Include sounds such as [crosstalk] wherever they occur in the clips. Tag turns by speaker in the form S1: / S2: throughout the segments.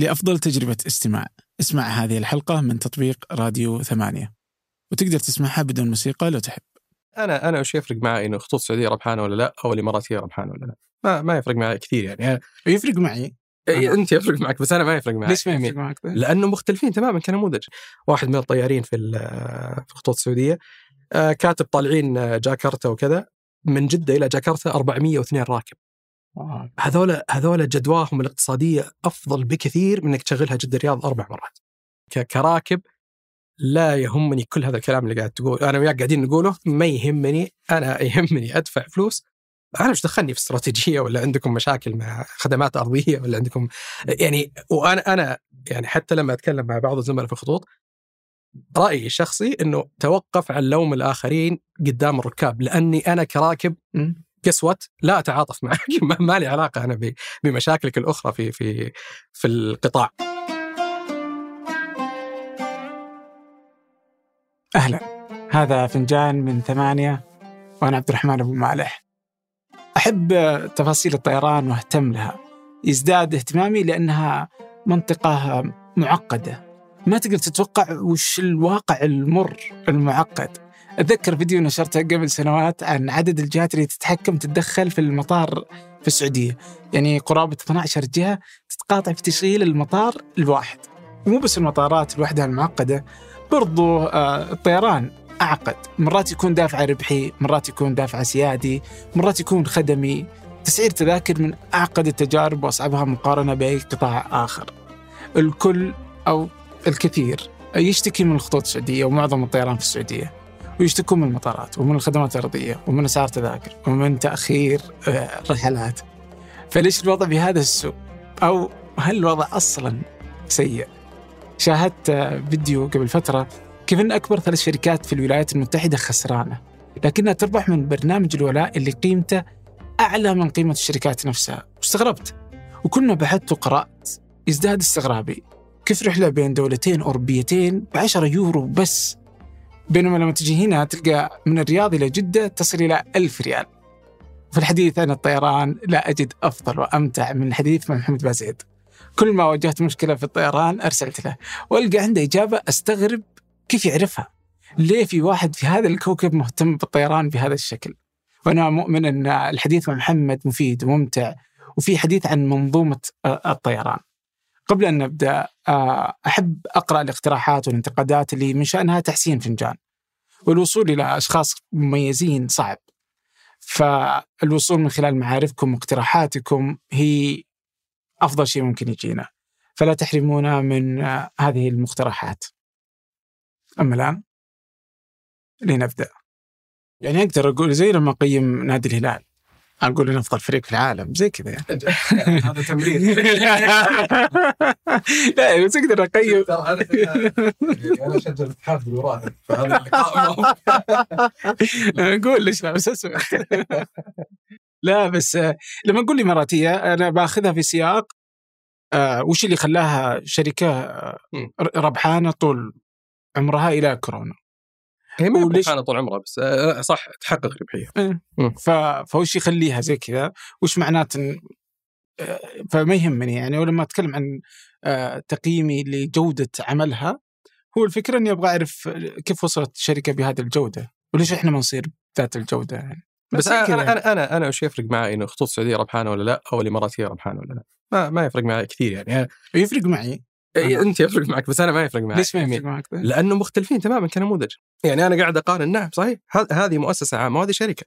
S1: لأفضل تجربة استماع. اسمع هذه الحلقة من تطبيق راديو ثمانية. وتقدر تسمعها بدون موسيقى لو تحب.
S2: أنا أنا وش يفرق معي إنه خطوط السعوديه ربحانه ولا لا؟ أو الاماراتيه ربحانه ولا لا؟ ما ما يفرق معي كثير يعني.
S1: يفرق معي.
S2: إيه، أنت يفرق معك بس أنا ما يفرق معي
S1: ليش ما يفرق معك؟
S2: لأنه مختلفين تماما كنموذج. واحد من الطيارين في في الخطوط السعوديه آه، كاتب طالعين آه، جاكرتا وكذا. من جدة إلى جاكرتا 402 راكب. هذول هذول جدواهم الاقتصادية أفضل بكثير من إنك تشغلها جده الرياض أربع مرات. كراكب لا يهمني كل هذا الكلام اللي قاعد تقول. أنا وياك قاعدين نقوله ما يهمني. أنا يهمني أدفع فلوس. أنا مش دخلني في استراتيجية ولا عندكم مشاكل مع خدمات أرضية ولا عندكم [laughs] يعني وأنا أنا يعني حتى لما أتكلم مع بعض الزملاء في الخطوط رأيي الشخصي إنه توقف عن لوم الآخرين قدام الركاب لأني أنا كراكب
S1: مم.
S2: قسوت لا أتعاطف معك. [laughs] ما- لي علاقة أنا بمشاكلك الأخرى في في في القطاع.
S1: أهلا. هذا فنجان من ثمانية وأنا عبد الرحمن أبو مالح. أحب تفاصيل الطيران وأهتم لها. يزداد اهتمامي لأنها منطقة معقدة. ما تقدر تتوقع وش الواقع المر المعقد. أتذكر فيديو نشرته قبل سنوات عن عدد الجهات اللي تتحكم تتدخل في المطار في السعودية. يعني قرابة 12 جهة تتقاطع في تشغيل المطار الواحد. ومو بس المطارات لوحدها المعقدة. برضو آه، الطيران أعقد. مرات يكون دافع ربحي مرات يكون دافع سيادي مرات يكون خدمي. تسعير تذاكر من أعقد التجارب وأصعبها مقارنة بأي قطاع آخر. الكل أو الكثير يشتكي من الخطوط السعودية ومعظم الطيران في السعودية. ويشتكون من المطارات ومن الخدمات الأرضية ومن أسعار تذاكر ومن تأخير آه، رحلات. فليش الوضع بهذا السوء أو هل الوضع أصلا سيء؟ شاهدت آه، فيديو قبل فترة كيف أن أكبر ثلاث شركات في الولايات المتحدة خسرانة لكنها تربح من برنامج الولاء اللي قيمته أعلى من قيمة الشركات نفسها. واستغربت. وكل ما بحثت وقرأت يزداد استغرابي. كيف رحلة بين دولتين أوروبيتين ب 10 يورو بس؟ بينما لما تجي هنا تلقى من الرياض إلى جدة تصل إلى 1000 ريال في الحديث عن الطيران لا أجد أفضل وأمتع من الحديث مع محمد بازيد كل ما واجهت مشكلة في الطيران أرسلت له وألقى عنده إجابة أستغرب كيف يعرفها؟ ليه في واحد في هذا الكوكب مهتم بالطيران بهذا الشكل؟ وأنا مؤمن أن الحديث مع محمد مفيد وممتع وفي حديث عن منظومة آه، الطيران. قبل أن نبدأ آه، أحب أقرأ الاقتراحات والانتقادات اللي من شأنها تحسين فنجان. والوصول إلى أشخاص مميزين صعب. فالوصول من خلال معارفكم واقتراحاتكم هي أفضل شيء ممكن يجينا. فلا تحرمونا من آه، هذه المقترحات. أما الآن لنبدأ يعني أقدر أقول زي لما أقيم نادي الهلال أقول إنه أفضل فريق في العالم زي كذا يعني.
S2: هذا تمرير. [laughs]
S1: لا بس أقدر أقيم.
S2: أنا أشجع الاتحاد بالوراء فهذا اللقاء. [laughs]
S1: أقول ليش لا بس أسمع. لا بس آه، لما نقول الإماراتية أنا باخذها في سياق آه، وش اللي خلاها شركة آه،
S2: مم.
S1: ربحانة طول عمرها إلى كورونا.
S2: هي ما ربحانه طول عمرها بس آه، صح تحقق ربحيه
S1: ف... فوش يخليها زي كذا؟ وش معناته إن- آه، فما يهمني يعني ولما أتكلم عن آه، تقييمي لجودة عملها هو الفكرة إني أبغى أعرف كيف وصلت الشركة بهذه الجودة؟ وليش إحنا ما نصير ذات الجودة يعني؟
S2: بس
S1: كذا
S2: أنا
S1: يعني.
S2: أنا أنا أنا وش يفرق معي إنه خطوط السعودية ربحانة ولا لا؟ أو الإماراتية ربحانة ولا لا؟ ما ما يفرق معي كثير يعني.
S1: يفرق معي.
S2: إيه، أنت يفرق معك بس أنا ما يفرق معي.
S1: ليش ما يفرق معك؟ ذا؟
S2: لأنه مختلفين تماما كنموذج. يعني أنا قاعد أقارن نعم صحيح هذه مؤسسة عامة وهذه شركة.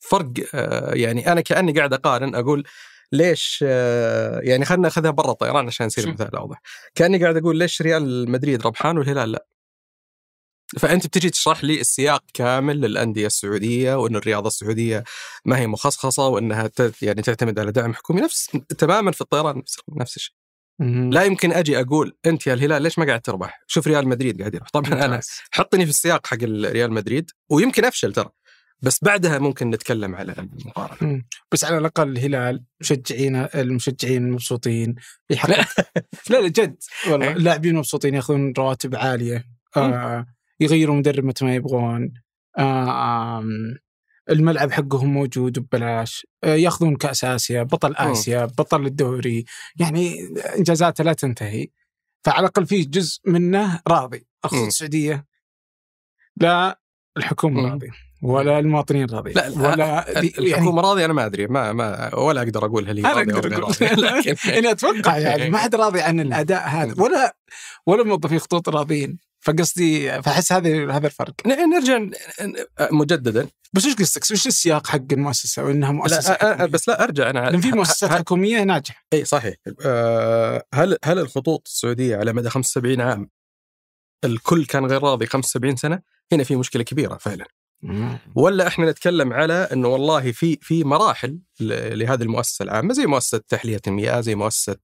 S2: فرق آه، يعني أنا كأني قاعد أقارن أقول ليش آه، يعني خلينا ناخذها برا الطيران عشان يصير
S1: شو؟
S2: مثال أوضح. كأني قاعد أقول ليش ريال مدريد ربحان والهلال لا. فأنت بتجي تشرح لي السياق كامل للأندية السعودية وإن الرياضة السعودية ما هي مخصصه وإنها يعني تعتمد على دعم حكومي. نفس تماما في الطيران نفس, نفس الشيء. لا يمكن أجي أقول أنت يا الهلال ليش ما قاعد تربح؟ شوف ريال مدريد قاعد يربح، طبعا
S1: أنا.
S2: حطني في السياق حق ريال مدريد ويمكن أفشل ترى بس بعدها ممكن نتكلم على المقارنه.
S1: بس على الأقل الهلال مشجعين المشجعين مبسوطين. [laughs] لا. لا جد. والله. اللاعبين مبسوطين ياخذون رواتب عالية. آه يغيروا مدرب متى ما يبغون. آه الملعب حقهم موجود ببلاش آه، ياخذون كأس آسيا بطل آسيا بطل الدوري يعني إنجازاته لا تنتهي فعلى الأقل في جزء منه راضي
S2: مم.
S1: السعودية لا
S2: الحكومة.
S1: راضية ولا المواطنين راضيين
S2: لا
S1: ولا يعني
S2: الحكومة راضية أنا ما أدري ما ما ولا أقدر أقول هل هي راضية
S1: أقدر
S2: أقول. لكن
S1: يعني أتوقع يعني ما حد راضي عن [laughs] الأداء هذا ولا ولا موظفي خطوط راضيين فقصدي فأحس هذا هذا الفرق.
S2: نرجع مجددا.
S1: بس وش قصدك؟ وش السياق حق المؤسسة؟ وإنها مؤسسة
S2: لا
S1: حكومية؟
S2: بس لا أرجع أنا.
S1: لأن في مؤسسات حكومية ناجحة.
S2: إي صحيح. آه، هل هل الخطوط السعودية على مدى 75 عام الكل كان غير راضي 75 سنة؟ هنا في مشكلة كبيرة فعلا. ولا إحنا نتكلم على إنه والله في في مراحل لهذه المؤسسة العامة زي مؤسسة تحلية المياه زي مؤسسة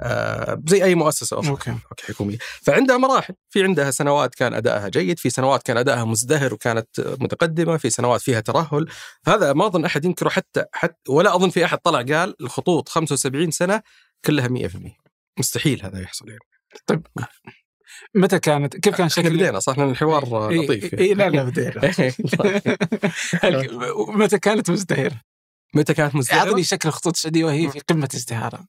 S2: آه، زي أي مؤسسة أخرى.
S1: أوكي.
S2: أوكي، حكومية. فعندها مراحل. في عندها سنوات كان أدائها جيد في سنوات كان أدائها مزدهر وكانت متقدمة في سنوات فيها ترهل. هذا ما أظن أحد ينكره حتى حتى ولا أظن في أحد طلع قال الخطوط 75 سنة كلها 100% مستحيل هذا يحصل يعني.
S1: متى كانت؟ كيف كان شكل
S2: بدينا صح الحوار لطيف
S1: إي لا لا بدينا. [laughs] هل- متى كانت مزدهرة؟
S2: متى كانت مزدهرة؟
S1: أعطني شكل الخطوط السعوديه وهي في قمة ازدهارها.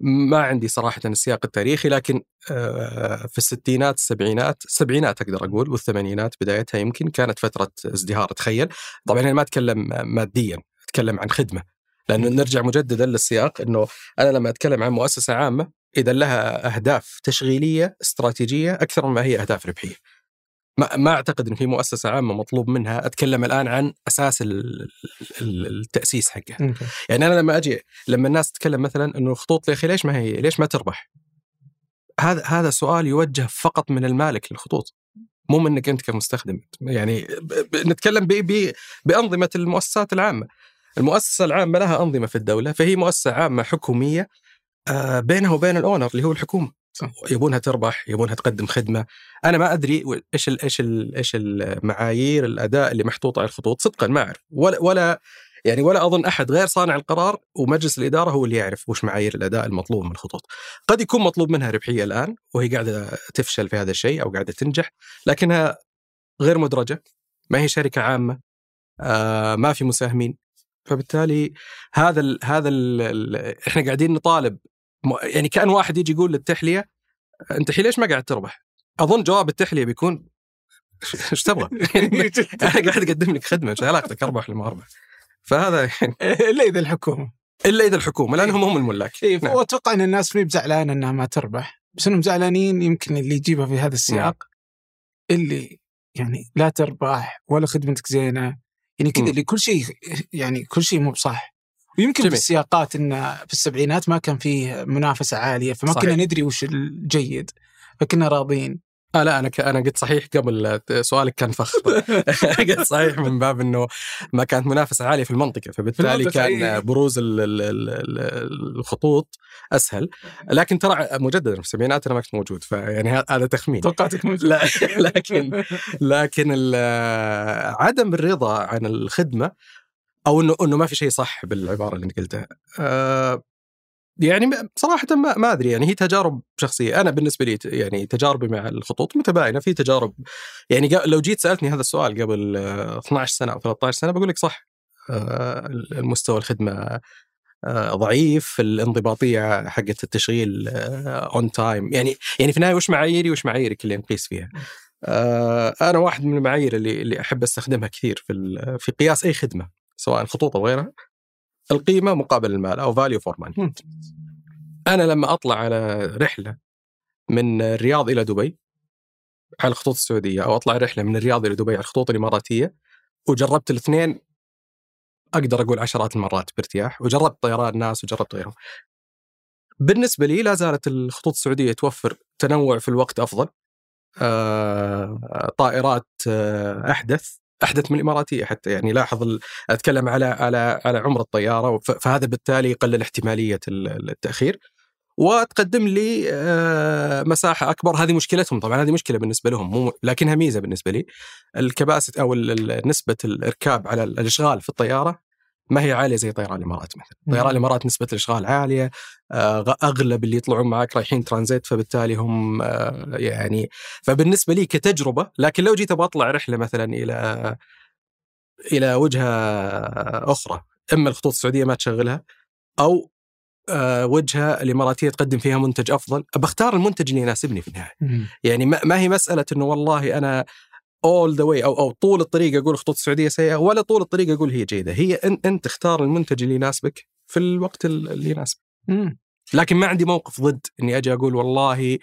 S2: ما عندي صراحة السياق التاريخي لكن آه، في الستينات السبعينات السبعينات أقدر أقول والثمانينات بدايتها يمكن كانت فترة ازدهار. تخيل. طبعا أنا ما أتكلم ماديا أتكلم عن خدمة. لأنه نرجع مجددا للسياق أنه أنا لما أتكلم عن مؤسسة عامة إذا لها أهداف تشغيلية استراتيجية أكثر مما هي أهداف ربحية. ما ما أعتقد إن في مؤسسة عامة مطلوب منها أتكلم الآن عن أساس ال- ال- التأسيس حقها. يعني أنا لما أجي لما الناس تتكلم مثلا إنه الخطوط يا أخي ليش ما هي ليش ما تربح؟ هذا هذا سؤال يوجه فقط من المالك للخطوط مو منك أنت كمستخدم. يعني نتكلم ب- ب- بأنظمة المؤسسات العامة. المؤسسة العامة لها أنظمة في الدولة فهي مؤسسة عامة حكومية بينها وبين الاونر اللي هو الحكومة.
S1: صح.
S2: يبونها تربح يبونها تقدم خدمة. أنا ما أدري إيش ال إيش ال إيش المعايير الأداء اللي محطوطة على الخطوط. صدقا ما أعرف. ولا ولا يعني ولا أظن أحد غير صانع القرار ومجلس الإدارة هو اللي يعرف وش معايير الأداء المطلوب من الخطوط. قد يكون مطلوب منها ربحية الآن وهي قاعدة تفشل في هذا الشيء أو قاعدة تنجح لكنها غير مدرجة. ما هي شركة عامة آه ما في مساهمين. فبالتالي هذا ال هذا ال إحنا قاعدين نطالب يعني كأن واحد يجي يقول للتحلية أنت الحين ليش ما قاعد تربح؟ أظن جواب التحلية بيكون إيش تبغى؟ [laughs] [laughs] أنا قاعد أقدم لك خدمة إيش علاقتك اربح ولا ما اربح؟ فهذا يعني [laughs]
S1: إلا إذا الحكومة
S2: إلا إذا الحكومة لأنهم هم الملاك
S1: اي
S2: نعم.
S1: وأتوقع إن الناس مي بزعلانه إنها ما تربح بس إنهم زعلانين يمكن اللي يجيبها في هذا السياق اللي يعني لا تربح ولا خدمتك زينة يعني كذا
S2: مم.
S1: اللي كل شيء يعني كل شيء مو بصح ويمكن
S2: جميل.
S1: في السياقات إن في السبعينات ما كان فيه منافسة عالية فما
S2: صحيح.
S1: كنا ندري وش الجيد فكنا راضين
S2: آه لا أنا ك... أنا قلت صحيح قبل سؤالك كان فخ [laughs] [laughs] قلت صحيح من باب إنه ما كانت منافسة عالية في المنطقة فبالتالي
S1: المنطقة،
S2: كان
S1: إيه.
S2: بروز ال... ال... ال... ال- الخطوط أسهل لكن ترى مجددا في السبعينات أنا ما كنت موجود فيعني هذا تخمين
S1: توقعتك موجود
S2: لا [laughs] لكن لكن ال- عدم الرضا عن الخدمة أو إنه إنه ما في شيء صح بالعبارة اللي أنت قلتها. آه، يعني صراحة ما, ما أدري يعني هي تجارب شخصية. أنا بالنسبة لي يعني تجاربي مع الخطوط متباينة في تجارب. يعني لو جيت سألتني هذا السؤال قبل آه، 12 سنة أو 13 سنة بقول لك صح. آه، المستوى الخدمة آه، ضعيف الانضباطية حقت التشغيل on time يعني يعني في النهاية وش معاييري وش معاييرك اللي نقيس فيها؟ آه، أنا واحد من المعايير اللي اللي أحب أستخدمها كثير في في قياس أي خدمة. سواء خطوط أو غيرها القيمة مقابل المال أو value for money أنا لما أطلع على رحلة من الرياض إلى دبي على الخطوط السعودية أو أطلع رحلة من الرياض إلى دبي على الخطوط الإماراتية وجربت الاثنين أقدر أقول عشرات المرات بارتياح وجربت طيران ناس وجربت غيرهم. بالنسبة لي لا زالت الخطوط السعودية توفر تنوع في الوقت أفضل. آه، طائرات آه، أحدث. أحدث من الإماراتية حتى. يعني لاحظ أتكلم على على على عمر الطيارة فهذا بالتالي يقلل احتمالية ال- التأخير. وتقدم لي آه، مساحة أكبر. هذه مشكلتهم طبعا هذه مشكلة بالنسبة لهم مو لكنها ميزة بالنسبة لي. الكباسة أو نسبة الإركاب على الإشغال في الطيارة ما هي عالية زي طيران الإمارات مثلا. طيران الإمارات نسبة الإشغال عالية آه، أغلب اللي يطلعون معك رايحين ترانزيت فبالتالي هم آه، يعني فبالنسبة لي كتجربة لكن لو جيت أبغى أطلع رحلة مثلا إلى إلى وجهة أخرى إما الخطوط السعودية ما تشغلها أو آه، وجهة الإماراتية تقدم فيها منتج أفضل بختار المنتج اللي يناسبني في
S1: النهاية.
S2: يعني ما هي مسألة إنه والله أنا all the way أو أو طول الطريق أقول الخطوط السعودية سيئة ولا طول الطريق أقول هي جيدة هي أن- أنت تختار المنتج اللي يناسبك في الوقت ال- اللي يناسبك. لكن ما عندي موقف ضد إني أجي أقول والله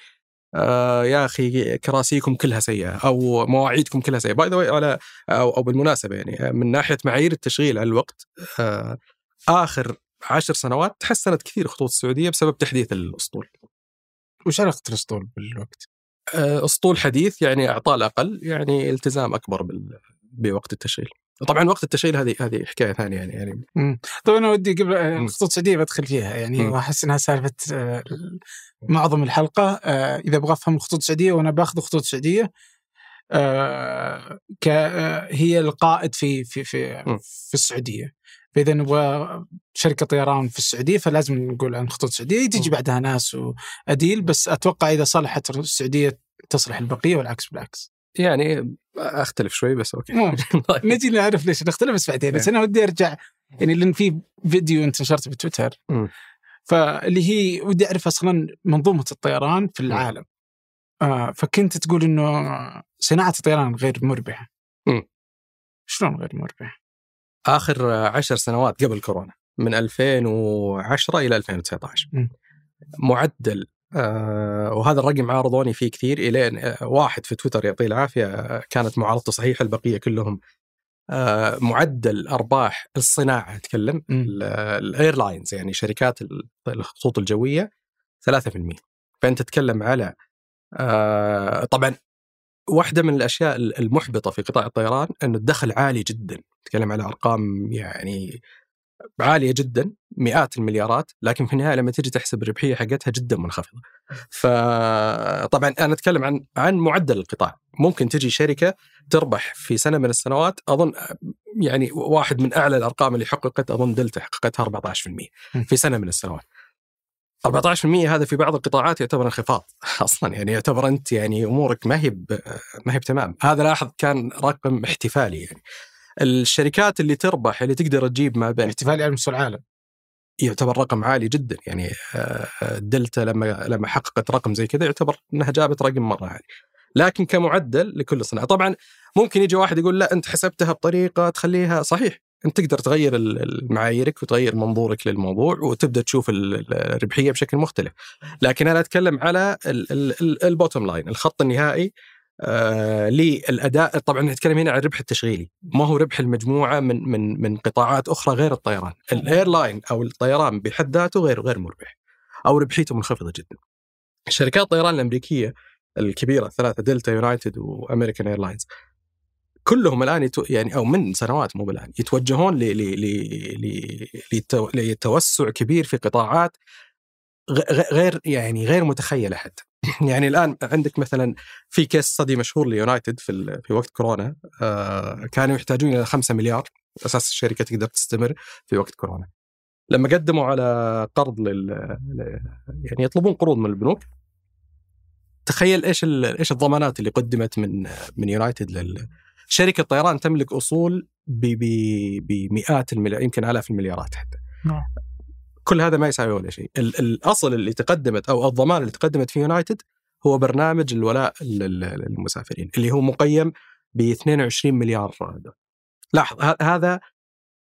S2: آه يا أخي كراسيكم كلها سيئة أو مواعيدكم كلها سيئة by the way على أو, أو بالمناسبة يعني من ناحية معايير التشغيل على الوقت آه آخر عشر سنوات تحسنت كثير خطوط السعودية بسبب تحديث الأسطول.
S1: وش علاقة الأسطول بالوقت؟
S2: آه، أسطول حديث يعني اعطال أقل يعني التزام أكبر بال... بوقت التشغيل. طبعا وقت التشغيل هذه هذه حكاية ثانية يعني يعني
S1: مم. طيب أنا ودي قبل آه،
S2: مم.
S1: الخطوط السعوديه بدخل فيها يعني. واحس إنها سالفة آه، معظم الحلقة إذا أبغى أفهم الخطوط السعوديه وأنا باخذ خطوط سعوديه ك آه، هي القائد في في في. في السعودية فإذا نبغى شركة طيران في السعودية فلازم نقول عن خطوط السعوديه تجي. بعدها ناس وأديل بس أتوقع إذا صلحت السعودية تصلح البقية والعكس بالعكس.
S2: يعني أختلف شوي بس أوكي. [laughs]
S1: نجي نعرف ليش نختلف بس بعدين. بس أنا ودي أرجع يعني لأن في فيديو انت نشرته بتويتر.
S2: مم.
S1: فاللي هي ودي أعرف أصلا منظومة الطيران في العالم. آه فكنت تقول إنه صناعة الطيران غير
S2: مربحة.
S1: شلون غير مربحة؟
S2: آخر عشر سنوات قبل كورونا من 2010 إلى 2019
S1: مم.
S2: معدل آه وهذا الرقم عارضوني فيه كثير إلين آه واحد في تويتر يعطيه العافية كانت معارضته صحيحة البقية كلهم آه معدل أرباح الصناعة
S1: أتكلم.
S2: الإيرلاينز يعني شركات ال- الخطوط الجوية 3% فأنت تتكلم على آه طبعا واحدة من الأشياء المحبطة في قطاع الطيران أنه الدخل عالي جدا. نتكلم على أرقام يعني عالية جدا مئات المليارات لكن في النهاية لما تيجي تحسب الربحية حقتها جدا منخفضة. فطبعا أنا أتكلم عن عن معدل القطاع. ممكن تجي شركة تربح في سنة من السنوات أظن يعني واحد من أعلى الأرقام اللي حققت أظن دلتا حققتها 14% في سنة من السنوات. 14% هذا في بعض القطاعات يعتبر انخفاض. [laughs] أصلا يعني يعتبر أنت يعني أمورك ما هي ما هي بتمام. هذا لاحظ كان رقم احتفالي يعني. الشركات اللي تربح اللي تقدر تجيب ما بين
S1: احتفالي على مستوى العالم.
S2: يعتبر رقم عالي جدا يعني. آه، دلتا لما لما حققت رقم زي كذا يعتبر إنها جابت رقم مرة عالي. لكن كمعدل لكل صناعة. طبعا ممكن يجي واحد يقول لا أنت حسبتها بطريقة تخليها صحيح. أنت تقدر تغير معاييرك وتغير منظورك للموضوع وتبدأ تشوف ال- ال- الربحية بشكل مختلف. لكن أنا أتكلم على ال bottom line الخط النهائي آه للأداء. طبعا نتكلم هنا عن الربح التشغيلي. ما هو ربح المجموعة من من من قطاعات أخرى غير الطيران. ال airline أو الطيران بحد ذاته غير غير مربح أو ربحيته منخفضة جدا. شركات الطيران الأمريكية الكبيرة الثلاثة دلتا يونايتد و American Airlines كلهم الآن يتو يعني أو من سنوات مو بالآن يتوجهون ل ل ل لتو- لتوسع كبير في قطاعات غير يعني غير متخيله حتى [laughs] يعني الآن عندك مثلا في case study مشهور ليونايتد في في وقت كورونا آه كانوا يحتاجون إلى 5 مليار أساس الشركة تقدر تستمر في وقت كورونا. لما قدموا على قرض لل يعني يطلبون قروض من البنوك تخيل إيش ال- إيش الضمانات اللي قدمت من من يونايتد لل شركة طيران تملك أصول بمئات المليار يمكن آلاف المليارات حتى.
S1: نعم.
S2: كل هذا ما يساوي ولا شيء. ال- الأصل اللي تقدمت أو الضمان اللي تقدمت في يونايتد هو برنامج الولاء لل- للمسافرين اللي هو مقيم ب 22 مليار دولار لاحظ هذا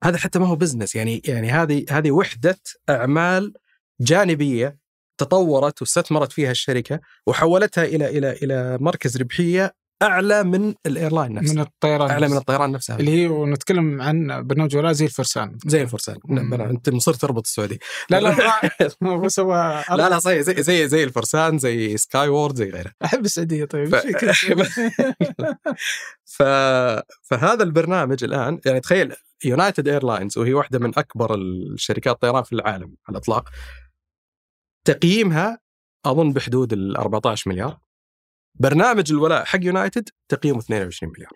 S2: هذا حتى ما هو business يعني يعني هذه هذه وحدة أعمال جانبية تطورت واستثمرت فيها الشركة وحولتها إلى إلى إلى مركز ربحية أعلى من ال airline نفسه
S1: من الطيران
S2: أعلى من الطيران نفسها.
S1: اللي هي ونتكلم عن برنامج ولاء زي الفرسان.
S2: زي الفرسان.
S1: مم.
S2: أنت مصير تربط السعودي
S1: لا لا [laughs] بس هو
S2: لا لا صحيح زي زي زي الفرسان زي Skywards زي غيره.
S1: أحب السعودية طيب.
S2: ف-. [laughs] ف... فهذا البرنامج الآن يعني تخيل United Airlines وهي واحدة من أكبر الشركات الطيران في العالم على الإطلاق تقييمها أظن بحدود ال 14 مليار. برنامج الولاء حق يونايتد تقييمه 22 مليار.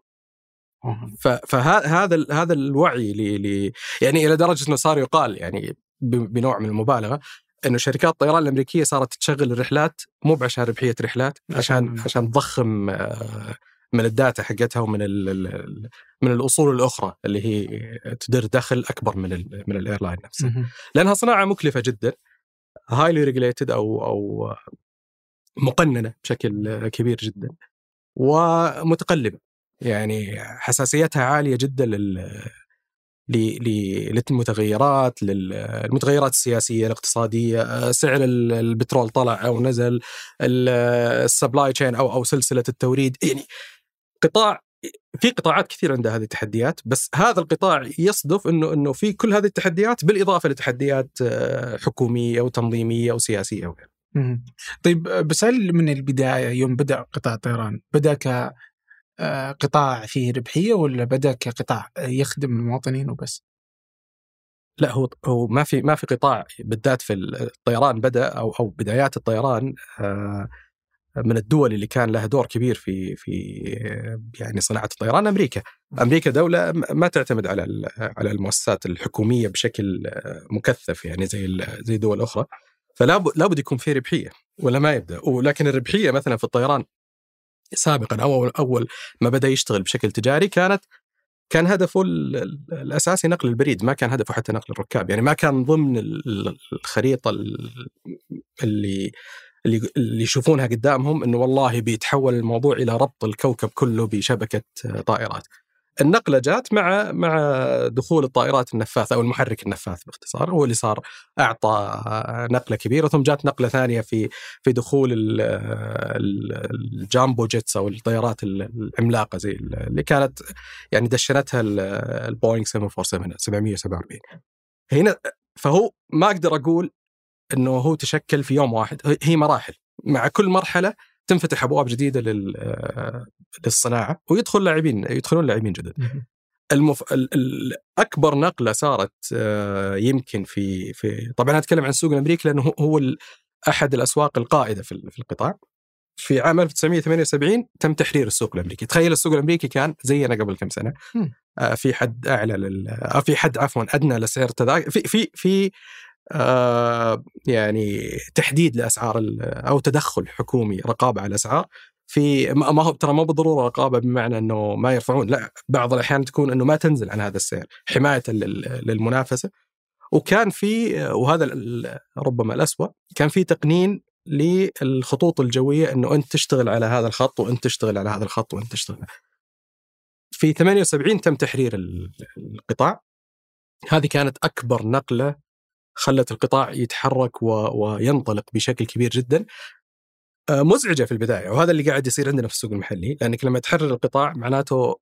S2: فهذا هذا الوعي ل يعني إلى درجة إنه صار يقال يعني بنوع من المبالغة إنه شركات الطيران الأمريكية صارت تشغل الرحلات مو بعشان ربحية رحلات عشان
S1: عشان-
S2: تضخم آه، من الداتا حقتها ومن ال ال من الأصول الأخرى اللي هي تدر دخل أكبر من ال من ال airline نفسه.
S1: مهم.
S2: لأنها صناعة مكلفة جدا highly regulated أو أو مقننة بشكل كبير جدا ومتقلبة يعني حساسيتها عالية جدا لل للمتغيرات للمتغيرات السياسية الاقتصادية سعر ال- البترول طلع أو نزل ال supply chain أو أو سلسلة التوريد يعني قطاع في قطاعات كثير عندها هذه التحديات بس هذا القطاع يصدف إنه إنه في كل هذه التحديات بالإضافة لتحديات آه، حكومية وتنظيميه وسياسيه وغيرها.
S1: طيب بس هل من البداية يوم بدأ قطاع الطيران بدأ ك آه، فيه ربحية ولا بدأ كقطاع يخدم المواطنين وبس؟
S2: لا هو هو ما في ما في قطاع بالذات في الطيران بدأ أو أو بدايات الطيران آه، من الدول اللي كان لها دور كبير في في آه، يعني صناعة الطيران أمريكا، أمريكا دولة ما تعتمد على على المؤسسات الحكومية بشكل آه، مكثف يعني زي زي دول أخرى، فلا لابد يكون في ربحية ولا ما يبدأ، ولكن الربحية مثلا في الطيران سابقا أو أول ما بدأ يشتغل بشكل تجاري كانت كان هدفه ال- ال- الأساسي نقل البريد ما كان هدفه حتى نقل الركاب يعني ما كان ضمن ال- ال- الخريطة ال- اللي اللي اللي يشوفونها قدامهم إنه والله بيتحول الموضوع إلى ربط الكوكب كله بشبكة طائرات. النقلة جات مع مع دخول الطائرات النفاثة أو المحرك النفاث باختصار هو اللي صار أعطى نقلة كبيرة ثم جات نقلة ثانية في في دخول ال- ال- ال jumbo jets أو الطيارات العملاقة زي اللي كانت يعني دشنتها ال- البوينغ 747 747 هنا فهو ما أقدر أقول إنه هو تشكل في يوم واحد هي مراحل. مع كل مرحلة تنفتح أبواب جديدة لل للصناعة ويدخل لاعبين يدخلون لاعبين جدد. المف... ال... ال... أكبر نقلة صارت آه، يمكن في في طبعا أتكلم عن السوق الأمريكي لأنه هو-. أحد الأسواق القائدة في ال- في القطاع. في عام 1978 تم تحرير السوق الأمريكي. تخيل السوق الأمريكي كان زينا قبل كم
S1: سنة.
S2: آه، في حد أعلى لل... آه، في حد عفوا أدنى لسعر التذاكر في في في آه يعني تحديد لأسعار أو تدخل حكومي رقابة على الأسعار في ما ما هو ترى مو بالضرورة رقابة بمعنى إنه ما يرفعون لا بعض الأحيان تكون إنه ما تنزل عن هذا السعر حماية لل- للمنافسة. وكان في وهذا ربما الأسوأ كان في تقنين للخطوط الجوية إنه أنت تشتغل على هذا الخط وأنت تشتغل على هذا الخط وأنت تشتغل في 78 تم تحرير ال- القطاع. هذه كانت أكبر نقلة خلت القطاع يتحرك و... وينطلق بشكل كبير جدا آه، مزعجة في البداية وهذا اللي قاعد يصير عندنا في السوق المحلي لأنك لما تحرر القطاع معناته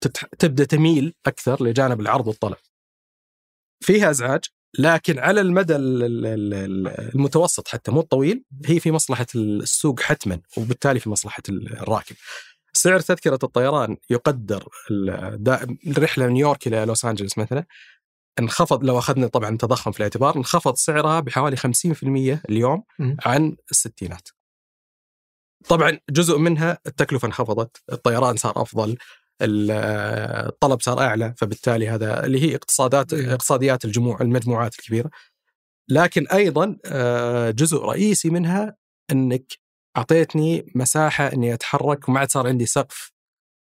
S2: تتح... تبدأ تميل أكثر لجانب العرض والطلب. فيها إزعاج لكن على المدى ال- ال- ال- المتوسط حتى مو الطويل هي في مصلحة السوق حتما وبالتالي في مصلحة الراكب. سعر تذكرة الطيران يقدر الرحلة من نيويورك إلى لوس أنجلوس مثلا انخفض لو أخذنا طبعا التضخم في الاعتبار انخفض سعرها بحوالي 50% اليوم. عن الستينات. طبعا جزء منها التكلفة انخفضت، الطيران صار أفضل، ال- الطلب صار أعلى فبالتالي هذا اللي هي اقتصادات. اقتصاديات الجموع المجموعات الكبيرة. لكن أيضا آه، جزء رئيسي منها إنك أعطيتني مساحة إني أتحرك وما عاد صار عندي سقف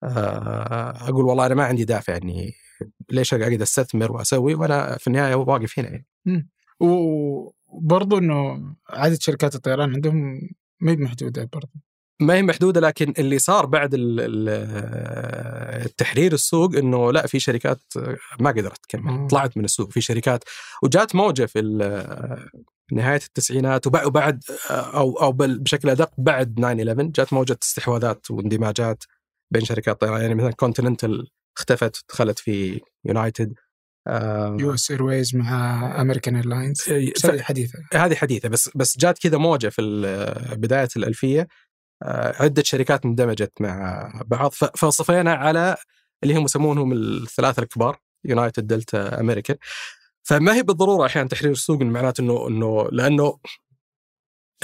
S2: آه، أقول والله أنا ما عندي دافع إني ليش اقعد استثمر وأسوي وأنا في النهاية واقف هنا يعني.
S1: وبرضو إنه عدد شركات الطيران عندهم ما هي محدودة برضو
S2: ما هي محدودة لكن اللي صار بعد ال- ال- التحرير السوق إنه لا في شركات ما قدرت تكمل. طلعت من السوق في شركات وجات موجة في نهاية التسعينات وبع- وبعد أو أو بشكل أدق بعد 9 11 جات موجة استحواذات واندماجات بين شركات طيران يعني مثلا كونتيننتال اختفت دخلت في يونايتد
S1: US Airways مع American
S2: Airlines
S1: حديثة.
S2: هذه حديثة بس بس جات كذا موجة في بداية الألفية آه، عدة شركات اندمجت مع بعض فصفينا على اللي هم يسمونهم الثلاثة الكبار يونايتد دلتا امريكان فما هي بالضرورة أحيانا تحرير السوق معناته إنه إنه لأنه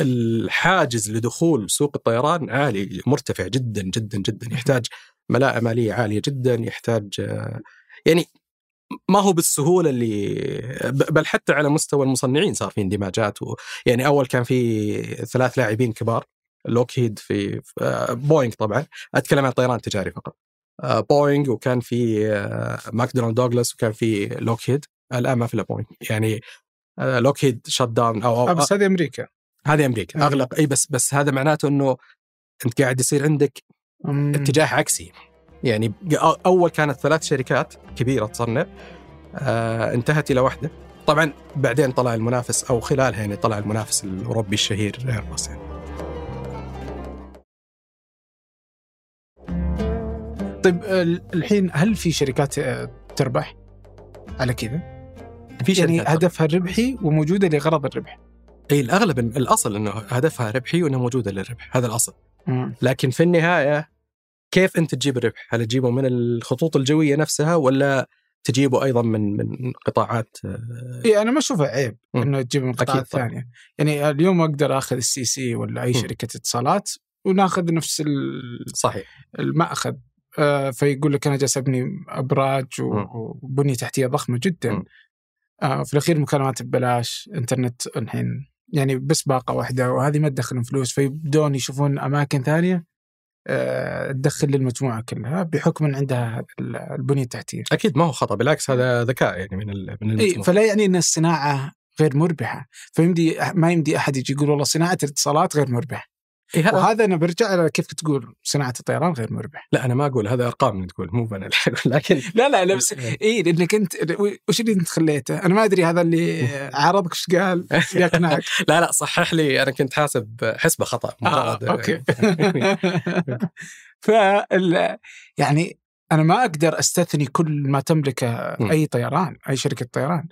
S2: الحاجز لدخول سوق الطيران عالي مرتفع جدا جدا جدا. يحتاج ملاءه مالية عالية جدا يحتاج آه، يعني ما هو بالسهولة اللي بل حتى على مستوى المصنعين صار في اندماجات و يعني أول كان في ثلاث لاعبين كبار لوكهيد في آه، بوينغ طبعا. أتكلم عن طيران تجاري فقط. آه، بوينغ وكان في ماكدونالد دوغلاس وكان في لوكهيد. الآن ما في إلا بوينغ. يعني لوكهيد shut down
S1: أو,
S2: أو
S1: بس هذه أمريكا.
S2: هذه أمريكا
S1: أمريكا.
S2: أغلق إي بس بس هذا معناته إنه أنت قاعد يصير عندك
S1: أمم.
S2: اتجاه عكسي يعني أول كانت ثلاث شركات كبيرة تصنع آه انتهت إلى واحدة طبعا بعدين طلع المنافس أو خلالها يعني طلع المنافس الأوروبي الشهير ايرباص يعني.
S1: طيب ال- الحين هل في شركات آه، تربح على كذا؟
S2: في
S1: يعني
S2: شركات
S1: هدفها الربحي وموجودة لغرض الربح.
S2: اي الأغلب إن- الأصل إنه هدفها ربحي وإنها موجودة للربح هذا الأصل
S1: أمم.
S2: لكن في النهاية كيف أنت تجيب الربح؟ هل تجيبه من الخطوط الجوية نفسها ولا تجيبه أيضا من من قطاعات آه،
S1: إيه أنا ما اشوفه عيب
S2: مم.
S1: إنه تجيب من
S2: طبعاً.
S1: الثانية يعني اليوم أقدر آخذ السي سي ولا أي
S2: مم.
S1: شركة اتصالات وناخذ نفس ال-
S2: صحيح
S1: المأخذ آه، فيقول لك أنا جالس ابني أبراج و-
S2: مم.
S1: وبنية تحتية ضخمة جدا
S2: مم.
S1: آه، في الأخير مكالمات ببلاش إنترنت الحين يعني بس باقة واحدة وهذه ما تدخلهم فلوس فيبدون يشوفون أماكن ثانية آه، تدخل للمجموعة كلها بحكم إن عندها ال- البنية التحتية.
S2: أكيد ما هو خطأ بالعكس هذا ذكاء يعني من من المجموعة.
S1: فلا يعني إن الصناعة غير مربحة فيمدي ما يمدي أحد يجي يقول والله صناعة الاتصالات غير مربحة
S2: إيه
S1: وهذا أنا برجع على كيف تقول صناعة الطيران غير مربح.
S2: لا أنا ما أقول هذا أرقام اللي تقول مو أنا اللي [laughs] لكن [laughs]
S1: لا لا لا بس [laughs] اي لأنك أنت وش اللي أنت خليته؟ أنا ما أدري هذا اللي عارضك إيش قال يقنعك.
S2: لا لا صحح لي أنا كنت حاسب حسبة خطأ
S1: آه، أوكي. ف يعني أنا ما أقدر أستثني كل ما تملكه. أي طيران أي شركة طيران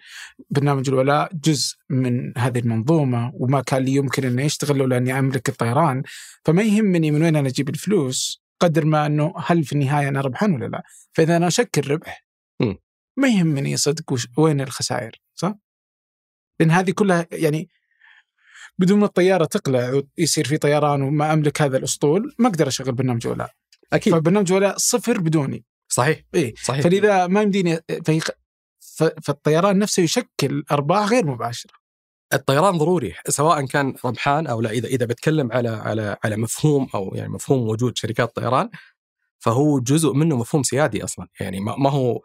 S1: برنامج الولاء جزء من هذه المنظومة وما كان لي يمكن انه يشتغل لولا إني أملك الطيران فما يهمني من وين أنا أجيب الفلوس قدر ما إنه هل في النهاية أنا ربحان ولا لا فإذا أنا أشكل ربح
S2: م.
S1: ما يهمني صدق وين الخسائر صح؟ لأن هذه كلها يعني بدون ما الطيارة تقلع ويصير في طيران وما أملك هذا الأسطول ما أقدر أشغل برنامج ولاء
S2: أكيد.
S1: فبرنامج ولاء صفر بدوني.
S2: صحيح.
S1: إيه.
S2: صحيح.
S1: فلذا ما يمديني في فالطيران نفسه يشكل أرباح غير مباشرة.
S2: الطيران ضروري سواء كان ربحان أو لا. إذا إذا بتكلم على على على مفهوم أو يعني مفهوم وجود شركات طيران فهو جزء منه مفهوم سيادي أصلا. يعني ما ما هو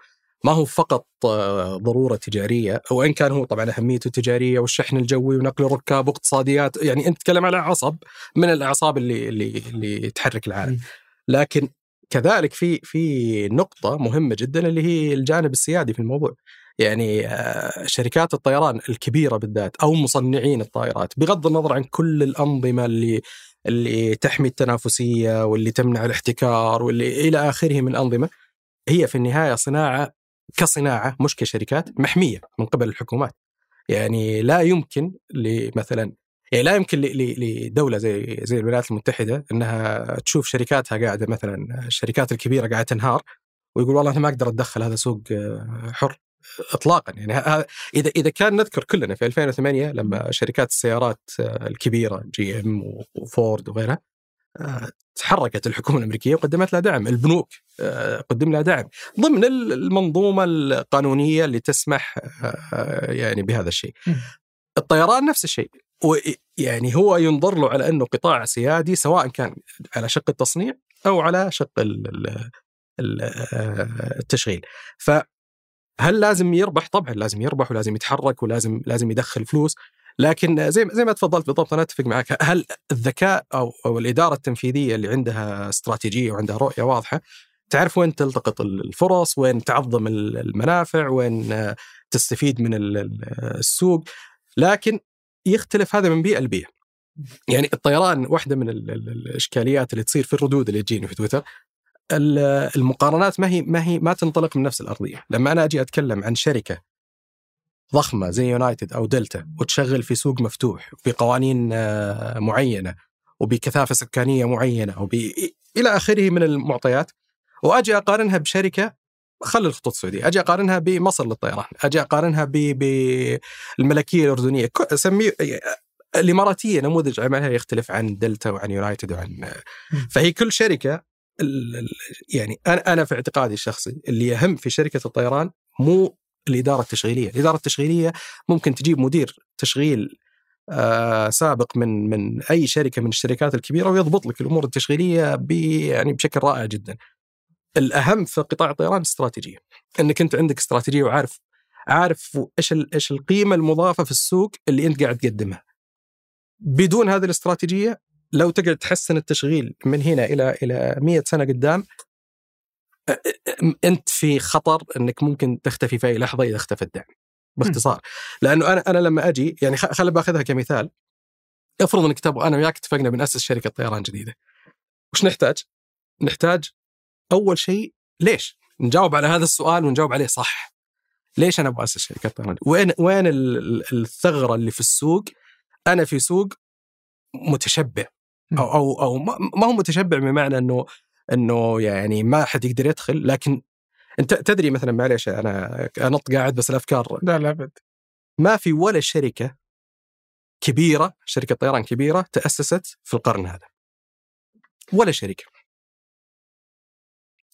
S2: ما هو فقط آه، ضرورة تجارية. وإن كان هو طبعا أهميته تجارية والشحن الجوي ونقل الركاب واقتصاديات. يعني أنت تتكلم على عصب من الأعصاب اللي اللي اللي تحرك العالم. لكن كذلك في في نقطة مهمة جدا اللي هي الجانب السيادي في الموضوع يعني آه، شركات الطيران الكبيرة بالذات أو مصنعين الطائرات بغض النظر عن كل الأنظمة اللي اللي تحمي التنافسية واللي تمنع الاحتكار واللي إلى آخره من الانظمه هي في النهاية صناعة كصناعة مش كشركات محمية من قبل الحكومات. يعني لا يمكن لمثلا يعني لا يمكن لدولة زي زي الولايات المتحدة إنها تشوف شركاتها قاعدة مثلا الشركات الكبيرة قاعدة تنهار ويقول والله أنا ما أقدر أتدخل هذا سوق آه، حر اطلاقا. يعني إذا إذا كان نذكر كلنا في 2008 لما شركات السيارات آه، الكبيرة جي إم وفورد وغيرها آه، تحركت الحكومة الأمريكية وقدمت لها دعم، البنوك قدم لها دعم. ضمن ال- المنظومة القانونية اللي تسمح يعني بهذا الشيء. الطيران نفس الشيء. يعني هو ينظر له على أنه قطاع سيادي سواء كان على شق التصنيع أو على شق آه، التشغيل. فهل لازم يربح؟ طبعا لازم يربح ولازم يتحرك ولازم لازم يدخل فلوس لكن زي زي ما تفضلت بالضبط أنا أتفق معك هل الذكاء أو أو الإدارة التنفيذية اللي عندها استراتيجية وعندها رؤية واضحة تعرف وين تلتقط الفرص، وين تعظم المنافع، وين تستفيد من ال- ال- السوق، لكن يختلف هذا من بيئة لبيئة. يعني الطيران واحدة من ال- ال- الإشكاليات اللي تصير في الردود اللي تجيني في تويتر. ال- المقارنات ما هي ما هي ما تنطلق من نفس الأرضية، لما أنا أجي أتكلم عن شركة ضخمة زي يونايتد أو دلتا وتشغل في سوق مفتوح بقوانين آه، معينة وبكثافة سكانية معينة وب إلى آخره من المعطيات وأجي أقارنها بشركة خل الخطوط السعودية، أجي أقارنها بمصر للطيران، أجي أقارنها بالملكيه الأردنية، سميه الإماراتية نموذج عملها يختلف عن دلتا وعن يونايتد وعن فهي كل شركة يعني أنا أنا في اعتقادي الشخصي اللي يهم في شركة الطيران مو الإدارة التشغيلية، الإدارة التشغيلية ممكن تجيب مدير تشغيل آه سابق من من أي شركة من الشركات الكبيرة ويضبط لك الأمور التشغيلية يعني بشكل رائع جدا. الأهم في قطاع الطيران الاستراتيجيه إنك أنت عندك استراتيجية وعارف عارف إيش إيش القيمة المضافة في السوق اللي أنت قاعد تقدمها. بدون هذه الاستراتيجية لو تقعد تحسن التشغيل من هنا إلى إلى 100 سنة قدام أنت في خطر إنك ممكن تختفي في أي لحظة إذا اختفى الدعم باختصار لأنه أنا أنا لما أجي يعني خليني بأخذها كمثال افرض إنك تبغى أنا وياك اتفقنا بنأسس شركة طيران جديدة وش نحتاج؟ نحتاج أول شيء ليش؟ نجاوب على هذا السؤال ونجاوب عليه صح. ليش أنا أبغى اسس شركه طيران؟ وين وين الثغرة اللي في السوق؟ أنا في سوق متشبع. أو أو أو ما هو متشبع بمعنى انه إنه يعني ما حد يقدر يدخل لكن أنت تدري مثلا معليش أنا أنط قاعد بس الأفكار.
S1: لا لا أبد.
S2: ما في ولا شركة كبيرة شركة طيران كبيرة تأسست في القرن هذا. ولا شركة.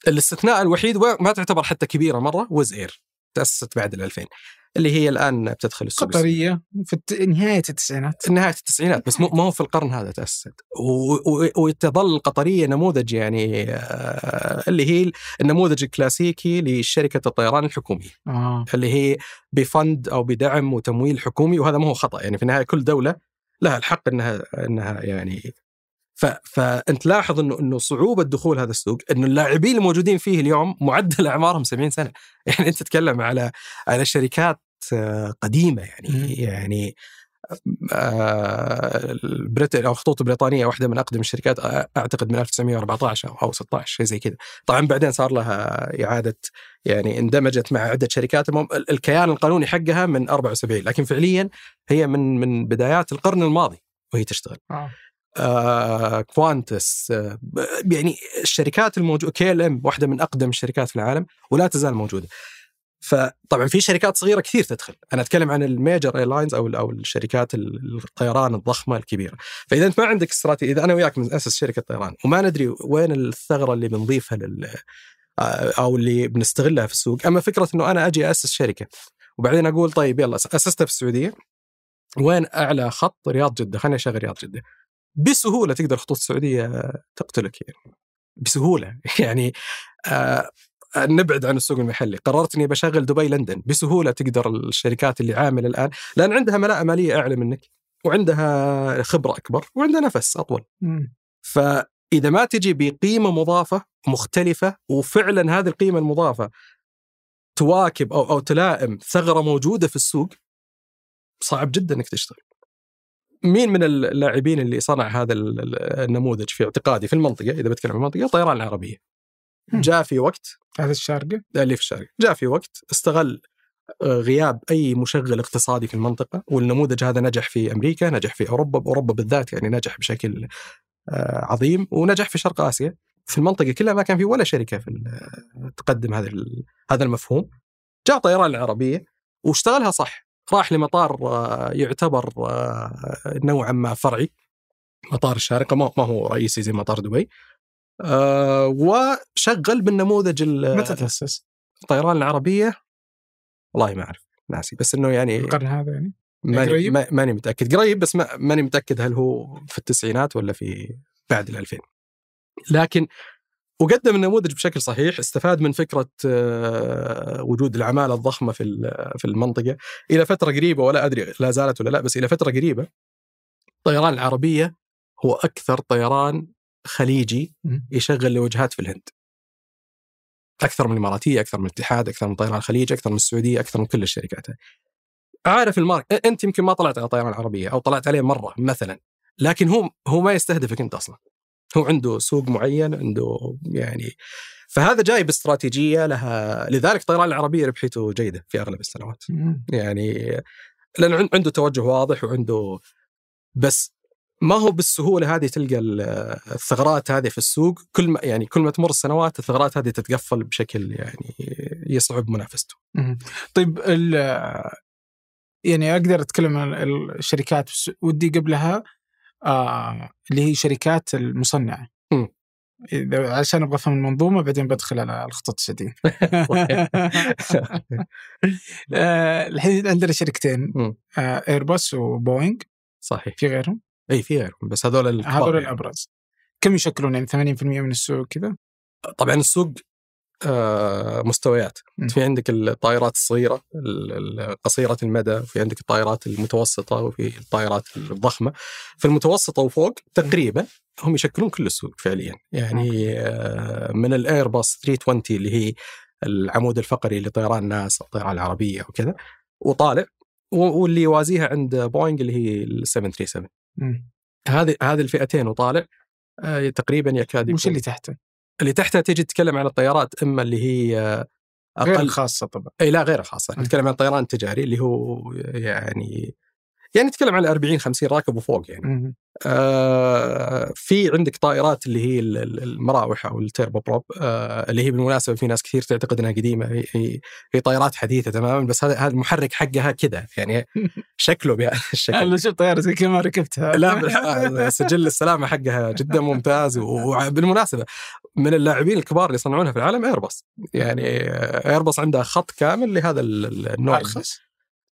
S2: الاستثناء الوحيد ما تعتبر حتى كبيرة مرة وز اير تأسست بعد ال 2000 اللي هي الآن بتدخل السوق.
S1: قطرية في نهاية التسعينات.
S2: نهاية التسعينات بس ما هو في القرن هذا تأسست. وتظل القطرية نموذج يعني آه، اللي هي النموذج الكلاسيكي لشركة الطيران الحكوميه
S1: آه.
S2: اللي هي بفند أو بدعم وتمويل حكومي وهذا ما هو خطأ. يعني في النهاية كل دولة لها الحق انها إنها يعني ف... فانت لاحظ انه انه صعوبة دخول هذا السوق انه اللاعبين الموجودين فيه اليوم معدل أعمارهم 70 سنة [laughs] يعني أنت تتكلم على على شركات آه، قديمة يعني م. يعني آه أو خطوط بريطانيه واحدة من أقدم الشركات أعتقد من 1914 أو 16 شيء زي كذا طبعا بعدين صار لها إعادة يعني اندمجت مع عدة شركات الكيان القانوني حقها من 74 لكن فعليا هي من من بدايات القرن الماضي وهي تشتغل
S1: آه.
S2: آه، كوانتس آه، يعني الشركات الموجوده KLM واحدة من أقدم الشركات في العالم ولا تزال موجودة. فطبعا في شركات صغيرة كثير تدخل. أنا أتكلم عن ال major airlines أو أو الشركات الطيران الضخمة الكبيرة. فإذا أنت ما عندك استراتيجية إذا أنا وياك بناسس شركة طيران وما ندري وين الثغرة اللي بنضيفها لل آه، أو اللي بنستغلها في السوق أما فكرة إنه أنا أجي أسس شركة وبعدين أقول طيب يلا اسستها في السعودية وين أعلى خط رياض جدة؟ خليني أشغل رياض جدة. بسهولة تقدر خطوط السعودية تقتلك يعني. بسهولة. [laughs] يعني آه نبعد عن السوق المحلي. قررت اني بشغل دبي لندن. بسهولة تقدر الشركات اللي عاملة الآن. لأن عندها ملاءة مالية أعلى منك وعندها خبرة أكبر وعندها نفس أطول. فإذا ما تجي بقيمة مضافة مختلفة وفعلا هذه القيمة المضافة تواكب أو أو تلائم ثغرة موجودة في السوق صعب جدا إنك تشتغل. مين من اللاعبين اللي صنع هذا النموذج في اعتقادي في المنطقة إذا بتكلم عن المنطقة الطيران العربية. جاء في وقت
S1: هذا الشارقة؟
S2: اللي في الشارقة. جاء في وقت استغل آه، غياب أي مشغل اقتصادي في المنطقة والنموذج هذا نجح في أمريكا نجح في أوروبا أوروبا بالذات يعني نجح بشكل آه، عظيم ونجح في شرق آسيا. في المنطقة كلها ما كان في ولا شركة في تقدم هذا هذا المفهوم. جاء طيران العربية واشتغلها صح. راح لمطار آه، يعتبر آه، نوعا ما فرعي. مطار الشارقة ما هو رئيسي زي مطار دبي. آه، وشغل بالنموذج
S1: متى تأسس؟
S2: الطيران العربية؟ والله ما أعرف ناسي. بس إنه يعني
S1: القرن هذا يعني؟
S2: ماني, ماني متأكد. قريب بس ماني متأكد هل هو في التسعينات ولا في بعد ال 2000 لكن وقدم النموذج بشكل صحيح استفاد من فكرة آه، وجود العمالة الضخمة في في المنطقة. إلى فترة قريبة ولا أدري لا زالت ولا لا بس إلى فترة قريبة الطيران العربية هو أكثر طيران خليجي يشغل لوجهات في الهند. أكثر من الإماراتية أكثر من الاتحاد أكثر من طيران الخليج أكثر من السعودية أكثر من كل الشركات. عارف المارك أنت يمكن ما طلعت على طيران العربيه أو طلعت عليه مرة مثلا لكن هو هو ما يستهدفك أنت أصلا. هو عنده سوق معين عنده يعني فهذا جاي باستراتيجية لها لذلك طيران العربية ربحيته جيدة في أغلب السنوات. يعني لأنه عنده توجه واضح وعنده بس ما هو بالسهولة هذه تلقى الثغرات هذه في السوق. كل ما يعني كل ما تمر السنوات الثغرات هذه تتقفل بشكل يعني يصعب منافسته.
S1: طيب يعني أقدر أتكلم عن الشركات ودي قبلها آه اللي هي شركات المصنعة. إذا عشان أبغى أفهم المنظومة بعدين بدخل على الخطط السديه [laughs] [laughs] آه الحين عندنا شركتين آه ايرباص وبوينغ.
S2: صحيح.
S1: في غيرهم؟
S2: إي في غيرهم بس هذول
S1: هذول
S2: يعني.
S1: الأبرز. كم يشكلون يعني؟ 80% من السوق كذا؟
S2: طبعا السوق آه، مستويات.
S1: مم.
S2: في عندك الطائرات الصغيرة ال- ال- قصيرة المدى في عندك الطائرات المتوسطة وفي الطائرات الضخمة. في المتوسطة وفوق تقريبا هم يشكلون كل السوق فعليا. يعني آه، من الايرباص 320 اللي هي العمود الفقري لطيران ناس الطيران العربية وكذا وطالع. واللي يوازيها عند بوينغ اللي هي ال 737
S1: مم.
S2: هذه هذه الفئتين وطالع آه، تقريبا يكاد
S1: وش
S2: يكون.
S1: اللي تحته؟
S2: اللي تحتها تيجي تتكلم عن الطيارات إما اللي هي آه،
S1: غير
S2: أقل
S1: الخاصة طبعا
S2: إي لا غير خاصه
S1: م.
S2: نتكلم عن الطيران التجاري اللي هو يعني يعني نتكلم عن 40 50 راكب وفوق يعني. آه في عندك طائرات اللي هي ال- ال- المراوح أو ال turboprop آه اللي هي بالمناسبة في ناس كثير تعتقد إنها قديمة هي, هي, هي طائرات حديثة تماما بس هذا هذا المحرك حقها كذا يعني [laughs] شكله بهذا الشكل [laughs]
S1: أنا شفت طيارة زي كذا ما ركبتها.
S2: لا بالح- سجل السلامة حقها جدا ممتاز وبالمناسبه من اللاعبين الكبار اللي يصنعونها في العالم ايرباص يعني ايرباص عندها خط كامل لهذا ال- ال- النوع.
S1: أرخص.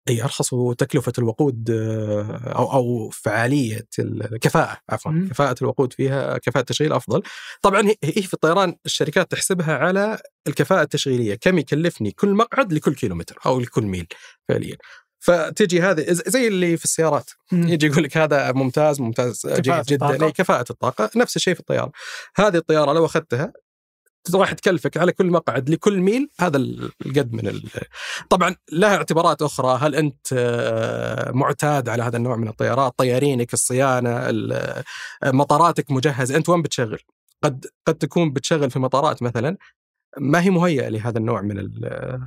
S2: أي أرخص وتكلفه الوقود آه، أو أو فعالية الكفاءه عفوا. كفاءة الوقود فيها كفاءة تشغيل أفضل طبعا هي في الطيران الشركات تحسبها على الكفاءة التشغيلية كم يكلفني كل مقعد لكل كيلومتر أو لكل ميل فعليا فتجي هذه زي اللي في السيارات. يجي يقول لك هذا ممتاز ممتاز جيد
S1: كفاءة
S2: جدا كفاءة الطاقة نفس الشيء في الطيارة هذه الطيارة لو أخذتها راح تكلفك على كل مقعد لكل ميل هذا القد من ال... طبعا لها اعتبارات أخرى. هل أنت آه، معتاد على هذا النوع من الطيارات؟ طيارينك الصيانة ال- مطاراتك مجهزة. أنت وين بتشغل؟ قد قد تكون بتشغل في مطارات مثلا ما هي مهيئة لهذا النوع من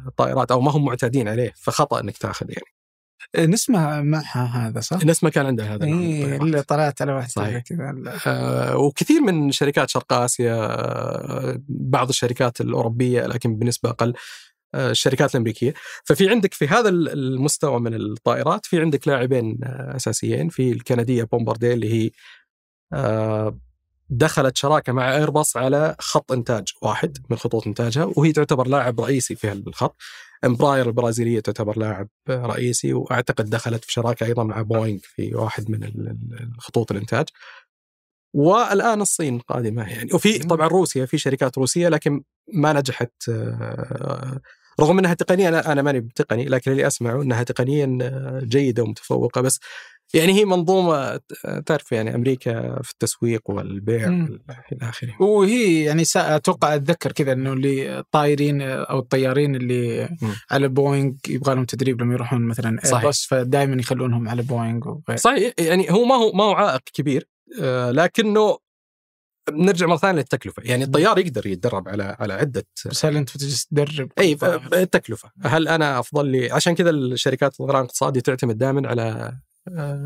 S2: الطائرات أو ما هم معتادين عليه فخطأ إنك تأخذ يعني.
S1: نسمة معها هذا صح؟
S2: ما كان عندها هذا الطيارات.
S1: اللي طلعت على واحد
S2: صحيح.
S1: كذا.
S2: آه، وكثير من شركات شرق آسيا آه، بعض الشركات الأوروبية لكن بنسبه أقل آه، الشركات الأمريكية ففي عندك في هذا ال- المستوى من الطائرات في عندك لاعبين آه، أساسيين في الكندية بومباردير اللي هي آه، دخلت شراكة مع ايرباص على خط إنتاج واحد من خطوط إنتاجها وهي تعتبر لاعب رئيسي في هالخط امبراير البرازيلية تعتبر لاعب رئيسي وأعتقد دخلت في شراكة أيضا مع بوينغ في واحد من خطوط الإنتاج. والآن الصين قادمة يعني. وفي طبعا روسيا في شركات روسية لكن ما نجحت آه، رغم إنها تقنيا أنا أنا ماني بتقني لكن اللي أسمعه إنها تقنيا آه، جيدة ومتفوقة. بس يعني هي منظومة تعرف يعني أمريكا في التسويق والبيع
S1: مم.
S2: إلى آخره.
S1: وهي يعني أتوقع أتذكر كذا إنه اللي الطايرين أو الطيارين اللي
S2: مم.
S1: على بوينغ يبغى لهم تدريب لما يروحون مثلا. ايرباص فدائما يخلونهم على بوينغ وغير
S2: صحيح يعني هو ما هو ما هو عائق كبير آه، لكنه نرجع مرة ثانية للتكلفة. يعني الطيار يقدر يتدرب على على عدة
S1: بس هل أنت بتجلس تدرب
S2: إي التكلفه هل أنا أفضل لي؟ عشان كذا الشركات الطيران الاقتصادي تعتمد دائما على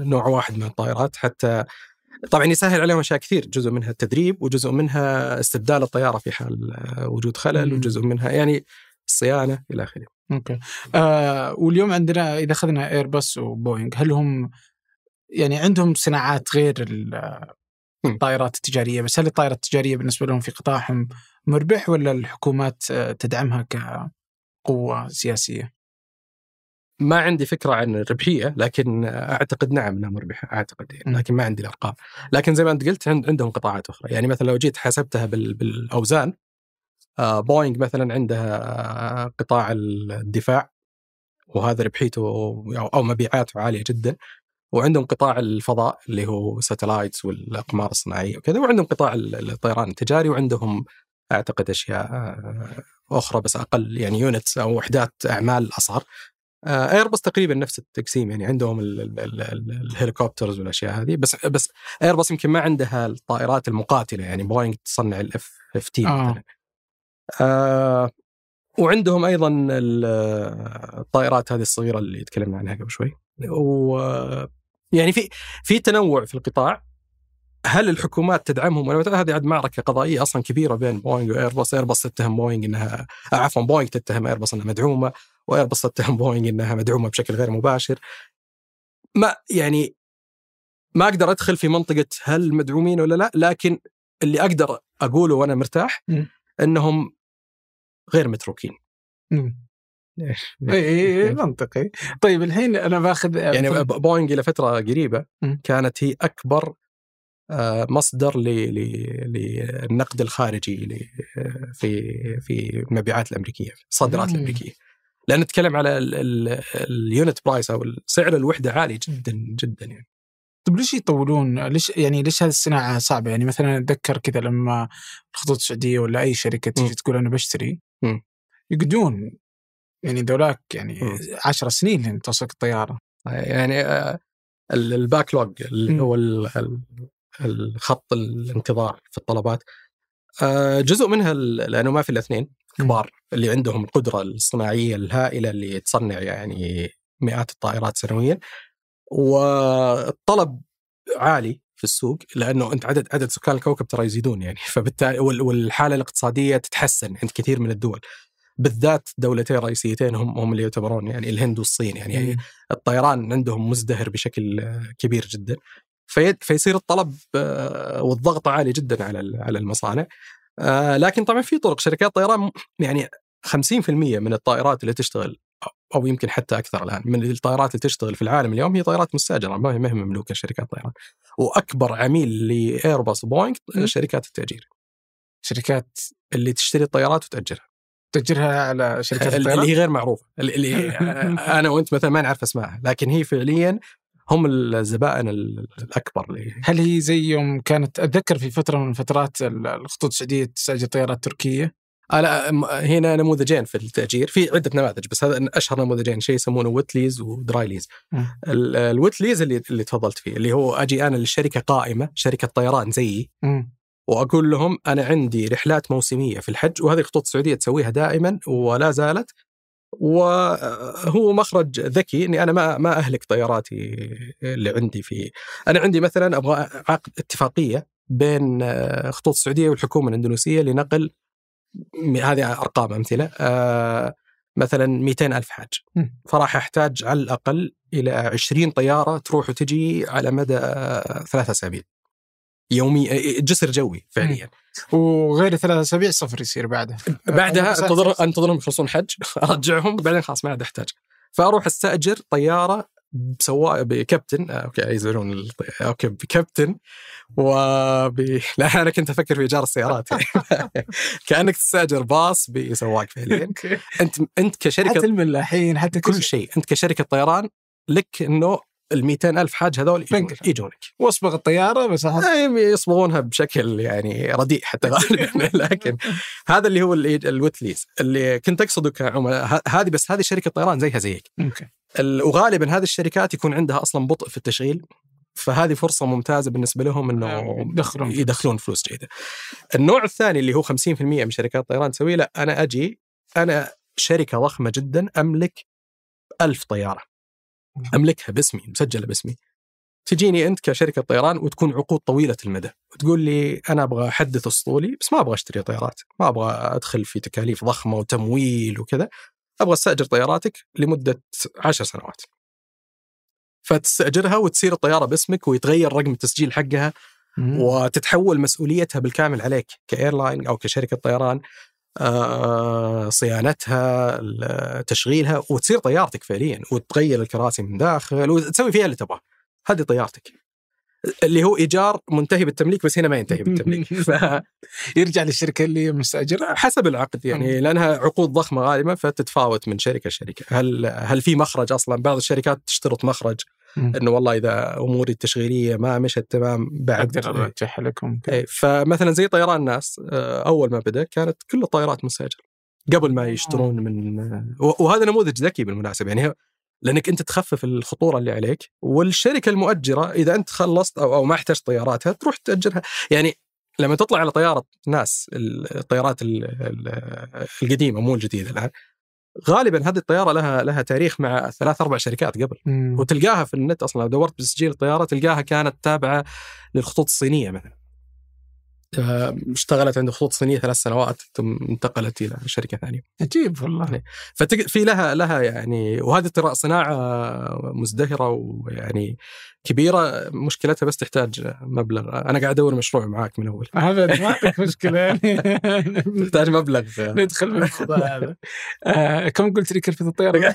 S2: نوع واحد من الطائرات حتى طبعا يسهل عليهم أشياء كثير جزء منها التدريب وجزء منها استبدال الطيارة في حال آه، وجود خلل. وجزء منها يعني الصيانة إلى آخره
S1: أوكي آه واليوم عندنا إذا أخذنا ايرباص وبوينغ هل هم يعني عندهم صناعات غير. الطائرات التجارية بس هل الطائرات التجارية بالنسبة لهم في قطاعهم مربح ولا الحكومات آه، تدعمها كقوة سياسية؟
S2: ما عندي فكرة عن الربحية لكن أعتقد نعم إنها مربحة أعتقد يعني. لكن ما عندي الأرقام. لكن زي ما أنت قلت عند- عندهم قطاعات أخرى. يعني مثلا لو جيت حسبتها بال- بالأوزان آه، بوينغ مثلا عندها قطاع الدفاع وهذا ربحيته أو أو مبيعاته عالية جدا وعندهم قطاع الفضاء اللي هو satellites والأقمار الصناعية وكذا وعندهم قطاع ال- الطيران التجاري وعندهم أعتقد أشياء آه، أخرى بس أقل يعني units أو وحدات أعمال أصغر. ايرباص تقريبا نفس التقسيم يعني عندهم ال- ال- ال- ال- ال helicopters والأشياء هذه بس بس ايرباص يمكن ما عندها الطائرات المقاتلة يعني بوينغ تصنع ال F F تي
S1: آه.
S2: مثلا. آه وعندهم أيضا ال- الطائرات هذه الصغيرة اللي تكلمنا عنها قبل شوي. و يعني في في تنوع في القطاع. هل الحكومات تدعمهم؟ ولا لا؟ هذه عاد معركة قضائية أصلا كبيرة بين بوينغ وايرباص، ايرباص تتهم بوينغ إنها آه، عفوا بوينغ تتهم ايرباص إنها مدعومة، وايرباص تتهم [laughs] بوينغ انها مدعومة بشكل غير مباشر. ما يعني ما أقدر ادخل في منطقة هل مدعومين ولا لا، لكن اللي أقدر اقوله وأنا مرتاح
S1: مم.
S2: انهم غير متروكين.
S1: إي منطقي طيب الحين أنا باخذ
S2: يعني ب- بوينغ إلى فترة
S1: قريبة.
S2: كانت هي أكبر آه، مصدر للنقد الخارجي في في المبيعات الأمريكية الصادرات. الأمريكية لأن نتكلم على ال- ال- unit price أو سعر الوحدة عالي جدا جدا يعني
S1: طيب ليش يطولون؟ ليش يعني ليش هذه الصناعة صعبة؟ يعني مثلا أتذكر كذا لما الخطوط السعودية ولا أي شركة تيجي. تقول أنا بشتري. يقعدون يعني ذولاك يعني
S2: مم.
S1: عشر سنين لين توصلك الطيارة
S2: يعني ال- ال backlog اللي. هو ال- ال- الخط الانتظار في الطلبات آه، جزء منها لأنه ما في الاثنين كبار اللي عندهم القدرة الصناعية الهائلة اللي تصنع يعني مئات الطائرات سنويا والطلب عالي في السوق لأنه أنت عدد عدد سكان الكوكب ترى يزيدون يعني. [laughs] فبالتالي وال- والحالة الاقتصادية تتحسن عند كثير من الدول. بالذات دولتين رئيسيتين هم هم اللي يعتبرون يعني الهند والصين يعني.
S1: مم.
S2: الطيران عندهم مزدهر بشكل كبير جدا. في فيصير الطلب آه، والضغط عالي جدا على على المصانع. آه، لكن طبعا في طرق شركات طيران يعني 50% من الطائرات اللي تشتغل أو يمكن حتى أكثر الآن من الطائرات اللي تشتغل في العالم اليوم هي طائرات مستأجرة ما هي مملوكة شركات طيران. وأكبر عميل لايرباص وبوينغ. شركات التأجير.
S1: شركات
S2: اللي تشتري الطيارات وتأجرها.
S1: تأجرها على شركات
S2: اللي
S1: الطيران؟
S2: هي غير معروفة اللي- اللي [laughs] أنا وأنت مثلا ما نعرف أسمائها لكن هي فعليا هم الزبائن ال- الأكبر اللي
S1: هل هي زي يوم كانت أتذكر في فترة من فترات ال- الخطوط السعودية تستاجر طيارات تركية؟
S2: أنا م- هنا نموذجين في التأجير. في عدة نماذج بس هذا أشهر نموذجين شيء يسمونه wet lease
S1: و dry lease.
S2: ال- ال wet lease اللي اللي تفضلت فيه اللي هو أجي أنا للشركة قائمة شركة طيران زيي. وأقول لهم أنا عندي رحلات موسمية في الحج وهذه الخطوط السعودية تسويها دائما ولا زالت وهو مخرج ذكي إني أنا ما ما أهلك طياراتي اللي عندي في أنا عندي مثلا أبغى عقد اتفاقية بين آه، خطوط السعودية والحكومة الإندونيسية لنقل هذه أرقام أمثلة آه، مثلا 200 ألف حاج. فراح احتاج على الأقل إلى 20 طيارة تروح وتجي على مدى ثلاثة أسابيع يومي آه، جسر جوي فعليا.
S1: وغير ثلاث أسابيع صفر يصير بعدها.
S2: بعدها انتظر انتظرهم يخلصون حج [laughs] أرجعهم بعدين خلاص ما عاد أحتاج. فأروح أستأجر طيارة بسواق بكابتن آه، أوكي يزعلون أوكي بكابتن وب لا أنا كنت أفكر في إيجار السيارات. يعني [laughs] [laughs] كأنك تستأجر باص بسواق فعليا. انت أنت
S1: حتى
S2: كشركه
S1: الملاحين حتى
S2: كل شيء. أنت كشركة طيران لك إنه ال ألف حاج هذول يجونك-
S1: واصبغ الطيارة بس
S2: يعني يصبغونها بشكل يعني رديء حتى [laughs] غالبا. لكن هذا اللي هو ال- الويتليز. اللي كنت أقصده كعملاء هذه بس هذه شركة طيران زيها زيك. وغالبا هذه الشركات يكون عندها أصلا بطء في التشغيل. فهذه فرصة ممتازة بالنسبة لهم إنه
S1: يدخلون فلوس.
S2: يدخلون فلوس جيدة. النوع الثاني اللي هو 50% من شركات الطيران تسويه لا أنا أجي أنا شركة ضخمة جدا أملك ألف طيارة. أملكها باسمي مسجلة باسمي. تجيني أنت كشركة طيران وتكون عقود طويلة المدى وتقول لي أنا أبغى أحدث أسطولي بس ما أبغى أشتري طيارات ما أبغى أدخل في تكاليف ضخمة وتمويل وكذا أبغى أستأجر طياراتك لمدة عشر سنوات. فتستأجرها وتصير الطيارة باسمك ويتغير رقم التسجيل حقها. وتتحول مسؤوليتها بالكامل عليك كأيرلاين أو كشركة طيران. صيانتها ال- تشغيلها وتصير طيارتك فعليا وتغير الكراسي من داخل وتسوي فيها اللي تبغاه. هذه طيارتك. اللي هو إيجار منتهي بالتمليك بس هنا ما ينتهي بالتمليك. [laughs]
S1: يرجع للشركة اللي مستأجرة
S2: العقد يعني لأنها عقود ضخمة غالبا فتتفاوت من شركة لشركة. هل هل في مخرج أصلا؟ بعض الشركات تشترط مخرج. إنه والله إذا أموري التشغيلية ما مشت تمام بعد.
S1: أقدر ارجعها لكم
S2: إيه، فمثلا زي طيران ناس آه، أول ما بدأ كانت كل الطائرات مستاجره قبل ما يشترون من آه، وهذا نموذج ذكي بالمناسبة. يعني لأنك أنت تخفف الخطورة اللي عليك والشركة المؤجرة إذا أنت خلصت أو أو ما احتجت طياراتها تروح تأجرها. يعني لما تطلع على طيارة ناس الطيارات ال- ال- القديمة مو الجديدة الآن غالبا هذه الطيارة لها لها تاريخ مع ثلاث أربع شركات قبل
S1: مم.
S2: وتلقاها في النت أصلا لو دورت بتسجيل الطيارة تلقاها كانت تابعة للخطوط الصينية مثلا اشتغلت عند خطوط صينية ثلاث سنوات ثم انتقلت إلى شركة ثانية.
S1: عجيب والله.
S2: ففي لها لها يعني وهذه ترى صناعة مزدهرة ويعني كبيرة مشكلتها بس تحتاج مبلغ. أنا قاعد أدور مشروع معاك من اول
S1: ابد ما عندك مشكلة يعني. [laughs]
S2: تحتاج مبلغ.
S1: ندخل من هذا. آه، كم قلت لي كلفه الطيارة؟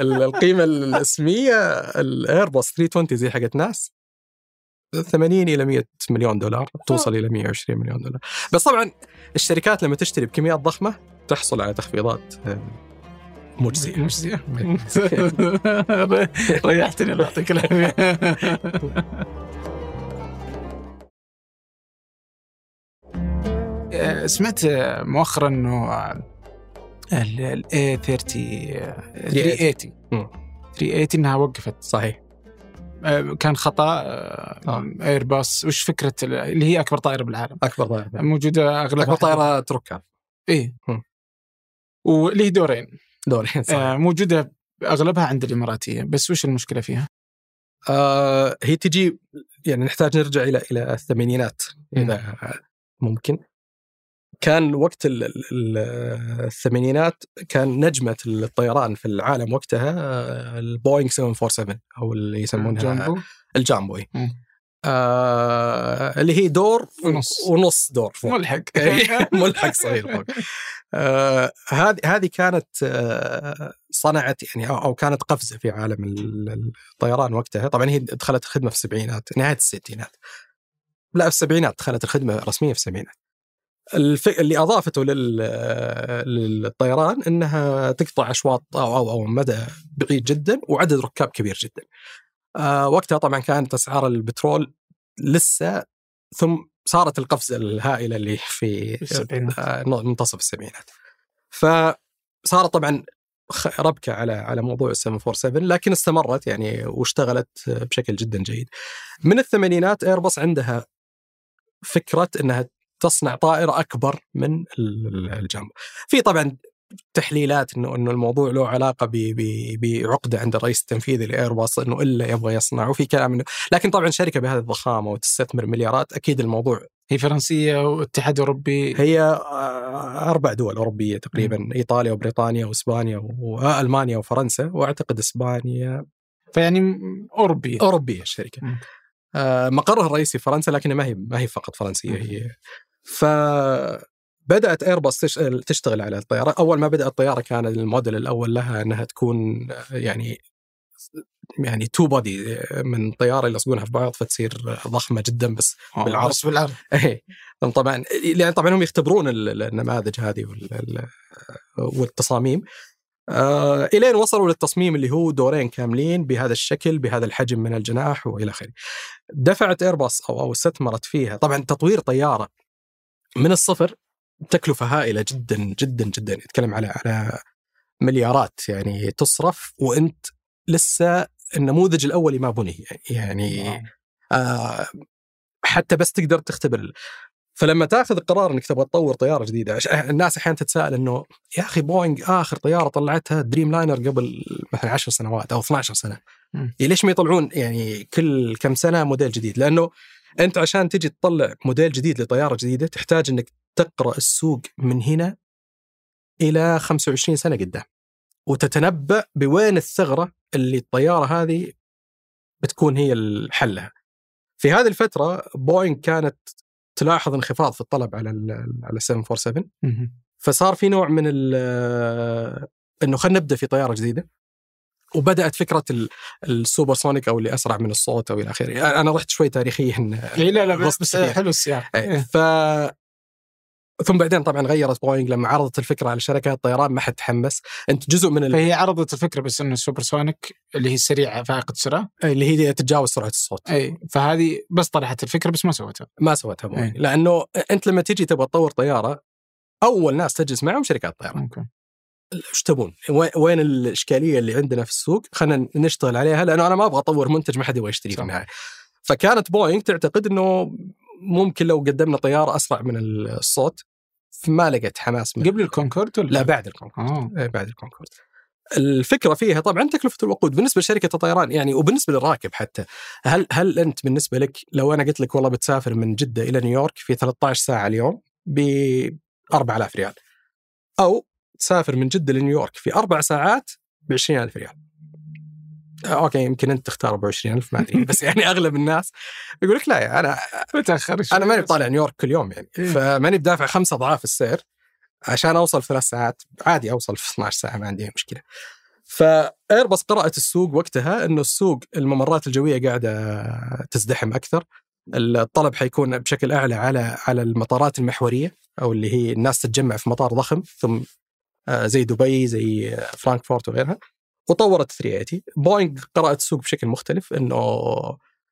S1: [laughs]
S2: القيمة الاسمية الايرباص 320 زي حقت ناس. 80 إلى 100 مليون دولار توصل إلى 120 مليون دولار. بس طبعا الشركات لما تشتري بكميات ضخمة تحصل على تخفيضات مجزية.
S1: مجزية. [laughs] [laughs] ريحتني الله يعطيك العافية. [laughs] آه، سمعت مؤخرا إنه ال A 30 380 380 إنها وقفت.
S2: صحيح.
S1: كان خطأ ايرباص وش فكرة اللي هي أكبر طائرة بالعالم؟
S2: أكبر طائرة
S1: موجودة أغلبها
S2: أكبر طائرة ركاب
S1: إيه. واللي هي دورين.
S2: دورين.
S1: آه موجودة أغلبها عند الإماراتية. بس وش المشكلة فيها؟
S2: آه هي تجي يعني نحتاج نرجع إلى إلى الثمانينات إذا ممكن. كان وقت ال ال الثمانينات كان نجمة الطيران في العالم وقتها آه، البوينغ 747 أو اللي يسمونها
S1: جامبو
S2: الجامبو آه اللي هي دور
S1: ونص
S2: ونص دور فوق.
S1: ملحق. [laughs]
S2: ملحق صغير فوق. آه هذه هذه كانت آه صنعت يعني أو كانت قفزة في عالم الطيران وقتها. طبعا هي دخلت خدمة في السبعينات نهاية الستينات. لا في السبعينات دخلت الخدمة رسمية في السبعينات. الف... اللي أضافته لل... للطيران إنها تقطع أشواط أو أو, أو مدى بعيد جدا وعدد ركاب كبير جدا. آه وقتها طبعا كانت أسعار البترول لسه ثم صارت القفزة الهائلة اللي في
S1: السبعينات
S2: آه منتصف السبعينات. فصارت طبعا ربكة على على موضوع 747 لكن استمرت يعني واشتغلت بشكل جدا جيد. من الثمانينات ايرباص عندها فكرة إنها تصنع طائرة أكبر من الجامبو. في طبعا تحليلات إنه إنه الموضوع له علاقة بعقدة عند الرئيس التنفيذي لإيرباص إنه إلا يبغى يصنع وفي كلام إنه لكن طبعا شركة بهذه الضخامة وتستثمر مليارات أكيد الموضوع
S1: هي فرنسية واتحاد اوروبي
S2: هي آه، أربع دول أوروبية تقريبا م. إيطاليا وبريطانيا وإسبانيا وألمانيا وفرنسا وأعتقد إسبانيا.
S1: فيعني
S2: أوروبية. أوروبية الشركة. آه، مقرها الرئيسي فرنسا لكن ما هي ما هي فقط فرنسية هي ف بدات ايرباص تشتغل على الطيارة. أول ما بدأت الطيارة كان الموديل الأول لها إنها تكون يعني يعني تو بودي من طيارة يلصقونها في بعض فتصير ضخمة جدا بس
S1: بالعرض. بس بالعرض.
S2: إيه. طبعا يعني طبعا هم يختبرون النماذج هذه والتصاميم. آه إلين وصلوا للتصميم اللي هو دورين كاملين بهذا الشكل بهذا الحجم من الجناح وإلى آخره. دفعت ايرباص أو أو استثمرت فيها، طبعا تطوير طيارة من الصفر تكلفة هائلة جدا جدا جدا. يتكلم على على مليارات يعني تصرف وأنت لسه النموذج الأولي ما بني. يعني آه حتى بس تقدر تختبر. فلما تأخذ القرار إنك تبغى تطور طيارة جديدة الناس أحيانا تتساءل إنه يا أخي بوينغ آخر طيارة طلعتها دريم لاينر قبل مثلا 10 سنوات أو 12 سنة. ليش ما يطلعون يعني كل كم سنة موديل جديد؟ لأنه أنت عشان تجي تطلع موديل جديد لطيارة جديدة تحتاج إنك تقرأ السوق من هنا إلى 25 سنة قدام. وتتنبأ وين الثغرة اللي الطيارة هذه بتكون هي حلها. في هذه الفترة بوينغ كانت تلاحظ انخفاض في الطلب على على 747 فصار في نوع من إنه خلينا نبدأ في طيارة جديدة. وبدأت فكرة ال supersonic أو اللي أسرع من الصوت أو إلى آخره. أنا رحت شوي تاريخيا
S1: لا لا بس حلو السياق.
S2: إيه. ف ثم بعدين طبعا غيرت بوينغ لما عرضت الفكرة على شركات الطيران ما حد تحمس. أنت جزء من ال...
S1: فهي عرضت الفكرة بس إنه ال supersonic اللي هي سريعة فائقة السرعه
S2: اللي هي تتجاوز سرعة الصوت.
S1: إي فهذه بس طرحت الفكرة بس ما سوتها.
S2: ما سوتها بوينغ. لأنه أنت لما تجي تبغى تطور طيارة أول ناس تجلس معهم شركات الطيران. إيش تبون؟ وين الإشكالية اللي عندنا في السوق؟ خلينا نشتغل عليها لأنه أنا ما أبغى أطور منتج ما حد يبغى يشتري في النهاية. فكانت بوينغ تعتقد إنه ممكن لو قدمنا طيارة أسرع من الصوت ما لقيت حماس
S1: من قبل الكونكورد ولا
S2: لا بعد الكونكورد آه. بعد الكونكورد الفكرة فيها طبعا تكلفة الوقود بالنسبة لشركة الطيران يعني وبالنسبة للراكب حتى هل هل أنت بالنسبة لك لو أنا قلت لك والله بتسافر من جدة إلى نيويورك في 13 ساعة اليوم ب 4000 ريال أو تسافر من جدة لنيويورك في أربع ساعات ب 20000 ريال. آه، أوكي يمكن أنت تختار ابو 20000 ما أدري بس يعني [laughs] أغلب الناس يقول لك لا يا أنا
S1: متاخر
S2: أنا ماني بطالع نيويورك كل يوم يعني.
S1: إيه.
S2: فماني بدافع خمسة أضعاف السعر عشان أوصل في ثلاث ساعات. عادي أوصل في 12 ساعة ما عندي أي مشكلة. فأيرباص قرأت السوق وقتها إنه السوق الممرات الجوية قاعدة تزدحم أكثر. الطلب حيكون بشكل أعلى على على المطارات المحورية أو اللي هي الناس تتجمع في مطار ضخم ثم زي دبي زي آه، فرانكفورت وغيرها. وطورت 380 بوينغ قرأت السوق بشكل مختلف إنه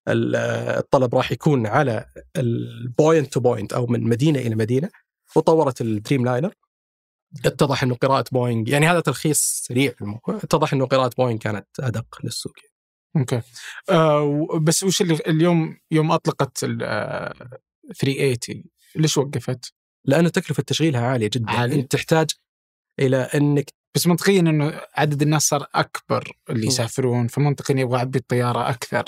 S2: ال- الطلب راح يكون على ال point to point أو من مدينة إلى مدينة. وطورت الدريم لاينر اتضح إنه قراءة بوينغ يعني هذا تلخيص سريع في الموضوع. اتضح إنه قراءة بوينغ كانت أدق للسوق.
S1: أوكي. آه بس وش اللي اليوم يوم أطلقت ال آه، 380 ليش وقفت؟
S2: لأنه تكلفة تشغيلها عالية جدا.
S1: عالية.
S2: أنت تحتاج إلى أنك
S1: بس منطقيا إنه عدد الناس صار أكبر اللي. يسافرون فمنطقيا يبغى يعبي الطياره أكثر.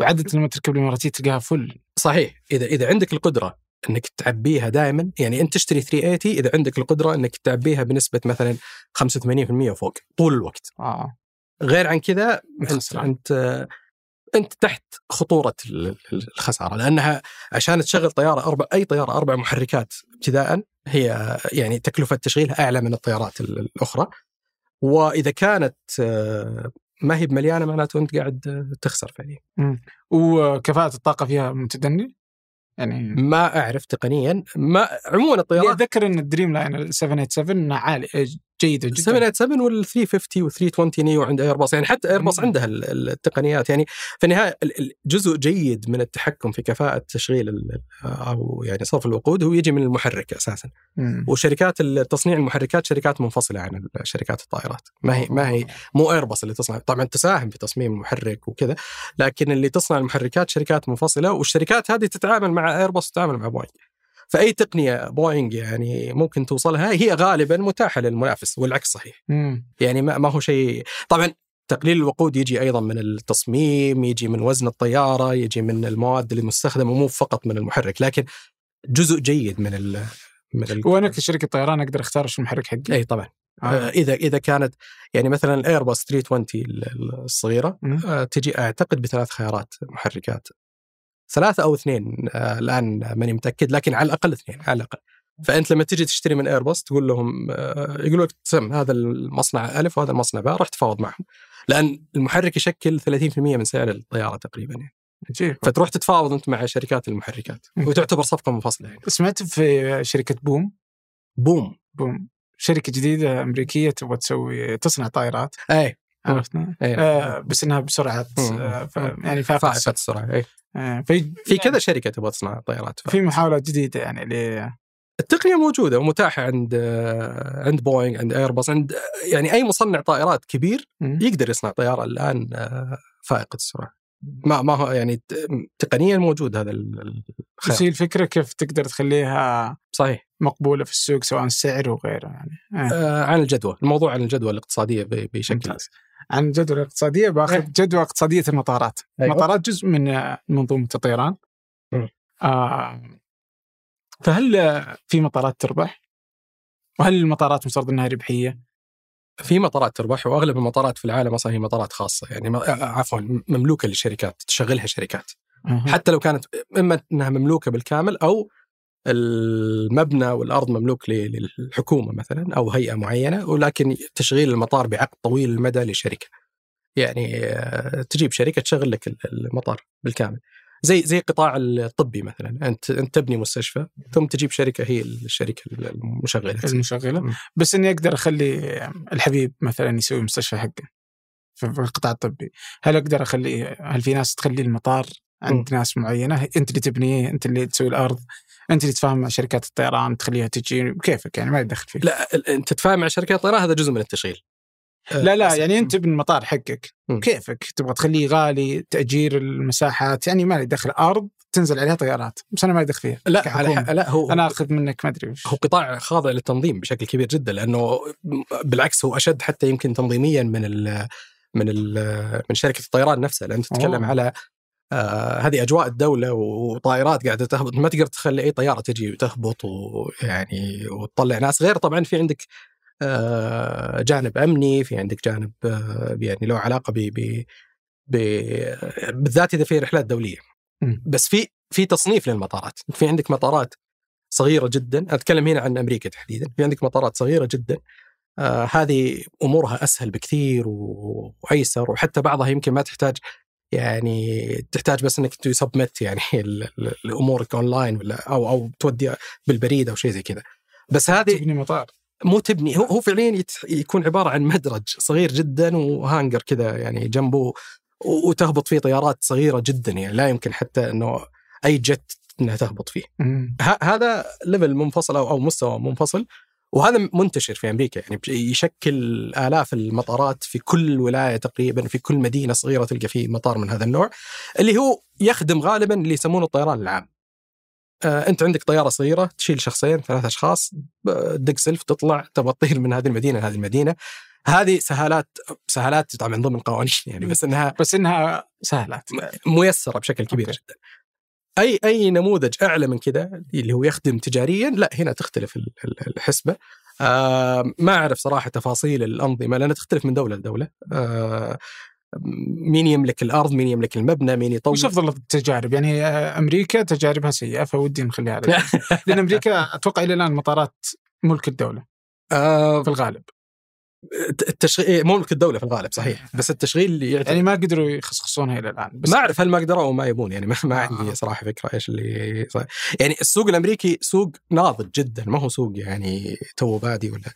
S1: وعاده لما تركب الإماراتية تلقاها فل
S2: صحيح. إذا إذا عندك القدرة إنك تعبيها دائما يعني أنت تشتري 380 إذا عندك القدرة إنك تعبيها بنسبة مثلا 85% وفوق طول الوقت.
S1: آه.
S2: غير عن كذا أنت. أنت تحت خطورة ال- ال- الخسارة لأنها عشان تشغل طيارة أربع أي طيارة أربع محركات ابتداء هي يعني تكلفة تشغيلها أعلى من الطيارات ال- الأخرى. وإذا كانت آه، ما هي بمليانة معناته أنت قاعد آه، تخسر فعليا.
S1: وكفاءة الطاقة فيها متدني؟ يعني
S2: ما أعرف تقنيا. ما عموما الطيارات
S1: اتذكر إن الدريم لاينر 787 عالي جيدة جدا.
S2: 787 وال 350 و 320 نيو عند ايرباص يعني حتى ايرباص. عندها ال- ال- التقنيات. يعني في النهاية ال- ال- جزء جيد من التحكم في كفاءة تشغيل أو يعني صرف الوقود هو يجي من المحرك أساسا.
S1: مم.
S2: وشركات تصنيع المحركات شركات منفصلة عن شركات الطائرات. ما هي ما هي مو ايرباص اللي تصنع. طبعا تساهم في تصميم المحرك وكذا لكن اللي تصنع المحركات شركات منفصلة والشركات هذه تتعامل مع ايرباص وتتعامل مع بوينغ فأي تقنية بوينغ يعني ممكن توصلها هي غالبا متاحة للمنافس والعكس صحيح
S1: مم.
S2: يعني ما, ما هو شيء طبعا تقليل الوقود يجي أيضا من التصميم يجي من وزن الطيارة يجي من المواد اللي مستخدمة مو فقط من المحرك لكن جزء جيد من ال من ال
S1: وأنا كشركه طيران أقدر أختار إيش المحرك حقي
S2: إي طبعا آه.
S1: آه.
S2: اذا إذا كانت يعني مثلا الايرباص 320 ال- الصغيرة
S1: مم.
S2: آه، تجي أعتقد بثلاث خيارات محركات ثلاثة أو اثنين آه، الآن ماني متأكد لكن على الأقل اثنين على الأقل. فأنت لما تجي تشتري من ايرباص تقول لهم آه، يقولوا لك سم هذا المصنع ألف وهذا المصنع باء راح تفاوض معهم. لأن المحرك يشكل 30% من سعر الطيارة تقريبا يعني.
S1: عجيب
S2: فتروح تتفاوض أنت مع شركات المحركات. وتعتبر صفقة منفصلة يعني.
S1: سمعت في شركة بوم؟
S2: بوم.
S1: بوم. شركة جديدة أمريكية تبغى تسوي تصنع طائرات.
S2: اي
S1: عرفتنا
S2: إيه.
S1: آه بس إنها
S2: بسرعة.
S1: آه ف-. يعني فائقه
S2: فائقه السرعه اي
S1: آه في
S2: في كذا شركة تبغى تصنع طيارات
S1: في محاولات جديدة يعني ل
S2: التقنية موجودة ومتاحة عند آه، عند بوينغ عند ايرباص عند آه، يعني أي مصنع طائرات كبير. يقدر يصنع طيارة الآن آه، فائقة السرعه ما ما هو يعني ت- تقنيا موجود هذا ال- ال-
S1: بس
S2: الخيار
S1: هي الفكرة كيف تقدر تخليها
S2: صحيح
S1: مقبولة في السوق سواء السعر وغيره يعني آه.
S2: آه، عن الجدوى الموضوع عن الجدوى الاقتصادية ب- بشكل
S1: ممتاز. عن الجدوى الاقتصاديه بأخذ
S2: إيه.
S1: جدوى اقتصادية المطارات
S2: أيوة.
S1: المطارات جزء من منظومة الطيران. آه فهل في مطارات تربح؟ وهل المطارات مفترض إنها ربحية؟
S2: في مطارات تربح وأغلب المطارات في العالم أصلا هي مطارات خاصة يعني ما- عفوا مملوكة للشركات تشغلها شركات. حتى لو كانت إما إنها مملوكة بالكامل أو المبنى والأرض مملوك للحكومة مثلا أو هيئة معينة ولكن تشغيل المطار بعقد طويل المدى لشركة. يعني آه، تجيب شركة تشغل لك ال- المطار بالكامل. زي زي القطاع الطبي مثلا أنت أنت تبني مستشفى ثم تجيب شركة هي الشركة
S1: المشغلة.
S2: المشغلة.
S1: بس إني أقدر أخلي الحبيب مثلا يسوي مستشفى حقه في في القطاع الطبي هل أقدر أخلي هل في ناس تخلي المطار عند ناس معينة. أنت اللي تبنيه أنت اللي تسوي الأرض أنت اللي تتفاهم مع شركات الطيران تخليها تجي كيفك يعني؟ ما يدخل فيك.
S2: لا أنت تتفاهم مع شركات الطيران هذا جزء من التشغيل. آه،
S1: لا لا يعني أنت تبني المطار حقك.
S2: مم.
S1: كيفك؟ تبغى تخليه غالي تأجير المساحات يعني ما لي دخل. أرض تنزل عليها طيارات بس أنا ما ادخل فيها.
S2: لا. على لا هو
S1: أنا أخذ منك ما أدري
S2: هو قطاع خاضع للتنظيم بشكل كبير جدا لأنه بالعكس هو أشد حتى يمكن تنظيميا من ال من ال من شركة الطيران نفسها. لأن تتكلم
S1: أوه.
S2: على آه هذه أجواء الدولة وطائرات قاعدة تهبط. ما تقدر تخلي أي طيارة تجي وتهبط ويعني وتطلع ناس. غير طبعا في عندك آه جانب أمني في عندك جانب آه يعني له علاقة ب بالذات إذا في رحلات
S1: دولية.
S2: بس في في تصنيف للمطارات. في عندك مطارات صغيرة جدا. أتكلم هنا عن أمريكا تحديدا. في عندك مطارات صغيرة جدا. آه هذه أمورها أسهل بكثير وأيسر. وحتى بعضها يمكن ما تحتاج يعني تحتاج بس إنك ت submit يعني [laughs] الأمورك اونلاين ولا أو أو تودي بالبريد أو شيء زي كذا. بس هذه
S1: تبني مطار.
S2: مو تبني هو هو فعليا يكون عبارة عن مدرج صغير جدا وهانجر كذا يعني جنبه وتهبط فيه طيارات صغيرة جدا يعني لا يمكن حتى إنه أي جت إنها تهبط فيه. هذا ليفل منفصل أو أو مستوى منفصل. وهذا منتشر في أمريكا يعني يشكل آلاف المطارات في كل ولاية تقريبا في كل مدينة صغيرة تلقى فيه مطار من هذا النوع اللي هو يخدم غالبا اللي يسمونه الطيران العام. آه أنت عندك طيارة صغيرة تشيل شخصين ثلاث أشخاص تدق سلف تطلع تبغى تطير من هذه المدينة لهذه المدينة. هذه سهالات سهالات طبعا من ضمن قوانين [laughs] يعني بس إنها
S1: بس إنها سهلات
S2: ميسرة بشكل كبير
S1: أوكي.
S2: جدا. أي أي نموذج أعلى من كذا اللي هو يخدم تجاريا لا هنا تختلف ال- ال- الحسبة. آه ما أعرف صراحة تفاصيل الأنظمة لأنها تختلف من دولة لدولة. آه مين يملك الأرض، مين يملك المبنى، مين يطور
S1: وش أفضل التجارب؟ يعني آه، أمريكا تجاربها سيئة فودي نخليها على. [laughs] لأن أمريكا أتوقع إلى الآن مطارات ملك الدولة
S2: آه
S1: في الغالب
S2: التشغيل مو ملك الدولة في الغالب صحيح [laughs] بس التشغيل اللي يعتمد
S1: يعني ما قدروا يخصخصونها إلى الآن بس
S2: ما أعرف هل ما قدروا أو ما يبون يعني ما, ما
S1: آه.
S2: عندي صراحة فكرة إيش اللي صار. يعني السوق الأمريكي سوق ناضج جدا ما هو سوق يعني تو بادي ولا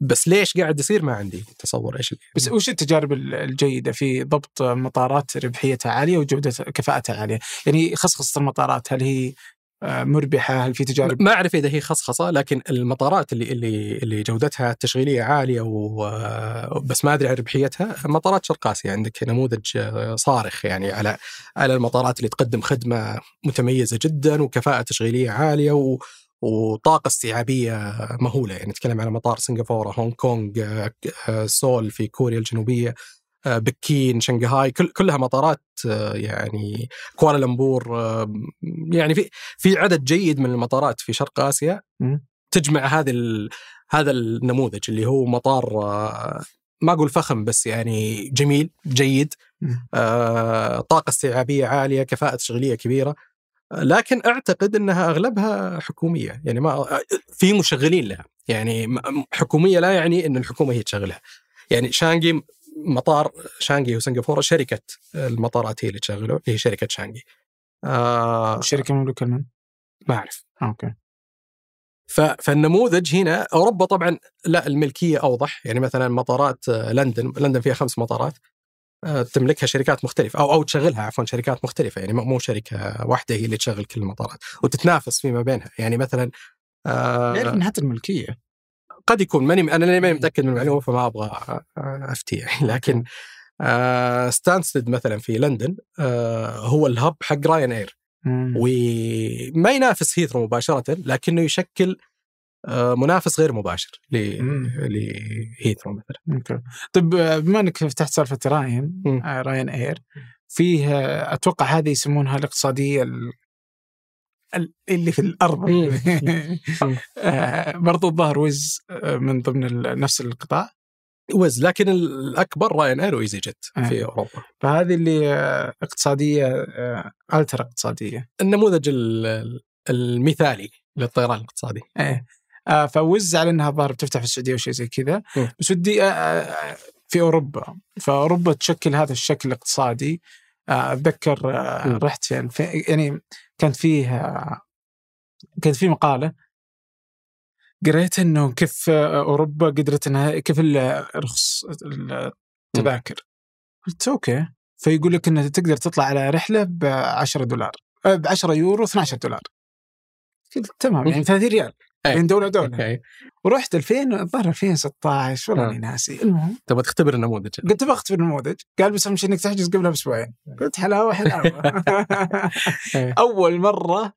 S2: بس ليش قاعد يصير ما عندي تصور إيش اللي
S1: بس وش التجارب ال- الجيدة في ضبط مطارات ربحيتها عالية وجودة كفاءتها عالية؟ يعني خصخصه المطارات هل هي مربحة؟ هل في تجارب؟
S2: ما أعرف إذا هي خصخصة لكن المطارات اللي اللي اللي جودتها التشغيلية عالية و بس ما أدري عن ربحيتها مطارات شرق اسيا عندك نموذج آه، صارخ يعني على على المطارات اللي تقدم خدمة متميزة جدا وكفاءة تشغيلية عالية و وطاقة استيعابية مهولة يعني نتكلم على مطار سنغافورة هونغ كونغ آه، آه، سول في كوريا الجنوبية آه، بكين شنغهاي كل كلها مطارات آه، يعني كوالالمبور آه، يعني في في عدد جيد من المطارات في شرق
S1: آسيا.
S2: تجمع ال- هذا النموذج اللي هو مطار آه، ما أقول فخم بس يعني جميل جيد. آه، طاقة استيعابية عالية كفاءة تشغيلية كبيرة آه، لكن أعتقد إنها أغلبها حكومية يعني ما آه، في مشغلين لها يعني حكومية لا يعني إن الحكومة هي تشغلها يعني شانغي مطار شانغي وسنغافوره شركة المطارات هي اللي تشغله هي شركة شانغي. آه
S1: الشركة مملوكه من؟
S2: ما أعرف.
S1: آه،
S2: أوكي. فالنموذج هنا أوروبا طبعا لا الملكية أوضح. يعني مثلا مطارات آه، لندن لندن فيها خمس مطارات. آه، تملكها شركات مختلفة أو أو تشغلها عفوا شركات مختلفة. يعني مو شركة واحدة هي اللي تشغل كل المطارات. وتتنافس فيما بينها. يعني مثلا آه،
S1: يعرف إنها الملكية.
S2: قد يكون ماني أنا ماني متأكد من المعلومة فما أبغى افتي يعني [laughs] لكن آه ستانستد مثلا في لندن آه هو ال hub حق راين اير. وما ينافس هيثرو مباشرة لكنه يشكل آه، منافس غير مباشر. لهيثرو مثلا.
S1: طيب بما إنك فتحت سالفة راين راين اير فيه أتوقع هذه يسمونها الاقتصادية ال- ال- اللي في الأرض.
S2: مم. [laughs] [laughs]
S1: آه، برضو الظاهر ويز آه، من ضمن نفس القطاع.
S2: وز لكن الأكبر راين أير وايزي جيت
S1: آه.
S2: في أوروبا.
S1: فهذه اللي اقتصادية ألترا اقتصادية.
S2: النموذج ال- المثالي للطيران الاقتصادي.
S1: إيه. آه، فوز على إنها ظاهر بتفتح في السعودية وشيء زي كذا. بس ودي في أوروبا. فأوروبا تشكل هذا الشكل الاقتصادي. أتذكر آه،. رحت في الف- يعني كانت فيه آه، كانت في مقالة قريت إنه كيف آه، أوروبا قدرت إنها كيف الرخص التذاكر قلت أوكي فيقول لك انك تقدر تطلع على رحلة ب 10 دولار ب 10 يورو 12 دولار قلت تمام يعني 30 ريال
S2: أي.
S1: بين دولة
S2: ودولة.
S1: ورحت 2000 الظاهر 2016 والله
S2: آه.
S1: إني ناسي. المهم.
S2: تبغى تختبر النموذج؟
S1: قلت بختبر النموذج. قال بس أهم شيء إنك تحجز قبلها بأسبوعين. قلت حلاوه حلاوه. [laughs] [laughs] أول مرة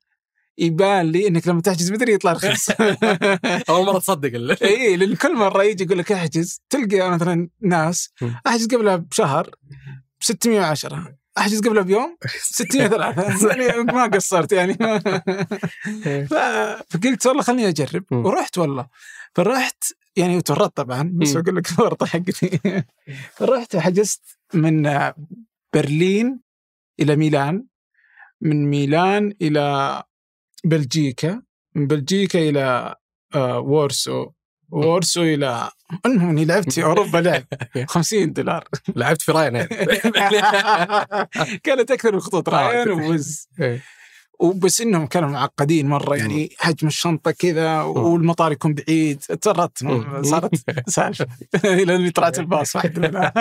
S1: يبان لي إنك لما تحجز بدري يطلع رخيص. [laughs]
S2: أول مرة تصدق
S1: اي لأن كل مرة يجي يقول لك احجز تلقى مثلا ناس. أحجز قبلها بشهر ب 610 أحجز قبلها بيوم؟ [laughs] 603 يعني ما قصرت يعني. [laughs] فقلت والله خليني
S2: أجرب.
S1: ورحت والله. فرحت يعني وتورطت طبعا. بس
S2: م.
S1: بقول لك الورطة حقتي. [laughs] فرحت وحجزت من برلين إلى ميلان. من ميلان إلى بلجيكا. من بلجيكا إلى آه، وورسو وورسو إلى المهم اني لعبت في اوروبا لعب. [laughs] 50 دولار.
S2: لعبت في راين [laughs]
S1: كانت أكثر من خطوط رايان وويز.
S2: إيه.
S1: وبس إنهم كانوا معقدين مرة يعني حجم الشنطة كذا والمطار يكون بعيد.
S2: مم.
S1: صارت [laughs] سالفة. إلى اني طلعت الباص لله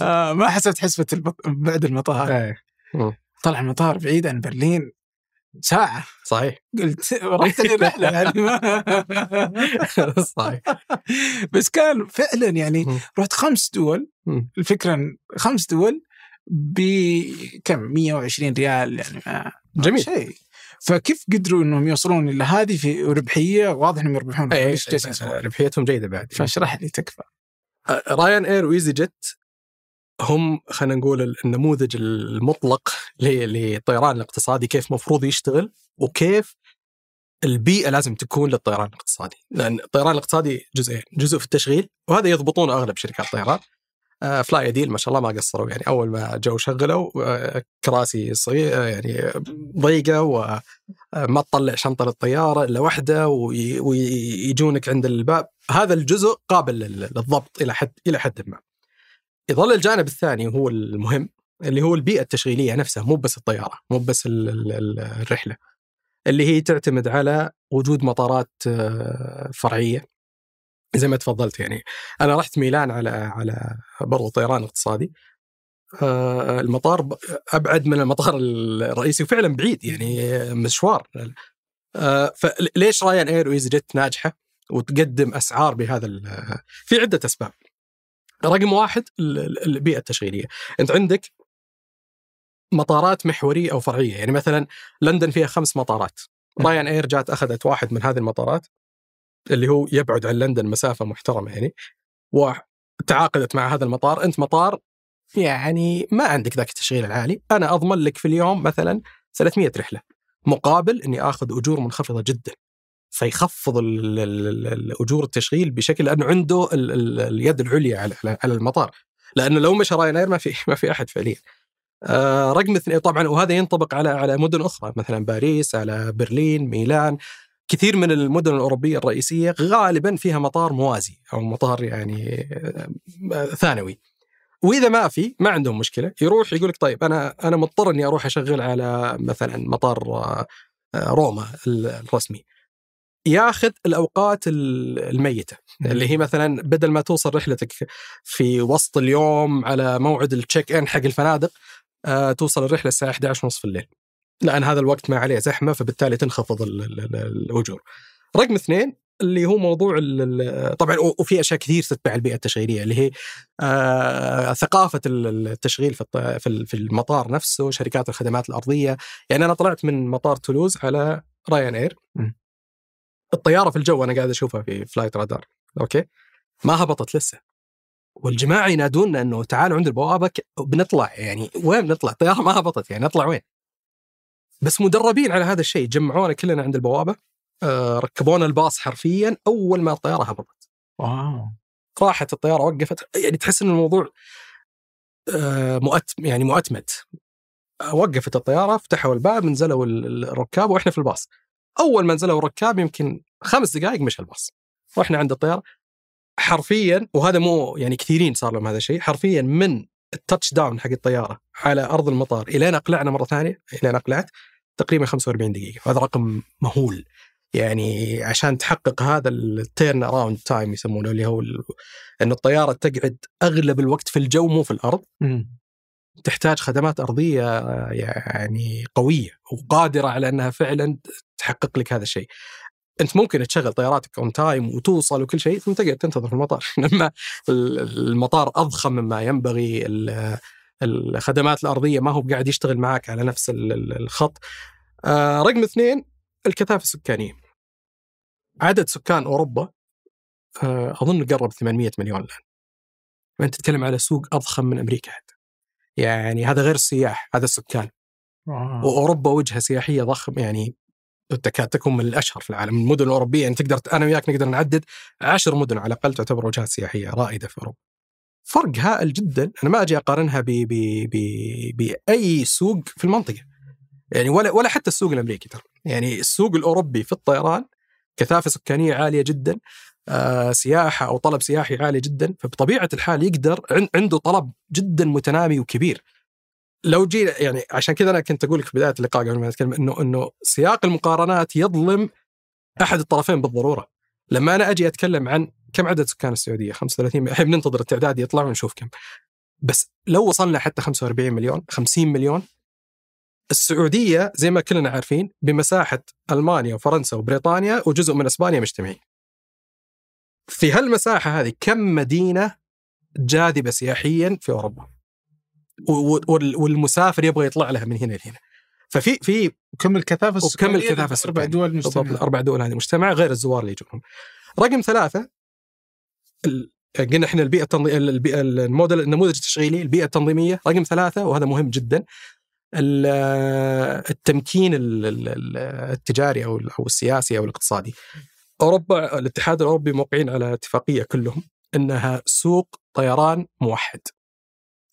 S1: آه، ما حسبت حسبة بعد المطار.
S2: إيه.
S1: طلع المطار بعيد عن برلين. ساعة.
S2: صحيح.
S1: قلت [laughs] رحت لي الرحله يعني ما [laughs]
S2: صحيح.
S1: بس كان فعلا يعني. رحت خمس دول. إن خمس دول بكم 120 ريال يعني ما
S2: جميل.
S1: شيء. فكيف قدروا إنهم يوصلون إلى هذه في ربحية؟ واضح إنهم يربحون.
S2: إيه،
S1: يسوون؟
S2: ربحيتهم جيدة بعد.
S1: فاشرح لي تكفى.
S2: رايان إير وايزي جيت هم خلينا نقول ال- النموذج المطلق للطيران الاقتصادي كيف مفروض يشتغل وكيف البيئة لازم تكون للطيران الاقتصادي. لأن الطيران الاقتصادي جزئين جزء في التشغيل وهذا يضبطونه أغلب شركات الطيران. آه، فلاي ديل ما شاء الله ما قصروا يعني أول ما جو شغلوا آه، كراسي صغيرة يعني ضيقة وما تطلع شنطة للطيارة إلا واحدة وي- ويجونك عند الباب. هذا الجزء قابل لل- للضبط إلى حد إلى حد ما. يظل الجانب الثاني هو المهم اللي هو البيئة التشغيلية نفسها مو بس الطيارة مو بس ال- ال- ال- الرحلة. اللي هي تعتمد على وجود مطارات آه، فرعية. زي ما تفضلت يعني أنا رحت ميلان على على برضو طيران اقتصادي. آه، المطار أبعد من المطار الرئيسي وفعلا بعيد يعني مشوار. فليش رايان اير وايزي جيت ناجحة وتقدم أسعار بهذا في عدة أسباب. رقم واحد ال- ال- البيئة التشغيلية. أنت عندك مطارات محورية أو فرعية. يعني مثلا لندن فيها خمس مطارات. رايان إير جات أخذت واحد من هذه المطارات اللي هو يبعد عن لندن مسافة محترمة يعني وتعاقدت مع هذا المطار. أنت مطار يعني ما عندك ذاك التشغيل العالي. أنا أضمن لك في اليوم مثلا 300 رحلة. مقابل أني آخذ أجور منخفضة جدا. فيخفض الأجور التشغيل بشكل لأنه عنده ال- ال- اليد العليا على على المطار لأنه لو مشى راين اير ما في ما في أحد فعليا. آه رقم اثنين طبعا وهذا ينطبق على على مدن أخرى مثلا باريس على برلين ميلان كثير من المدن الأوروبية الرئيسية غالبا فيها مطار موازي أو مطار يعني آه، ثانوي. وإذا ما في ما عندهم مشكلة يروح يقول لك طيب أنا أنا مضطر إني أروح أشغل على مثلا مطار آه، آه، روما الرسمي. ياخذ الأوقات ال- الميتة اللي هي مثلا بدل ما توصل رحلتك في وسط اليوم على موعد التشيك ان حق الفنادق آه توصل الرحلة الساعة 11 ونص في الليل لأن هذا الوقت ما عليه زحمة فبالتالي تنخفض ال- ال- ال- الأجور. رقم اثنين اللي هو موضوع طبعا وفي أشياء كثير تتبع البيئة التشغيلية اللي هي آه ثقافة ال- التشغيل في في ال- في المطار نفسه، شركات الخدمات الأرضية، يعني أنا طلعت من مطار تولوز على رايان اير. الطيارة في الجو أنا قاعد أشوفها في فلايت رادار أوكي؟ ما هبطت لسه. والجماعة ينادونا إنه تعالوا عند البوابه بنطلع يعني وين بنطلع؟ الطياره ما هبطت يعني نطلع وين؟ بس مدربين على هذا الشيء جمعونا كلنا عند البوابة آه ركبونا الباص حرفيا أول ما الطيارة هبطت.
S1: واو.
S2: راحت الطيارة وقفت. يعني تحس إن الموضوع آه مؤت يعني مؤتمت. آه، وقفت الطيارة فتحوا الباب نزلوا ال- ال- الركاب وإحنا في الباص. أول ما نزلوا الركاب يمكن خمس دقائق مشى الباص. وإحنا عند الطيارة. حرفيا وهذا مو يعني كثيرين صار لهم هذا الشيء حرفيا من التاتش داون حق الطيارة على أرض المطار الين أقلعنا مرة ثانية الين أقلعت تقريبا 45 دقيقة. وهذا رقم مهول. يعني عشان تحقق هذا ال turnaround time يسمونه اللي هو إن الطيارة تقعد أغلب الوقت في الجو مو في
S1: الأرض.
S2: تحتاج خدمات أرضية يعني قوية وقادرة على أنها فعلا تحقق لك هذا الشيء. أنت ممكن تشغل طياراتك on time وتوصل وكل شيء ثم تقعد تنتظر في المطار. [laughs] لما المطار أضخم مما ينبغي الخدمات الأرضية ما هو قاعد يشتغل معك على نفس الخط. آه، رقم اثنين الكثافة السكانية. عدد سكان أوروبا آه، أظن قرب 800 مليون الآن. أنت تتكلم على سوق أضخم من أمريكا. حتى يعني هذا غير السياح هذا السكان. وأوروبا وجهة سياحية ضخم يعني تكاد تكون من الأشهر في العالم المدن الأوروبية يعني تقدر أنا وياك نقدر نعدد عشر مدن على الأقل تعتبر وجهات سياحية رائدة في أوروبا. فرق هائل جدا أنا ما أجي أقارنها ب ب ب بأي سوق في المنطقة. يعني ولا ولا حتى السوق الأمريكي ترى. يعني السوق الأوروبي في الطيران كثافة سكانية عالية جدا. آه سياحه أو طلب سياحي عالي جدا فبطبيعة الحال يقدر عنده طلب جدا متنامي وكبير. لو جينا يعني عشان كذا أنا كنت أقول لك في بداية اللقاء قبل ما نتكلم إنه إنه سياق المقارنات يظلم أحد الطرفين بالضرورة. لما أنا أجي أتكلم عن كم عدد سكان السعودية؟ 35 الحين بننتظر التعداد يطلع ونشوف كم. بس لو وصلنا حتى 45 مليون 50 مليون السعودية زي ما كلنا عارفين بمساحة ألمانيا وفرنسا وبريطانيا وجزء من إسبانيا مجتمعين. في هالمساحة هذه كم مدينة جاذبة سياحيا في أوروبا؟ والمسافر يبغى يطلع لها من هنا لهنا. ففي في
S1: وكم الكثافة
S2: السكانية وكم الكثافة السكانية
S1: أربع دول مجتمعة
S2: الأربع دول هذه مجتمعة غير الزوار اللي يجونهم. رقم ثلاثة قلنا إحنا البيئة التنظيميه البيئة الموديل النموذج التشغيلي البيئة التنظيمية رقم ثلاثة وهذا مهم جدا التمكين التجاري أو أو السياسي أو الاقتصادي. أوروبا الاتحاد الأوروبي موقعين على اتفاقية كلهم إنها سوق طيران موحد.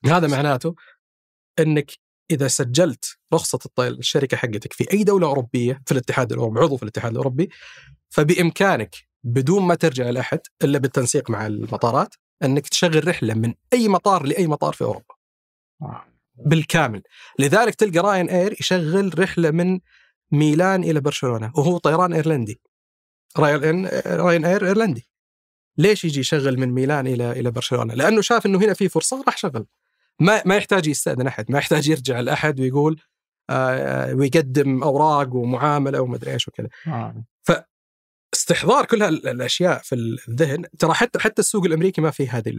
S2: هذا معناته إنك إذا سجلت رخصة الشركة حقتك في أي دولة أوروبية في الاتحاد الأوروبي عضو في الاتحاد الأوروبي فبإمكانك بدون ما ترجع لاحد إلا بالتنسيق مع المطارات إنك تشغل رحلة من أي مطار لأي مطار في أوروبا. بالكامل لذلك تلقى راين إير يشغل رحلة من ميلان إلى برشلونة وهو طيران إيرلندي راين راين إير إيرلندي ليش يجي يشغل من ميلان إلى إلى برشلونة؟ لأنه شاف إنه هنا في فرصة راح شغل ما ما يحتاج يستأذن أحد، ما يحتاج يرجع لأحد ويقول آه ويقدم أوراق ومعاملة ومدري إيش وكذا. آه. فاستحضار كل هالاشياء في الذهن ترى حتى حتى السوق الأمريكي ما فيه هذه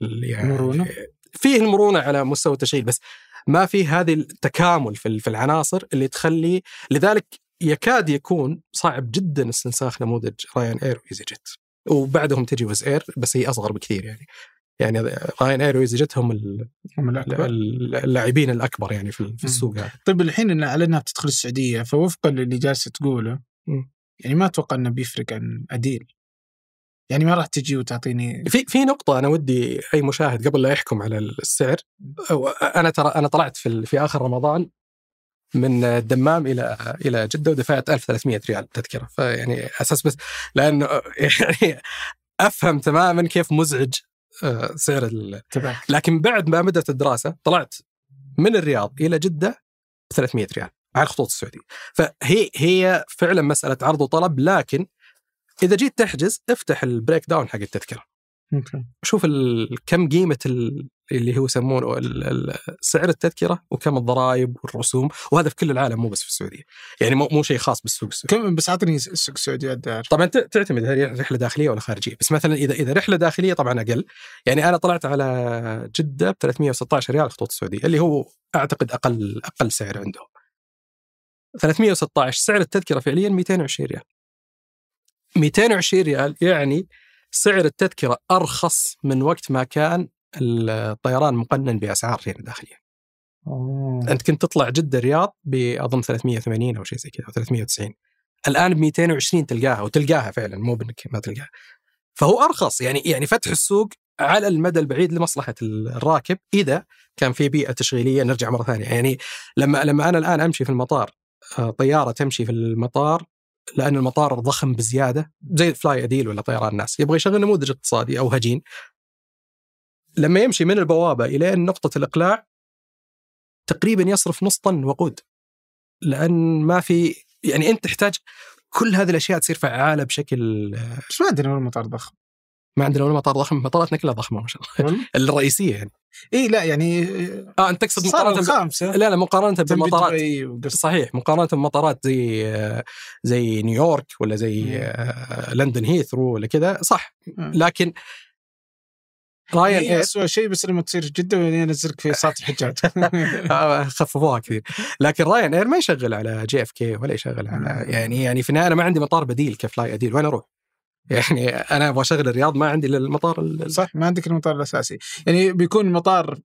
S1: يعني المرونة
S2: فيه المرونة على مستوى التشغيل بس ما فيه هذه التكامل في العناصر اللي تخلي لذلك يكاد يكون صعب جدا استنساخ نموذج رايان اير وايزي جيت وبعدهم تجي ويز إير بس هي أصغر بكثير يعني. يعني راين اير وايزي جيت هم, اللاعبين الأكبر يعني في, في السوق هذا
S1: طيب الحين على انها بتدخل السعودية فوفقا للي جالس تقوله يعني ما أتوقع إنه بيفرق عن أديل. يعني ما راح تجي وتعطيني
S2: في في نقطة أنا ودي أي مشاهد قبل لا يحكم على السعر. أنا ترى أنا طلعت في في آخر رمضان من الدمام إلى إلى جدة ودفعت 1300 ريال تذكرة. فيعني أساس بس لأنه [laughs] يعني أفهم تماما كيف مزعج آه، سعر لكن بعد ما بدأت الدراسة طلعت من الرياض إلى جدة ب 300 ريال على الخطوط السعودية. فهي هي فعلا مسألة عرض وطلب لكن إذا جيت تحجز افتح ال breakdown حق التذكرة. أوكي. شوف كم قيمة اللي هو يسمونه سعر التذكرة وكم الضرائب والرسوم وهذا في كل العالم مو بس في السعودية. يعني مو, مو شيء خاص بالسوق السعودي.
S1: كم بس أعطني السوق السعودي الدار
S2: طبعا تعتمد هل رحلة داخلية ولا خارجية. بس مثلا اذا إذا رحلة داخلية طبعا أقل. يعني أنا طلعت على جدة ب 316 ريال الخطوط السعودية اللي هو أعتقد أقل أقل سعر عندهم. 316 سعر التذكرة فعليا 220 ريال. 220 ريال يعني سعر التذكرة أرخص من وقت ما كان الطيران مقنن بأسعار هنا داخلية. أوه. أنت كنت تطلع جدة الرياض بأظن 380 أو شيء زي كذا أو 390 الآن ب 220 تلقاها وتلقاها فعلا مو بأنك ما تلقاها. فهو أرخص يعني يعني فتح السوق على المدى البعيد لمصلحة الراكب. إذا كان في بيئة تشغيلية نرجع مرة ثانية. يعني لما لما أنا الآن أمشي في المطار آه، طيارة تمشي في المطار لأن المطار ضخم بزيادة زي فلاي أديل ولا طيران الناس يبغى يشغل نموذج اقتصادي أو هجين. لما يمشي من البوابة إلى نقطة الإقلاع تقريبا يصرف نص طن وقود. لأن ما في يعني أنت تحتاج كل هذه الأشياء تصير فعالة بشكل
S1: إيش ما أدري المطار ضخم.
S2: ما عندنا ولا مطار ضخم مطاراتنا كلها ضخمة ما شاء الله. [laughs] الرئيسية يعني.
S1: اي لا يعني
S2: آه أنت تقصد مقارنة ب... لا لا مقارنة بالمطارات صحيح مقارنة بمطارات زي زي نيويورك ولا زي. آه، لندن هيثرو ولا كذا صح. لكن رايان
S1: هي
S2: اير
S1: اسوء شيء بس لما تصير جدة وينزلك في ساعه الحجاج. [laughs]
S2: آه، خففوها كثير. لكن رايان اير ما يشغل على جي إف كي ولا يشغل على يعني يعني في النهاية أنا ما عندي مطار بديل كفلاي أديل. وين أروح؟ [laughs] يعني أنا أبغى أشغل الرياض ما عندي إلا المطار ال-
S1: صح ما عندك المطار الأساسي. يعني بيكون مطار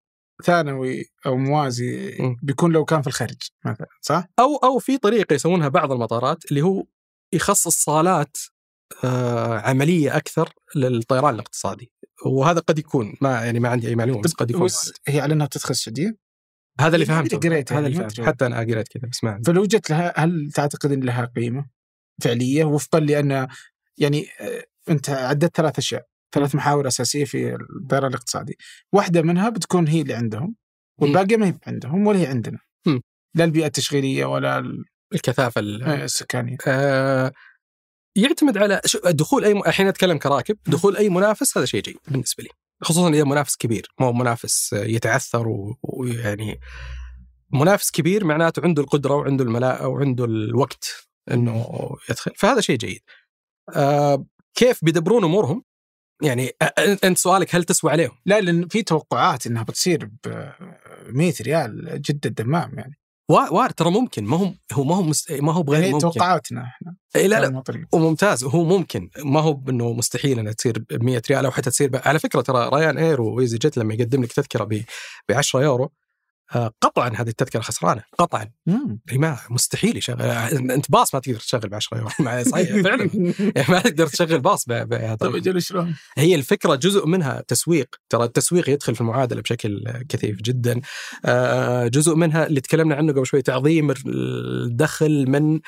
S1: ثانوي أو موازي. بيكون لو كان في الخارج مثلا صح؟
S2: أو أو في طريقه يسوونها بعض المطارات اللي هو يخصص صالات آه، عملية أكثر للطيران الاقتصادي. وهذا قد يكون ما يعني ما عندي أي معلومة بس قد يكون
S1: بس هي على إنها تدخل السعودية؟
S2: هذا اللي
S1: ما
S2: فهمته.
S1: قريت
S2: هذا
S1: يعني،
S2: اللي فهمته. حتى أنا قريت كذا بس ما عندي.
S1: فلو جت لها هل تعتقد ان لها قيمة فعلية وفقا لأن يعني آه، انت عدت ثلاث أشياء ثلاث محاور أساسية في الطيران الاقتصادي واحدة منها بتكون هي اللي عندهم والباقيه ما هي عندهم ولا هي عندنا. لا البيئة التشغيلية ولا ال-
S2: الكثافة ال-
S1: آه، السكانية.
S2: آه، يعتمد على دخول أي الحين أتكلم كراكب دخول أي منافس هذا شيء جيد بالنسبة لي. خصوصا إذا منافس كبير ما هو منافس آه، يتعثر ويعني منافس كبير معناته عنده القدرة وعنده الملاءه وعنده الوقت إنه يدخل فهذا شيء جيد. كيف بيدبرون أمورهم؟ يعني آه، أنت سؤالك هل تسوى عليهم؟
S1: لا لأن في توقعات إنها بتصير ب 100 ريال جدة الدمام يعني.
S2: وا- وارد ترى ممكن. ما هو هو ما هو مست... ما هو بغير
S1: يعني
S2: ممكن.
S1: توقعاتنا إحنا
S2: إيه لا لا. وممتاز هو ممكن. ما هو إنه مستحيل إنها تصير ب 100 ريال أو حتى تصير ب... على فكرة ترى رايان إير وإيزي جيت لما يقدم لك تذكرة ب ب 10 يورو آه، قطعا هذه التذكرة خسرانة قطعا. ما مستحيل يشغل أنت باص ما تقدر تشغل ب 10 يورو صحيح. [laughs] فعلا. يعني ما تقدر تشغل باص ب-
S1: طيب أجل شلون؟
S2: هي الفكرة جزء منها تسويق. ترى التسويق يدخل في المعادلة بشكل كثيف جدا. آه، جزء منها اللي تكلمنا عنه قبل شوي تعظيم الدخل من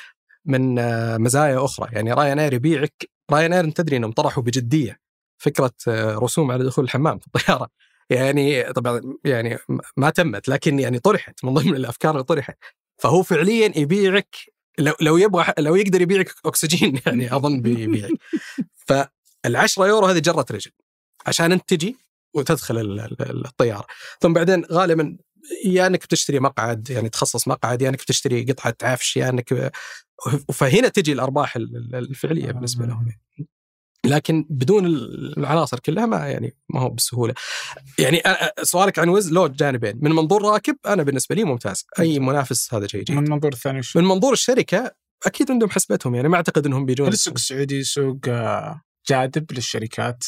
S2: من آه، مزايا أخرى. يعني راين اير يبيعك راين اير تدري إنهم طرحوا بجدية فكرة آه، رسوم على دخول الحمام في الطيارة. يعني طبعا يعني ما تمت لكن يعني طرحت من ضمن الأفكار اللي طرحت. فهو فعليا يبيعك لو لو يبغى لو يقدر يبيعك أكسجين [laughs] يعني أظن بيبيعك. فالعشرة يورو هذه جرة رجل عشان أنت تجي وتدخل ال- ال- الطيارة. ثم بعدين غالبا يا إنك بتشتري مقعد يعني تخصص مقعد يا إنك بتشتري قطعة عفش يا انك فهنا تجي الأرباح ال- ال- الفعلية بالنسبة لهم. لكن بدون العناصر كلها ما يعني ما هو بالسهوله يعني سؤالك عن وز له جانبين. من منظور راكب أنا بالنسبة لي ممتاز. أي منافس هذا شيء جيد.
S1: من المنظور الثاني شو؟
S2: من منظور الشركة أكيد عندهم حسبتهم يعني. ما أعتقد إنهم بيجون
S1: هل السوق السعودي سوق آه، جاذب للشركات؟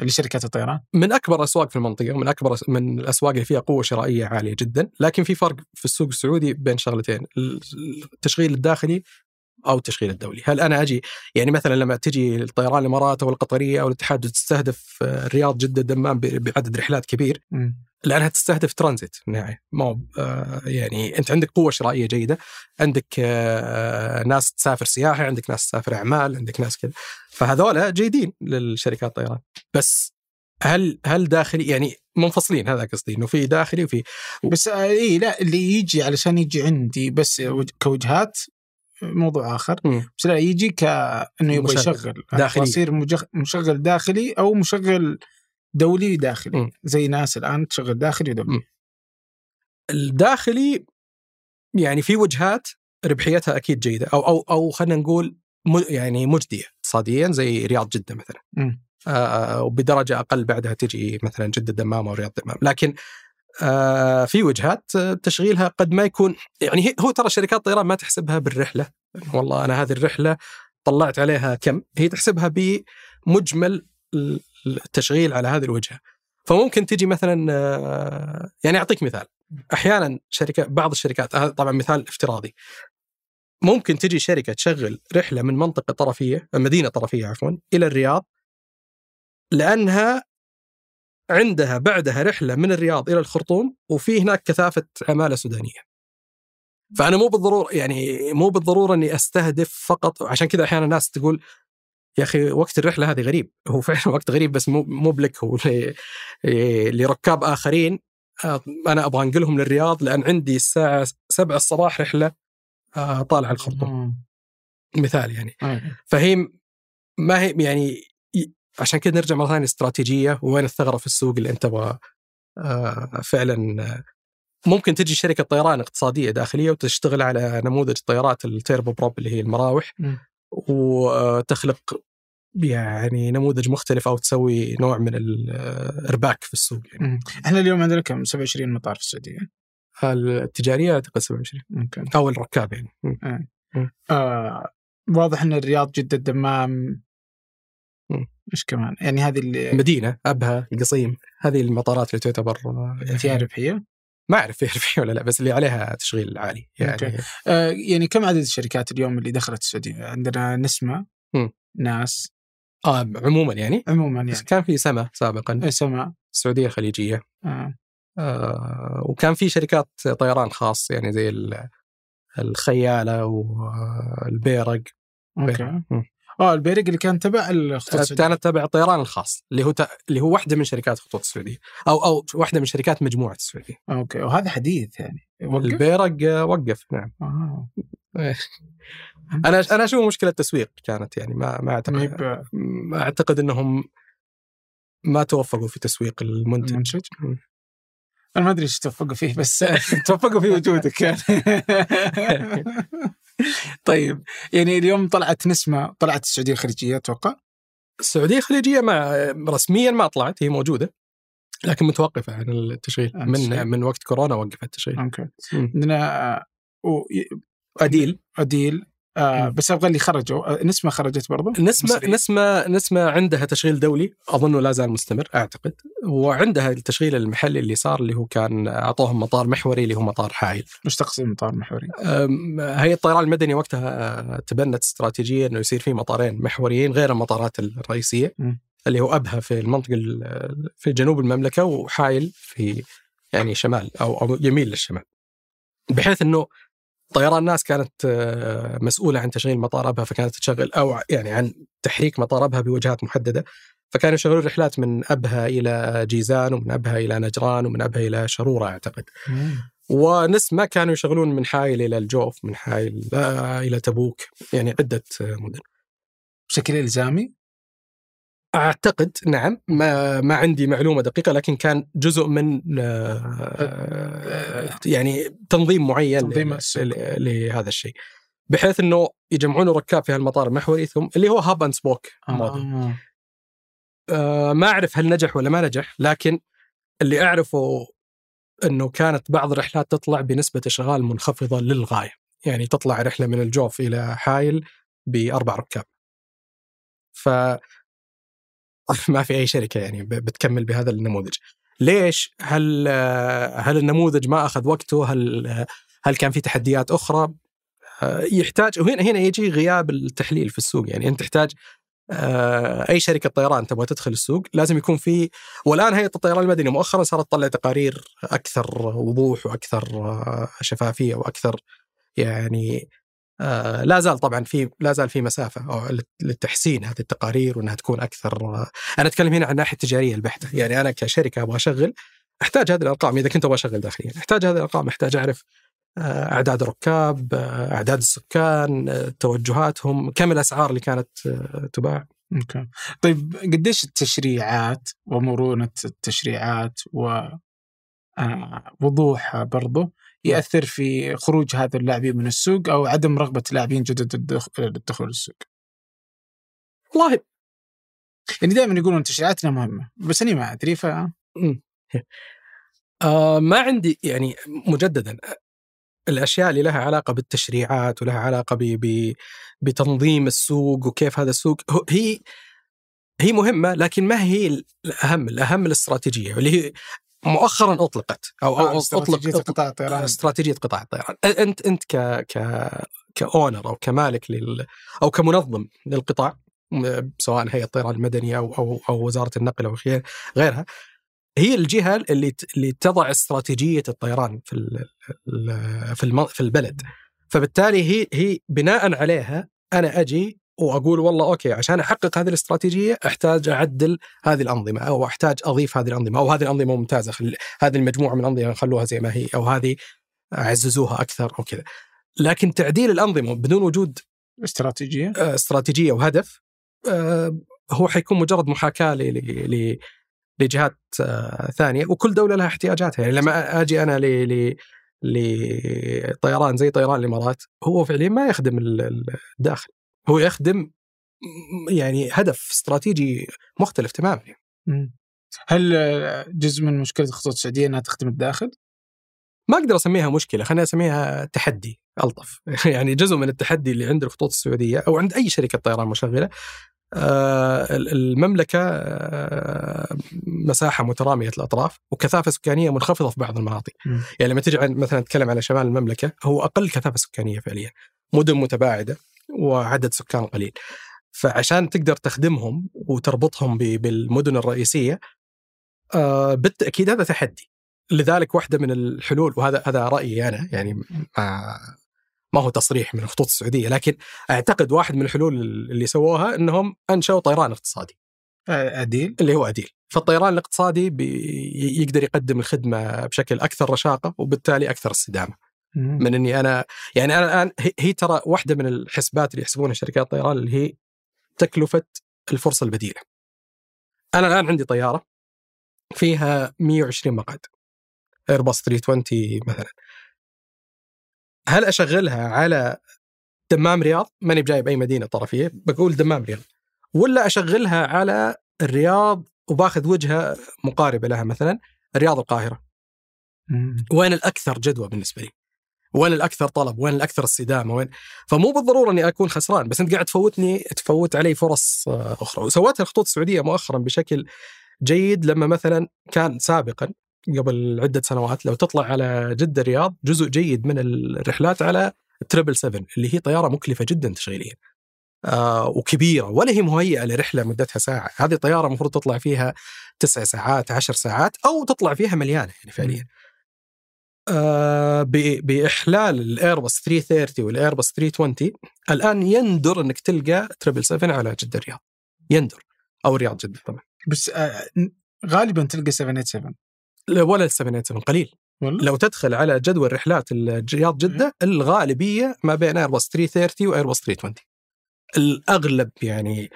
S1: لشركات الطيران؟
S2: من أكبر الاسواق في المنطقة من أكبر من الأسواق اللي فيها قوة شرائية عالية جدا. لكن في فرق في السوق السعودي بين شغلتين. التشغيل الداخلي أو التشغيل الدولي. هل أنا أجي يعني مثلا لما تجي الطيران الإمارات أو القطرية أو الاتحاد وتستهدف آه، الرياض جده الدمام بعدد رحلات كبير لأنها تستهدف ترانزيت. في النهايه ما آه، يعني أنت عندك قوة شرائية جيدة عندك آه، ناس تسافر سياحة عندك ناس تسافر أعمال عندك ناس كذا. فهذولا جيدين للشركات الطيران. بس هل هل داخلي يعني منفصلين هذا قصدي إنه في داخلي وفي
S1: بس آه، إي لا اللي يجي علشان يجي عندي بس وج- كوجهات موضوع آخر
S2: مم.
S1: بس لا يجي كانه يبغى. يشغل
S2: داخلي.
S1: يصير مجغ- مشغل داخلي أو مشغل دولي داخلي
S2: مم.
S1: زي ناس الآن تشغل داخلي ودولي
S2: مم. الداخلي يعني في وجهات ربحيتها أكيد جيدة أو أو أو خلينا نقول يعني مجدية اقتصاديا زي رياض جدة مثلا
S1: مم.
S2: آه، وبدرجة أقل بعدها تجي مثلا جدة دمام أو رياض دمام لكن آه، في وجهات آه، تشغيلها قد ما يكون يعني هو ترى شركات الطيران ما تحسبها بالرحلة. والله أنا هذه الرحلة طلعت عليها كم؟ هي تحسبها بمجمل التشغيل على هذه الوجهة. فممكن تجي مثلا آه، يعني أعطيك مثال. أحيانا شركه بعض الشركات هذا طبعا مثال افتراضي. ممكن تجي شركة تشغل رحلة من منطقة طرفية مدينة طرفية عفوا إلى الرياض لأنها عندها بعدها رحلة من الرياض إلى الخرطوم وفي هناك كثافة عمالة سودانية. فأنا مو بالضروره يعني مو بالضرورة إني أستهدف فقط عشان كذا أحيانا الناس تقول يا أخي وقت الرحلة هذه غريب هو فعلا [laughs] وقت غريب بس مو مو بلك هو لركاب آخرين آه، أنا أبغى أنقلهم للرياض لأن عندي الساعة 7 الصباح رحلة آه، طالعة الخرطوم. مثال يعني
S1: أي.
S2: فهي ما هي يعني عشان كذا نرجع مرة ثانية استراتيجيه وين الثغرة في السوق اللي انت تبغى آه، فعلا آه، ممكن تجي شركة طيران اقتصادية داخلية وتشتغل على نموذج طيارات ال turboprop اللي هي المراوح
S1: مم.
S2: وتخلق يعني نموذج مختلف أو تسوي نوع من الارباك في السوق يعني.
S1: إحنا اليوم عندنا كم 27 مطار في السعودية
S2: التجارية أعتقد 27
S1: ممكن
S2: أو الركاب يعني مم.
S1: آه واضح إن الرياض جده الدمام. إيش كمان؟ يعني هذه اللي
S2: مدينة أبها القصيم هذه المطارات اللي تعتبر
S1: فيها ربحية؟
S2: ما أعرف فيها [laughs] ربحية ولا لا بس اللي عليها تشغيل عالي يعني.
S1: آه يعني كم عدد الشركات اليوم اللي دخلت السعودية؟ عندنا نسمة
S2: مم.
S1: ناس.
S2: آه عموما يعني؟
S1: عموما
S2: بس
S1: يعني.
S2: كان في سما سابقا.
S1: إيه، سما
S2: السعودية الخليجية.
S1: آه.
S2: آه وكان في شركات طيران خاص يعني زي ال- الخيالة والبيرق.
S1: okay.
S2: مم.
S1: آه البيرق اللي كان تبع الخطوط السعودية.
S2: كانت تبع الطيران الخاص اللي هو ت... اللي هو واحدة من شركات خطوط السعودية أو أو واحدة من شركات مجموعة السعودية.
S1: okay وهذا حديث يعني. وقف؟
S2: البيرق آه، وقف نعم.
S1: آه. [laughs]
S2: أنا أنا أشوف مشكلة تسويق كانت يعني ما ما أعتقد
S1: يب-
S2: ما أعتقد إنهم ما توفقوا في تسويق المنتج.
S1: المنتج. أنا ما أدري إيش توفقوا فيه بس [laughs] توفقوا في وجودك. يعني [laughs] [laughs] طيب يعني اليوم طلعت نسمة طلعت السعودية الخليجيه أتوقع؟
S2: السعودية الخليجيه ما رسميا ما طلعت هي موجودة لكن متوقفة عن التشغيل
S1: التشغيل.
S2: من من وقت كورونا وقفت التشغيل. أوكي.
S1: عندنا آه، و-
S2: أديل.
S1: أديل. آه. بس أبغى اللي خرجوا آه، نسمة خرجت برضو
S2: نسمة
S1: مصري.
S2: نسمة نسمة عندها تشغيل دولي اظنه لا زال مستمر أعتقد وعندها التشغيل المحلي اللي صار اللي هو كان أعطوهم مطار محوري اللي هو مطار حائل.
S1: مش تقصد مطار محوري
S2: هيئه الطيران المدني وقتها أه، تبنت استراتيجيه إنه يصير في مطارين محوريين غير المطارات الرئيسية
S1: مم.
S2: اللي هو أبها في المنطقة ال- في جنوب المملكة وحائل في يعني شمال أو أو يميل للشمال. بحيث إنه طيران ناس كانت آه، مسؤولة عن تشغيل مطار ابها فكانت تشغل أو يعني عن تحريك مطار ابها بوجهات محددة. فكانوا يشغلون رحلات من أبها إلى جيزان ومن أبها إلى نجران ومن أبها إلى شرورة أعتقد. ونسمة كانوا يشغلون من حائل إلى الجوف من حائل آه، إلى تبوك يعني عدة مدن.
S1: بشكل إلزامي؟
S2: أعتقد نعم ما ما عندي معلومة دقيقة لكن كان جزء من آه، يعني تنظيم معين
S1: تنظيم
S2: لهذا الشيء. بحيث إنه يجمعون الركاب في هالمطار المحوري ثم اللي هو هاب اند سبوك
S1: آه.
S2: آه ما أعرف هل نجح ولا ما نجح لكن اللي أعرفه إنه كانت بعض الرحلات تطلع بنسبة إشغال منخفضة للغاية. يعني تطلع رحلة من الجوف إلى حايل بأربع ركاب. ف [laughs] ما في أي شركة يعني بتكمل بهذا النموذج. ليش؟ هل هل النموذج ما أخذ وقته؟ هل هل كان في تحديات أخرى؟ آه، يحتاج وهنا هنا يجي غياب التحليل في السوق. يعني أنت تحتاج آه، أي شركة طيران تبغى تدخل السوق لازم يكون في والآن هيئة الطيران المدني مؤخرا صارت تطلع تقارير أكثر وضوح وأكثر آه، شفافية وأكثر يعني آه، لا زال طبعا في لا زال في مسافة للتحسين هذه التقارير وإنها تكون أكثر أنا أتكلم هنا عن الناحية التجارية البحتة يعني أنا كشركة أبغى أشغل أحتاج هذه الأرقام إذا كنت أبغى أشغل داخليا أحتاج هذه الأرقام أحتاج أعرف آه، أعداد الركاب آه، أعداد السكان توجهاتهم كم الأسعار اللي كانت تباع.
S1: أوكي. طيب قديش التشريعات ومرونة التشريعات و وضوحها برضو يأثر في خروج هذا اللاعبين من السوق أو عدم رغبة لاعبين جدد للدخول السوق
S2: والله
S1: يعني دائما يقولون تشريعاتنا مهمة بس أني ما أدري ف. [laughs]
S2: آه ما عندي يعني مجددا الأشياء اللي لها علاقة بالتشريعات ولها علاقة ب ب بتنظيم السوق وكيف هذا السوق هي هي مهمة لكن ما هي الأهم الأهم الإستراتيجية اللي هي مؤخرا أطلقت أو أو
S1: آه، استراتيجية
S2: اطلق
S1: قطاع الطيران.
S2: استراتيجية قطاع الطيران. انت أنت ك ك كأونر أو كمالك لل أو كمنظم للقطاع سواء هيئة الطيران المدني أو أو أو وزارة النقل أو غير- غيرها هي الجهة اللي اللي تضع استراتيجية الطيران في ال- في في البلد. فبالتالي هي هي بناء عليها أنا أجي وأقول والله أوكي عشان أحقق هذه الاستراتيجية أحتاج أعدل هذه الأنظمة أو أحتاج أضيف هذه الأنظمة أو هذه الأنظمة ممتازة خل... هذه المجموعة من الأنظمة خلوها زي ما هي أو هذه عززوها أكثر أو كذا. لكن تعديل الأنظمة بدون وجود
S1: استراتيجية؟
S2: آه، استراتيجية وهدف آه، هو حيكون مجرد محاكاة ل- ل- لجهات آه، ثانية وكل دولة لها احتياجاتها. يعني لما أجي أنا ل ل لطيران زي طيران الإمارات هو فعليا ما يخدم ال- ال- الداخل. هو يخدم يعني هدف استراتيجي مختلف تماما
S1: مم. هل جزء من مشكلة الخطوط السعودية إنها تخدم الداخل؟
S2: ما أقدر أسميها مشكلة خليني أسميها تحدي ألطف [laughs] يعني جزء من التحدي اللي عند الخطوط السعودية أو عند أي شركة طيران مشغلة آه، المملكة آه، مساحة مترامية الأطراف وكثافة سكانية منخفضة في بعض المناطق. يعني لما تجي مثلا نتكلم على شمال المملكة هو أقل كثافة سكانية فعليا مدن متباعدة وعدد سكان قليل. فعشان تقدر تخدمهم وتربطهم بالمدن الرئيسية آه، بالتأكيد هذا تحدي. لذلك واحدة من الحلول وهذا هذا رأيي أنا يعني ما ما هو تصريح من الخطوط السعودية لكن أعتقد واحد من الحلول اللي سووها إنهم أنشأوا طيران اقتصادي.
S1: عديل
S2: اللي هو أديل. فالطيران الاقتصادي بي- يقدر يقدم الخدمة بشكل أكثر رشاقة وبالتالي أكثر استدامة.
S1: مم.
S2: من أني أنا يعني أنا الآن هي- ترى واحدة من الحسبات اللي يحسبونها شركات الطيران اللي هي تكلفة الفرصة البديلة. أنا الآن عندي طيارة فيها 120 مقعد. ايرباص 320 مثلا. هل أشغلها على دمام رياض؟ ماني بجايب أي مدينة طرفية بقول دمام رياض. ولا أشغلها على الرياض وباخذ وجهة مقاربة لها مثلا رياض
S1: القاهرة.
S2: وين الأكثر جدوى بالنسبة لي؟ وين الأكثر طلب وين الأكثر استدامة وين؟ فمو بالضرورة إني أكون خسران بس أنت قاعد تفوتني تفوت علي فرص آه، أخرى. وسوتها الخطوط السعودية مؤخرا بشكل جيد لما مثلا كان سابقا قبل عدة سنوات لو تطلع على جدة الرياض جزء جيد من الرحلات على التربل 7 اللي هي طيارة مكلفة جدا تشغيليا آه وكبيرة ولا هي مهيئة لرحلة مدتها ساعة، هذه طيارة المفروض تطلع فيها تسع ساعات عشر ساعات أو تطلع فيها مليانة يعني فعليا. آه ب- بإحلال الايرباص 330 والايرباص 320 الآن يندر إنك تلقى تربل 7 على جدة الرياض. يندر. أو الرياض جدة طبعا.
S1: بس آه، غالبا تلقى 787
S2: لا، ولا ال 787 قليل.
S1: والله؟
S2: لو تدخل على جدول رحلات الرياض جدة الغالبية ما بين ايرباص 330 وايرباص 320 الأغلب يعني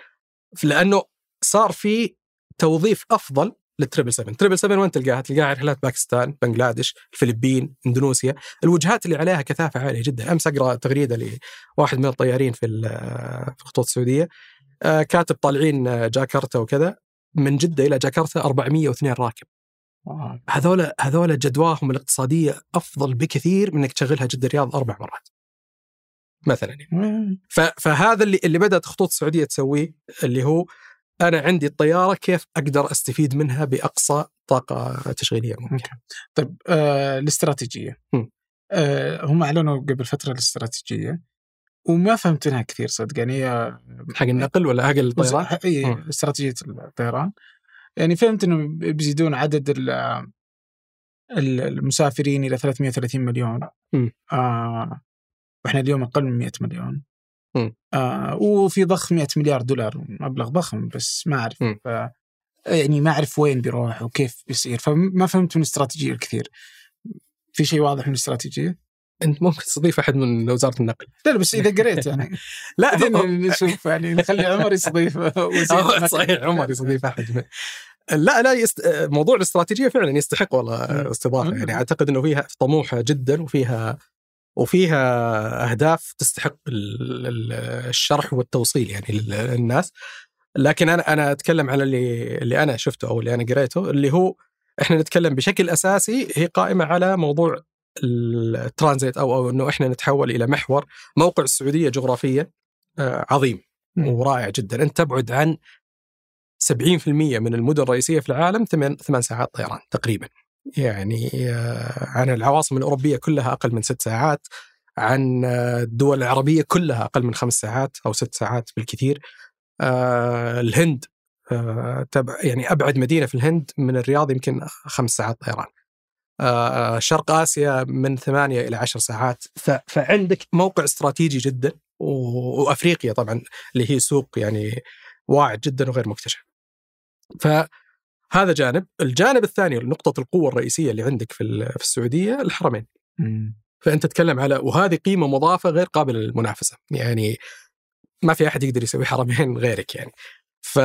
S2: لأنه صار في توظيف أفضل لل triple 7 triple 7 وين تلقاها؟ تلقاها رحلات باكستان، بنغلاديش، الفلبين، إندونيسيا، الوجهات اللي عليها كثافة عالية جدا، أمس أقرأ تغريدة لواحد من الطيارين في في الخطوط السعودية آه، كاتب طالعين آه، جاكرتا وكذا من جدة إلى جاكرتا 402 راكب. هذول هذول جدواهم الاقتصادية أفضل بكثير من إنك تشغلها جدة الرياض أربع مرات. مثلا يعني. فهذا اللي اللي بدأت الخطوط السعودية تسويه اللي هو أنا عندي الطيارة كيف أقدر أستفيد منها بأقصى طاقة تشغيلية ممكن.
S1: طيب آه الاستراتيجية
S2: مم.
S1: آه هم أعلنوا قبل فترة الاستراتيجية وما فهمت منها كثير صدق يعني هي
S2: حق النقل ولا حق الطيران؟
S1: إي
S2: مم.
S1: استراتيجية الطيران يعني فهمت إنه بيزيدون عدد ال- ال- المسافرين إلى 330 مليون. آه وإحنا اليوم أقل من 100 مليون. آه وفي ضخ 100 مليار دولار مبلغ ضخم بس ما أعرف يعني ما أعرف وين بيروح وكيف بيصير فما فهمت من الاستراتيجيه الكثير في شيء واضح من الاستراتيجيه؟
S2: أنت ممكن تستضيف أحد من وزارة النقل.
S1: لا لا بس إذا قريت يعني
S2: لا [laughs]
S1: نشوف يعني نخلي عمر يستضيف. [laughs]
S2: صحيح عمر يستضيف أحد من لا لا يست... موضوع الاستراتيجية فعلا يستحق والله.
S1: استضافة.
S2: يعني أعتقد إنه فيها طموحه جدا وفيها وفيها أهداف تستحق ال- ال- الشرح والتوصيل يعني لل- للناس لكن أنا أنا أتكلم على اللي اللي أنا شفته أو اللي أنا قريته اللي هو إحنا نتكلم بشكل أساسي هي قائمة على موضوع الترانزيت أو أو إنه إحنا نتحول إلى محور موقع السعودية جغرافيا آه، عظيم. ورائع جدا. أنت تبعد عن 70% من المدن الرئيسية في العالم ثمان ساعات طيران تقريبا. يعني آه، عن العواصم الأوروبية كلها أقل من ست ساعات عن آه، الدول العربية كلها أقل من خمس ساعات أو ست ساعات بالكثير. آه، الهند يعني أبعد مدينة في الهند من الرياض يمكن خمس ساعات طيران. شرق آسيا من ثمانية إلى عشر ساعات. ف- فعندك موقع استراتيجي جدا و- وأفريقيا طبعا اللي هي سوق يعني واعد جدا وغير مكتشف. فهذا جانب. الجانب الثاني نقطة القوة الرئيسية اللي عندك في في السعودية الحرمين.
S1: مم.
S2: فأنت تتكلم على وهذه قيمة مضافة غير قابلة للمنافسة. يعني ما في أحد يقدر يسوي حرمين غيرك يعني. ف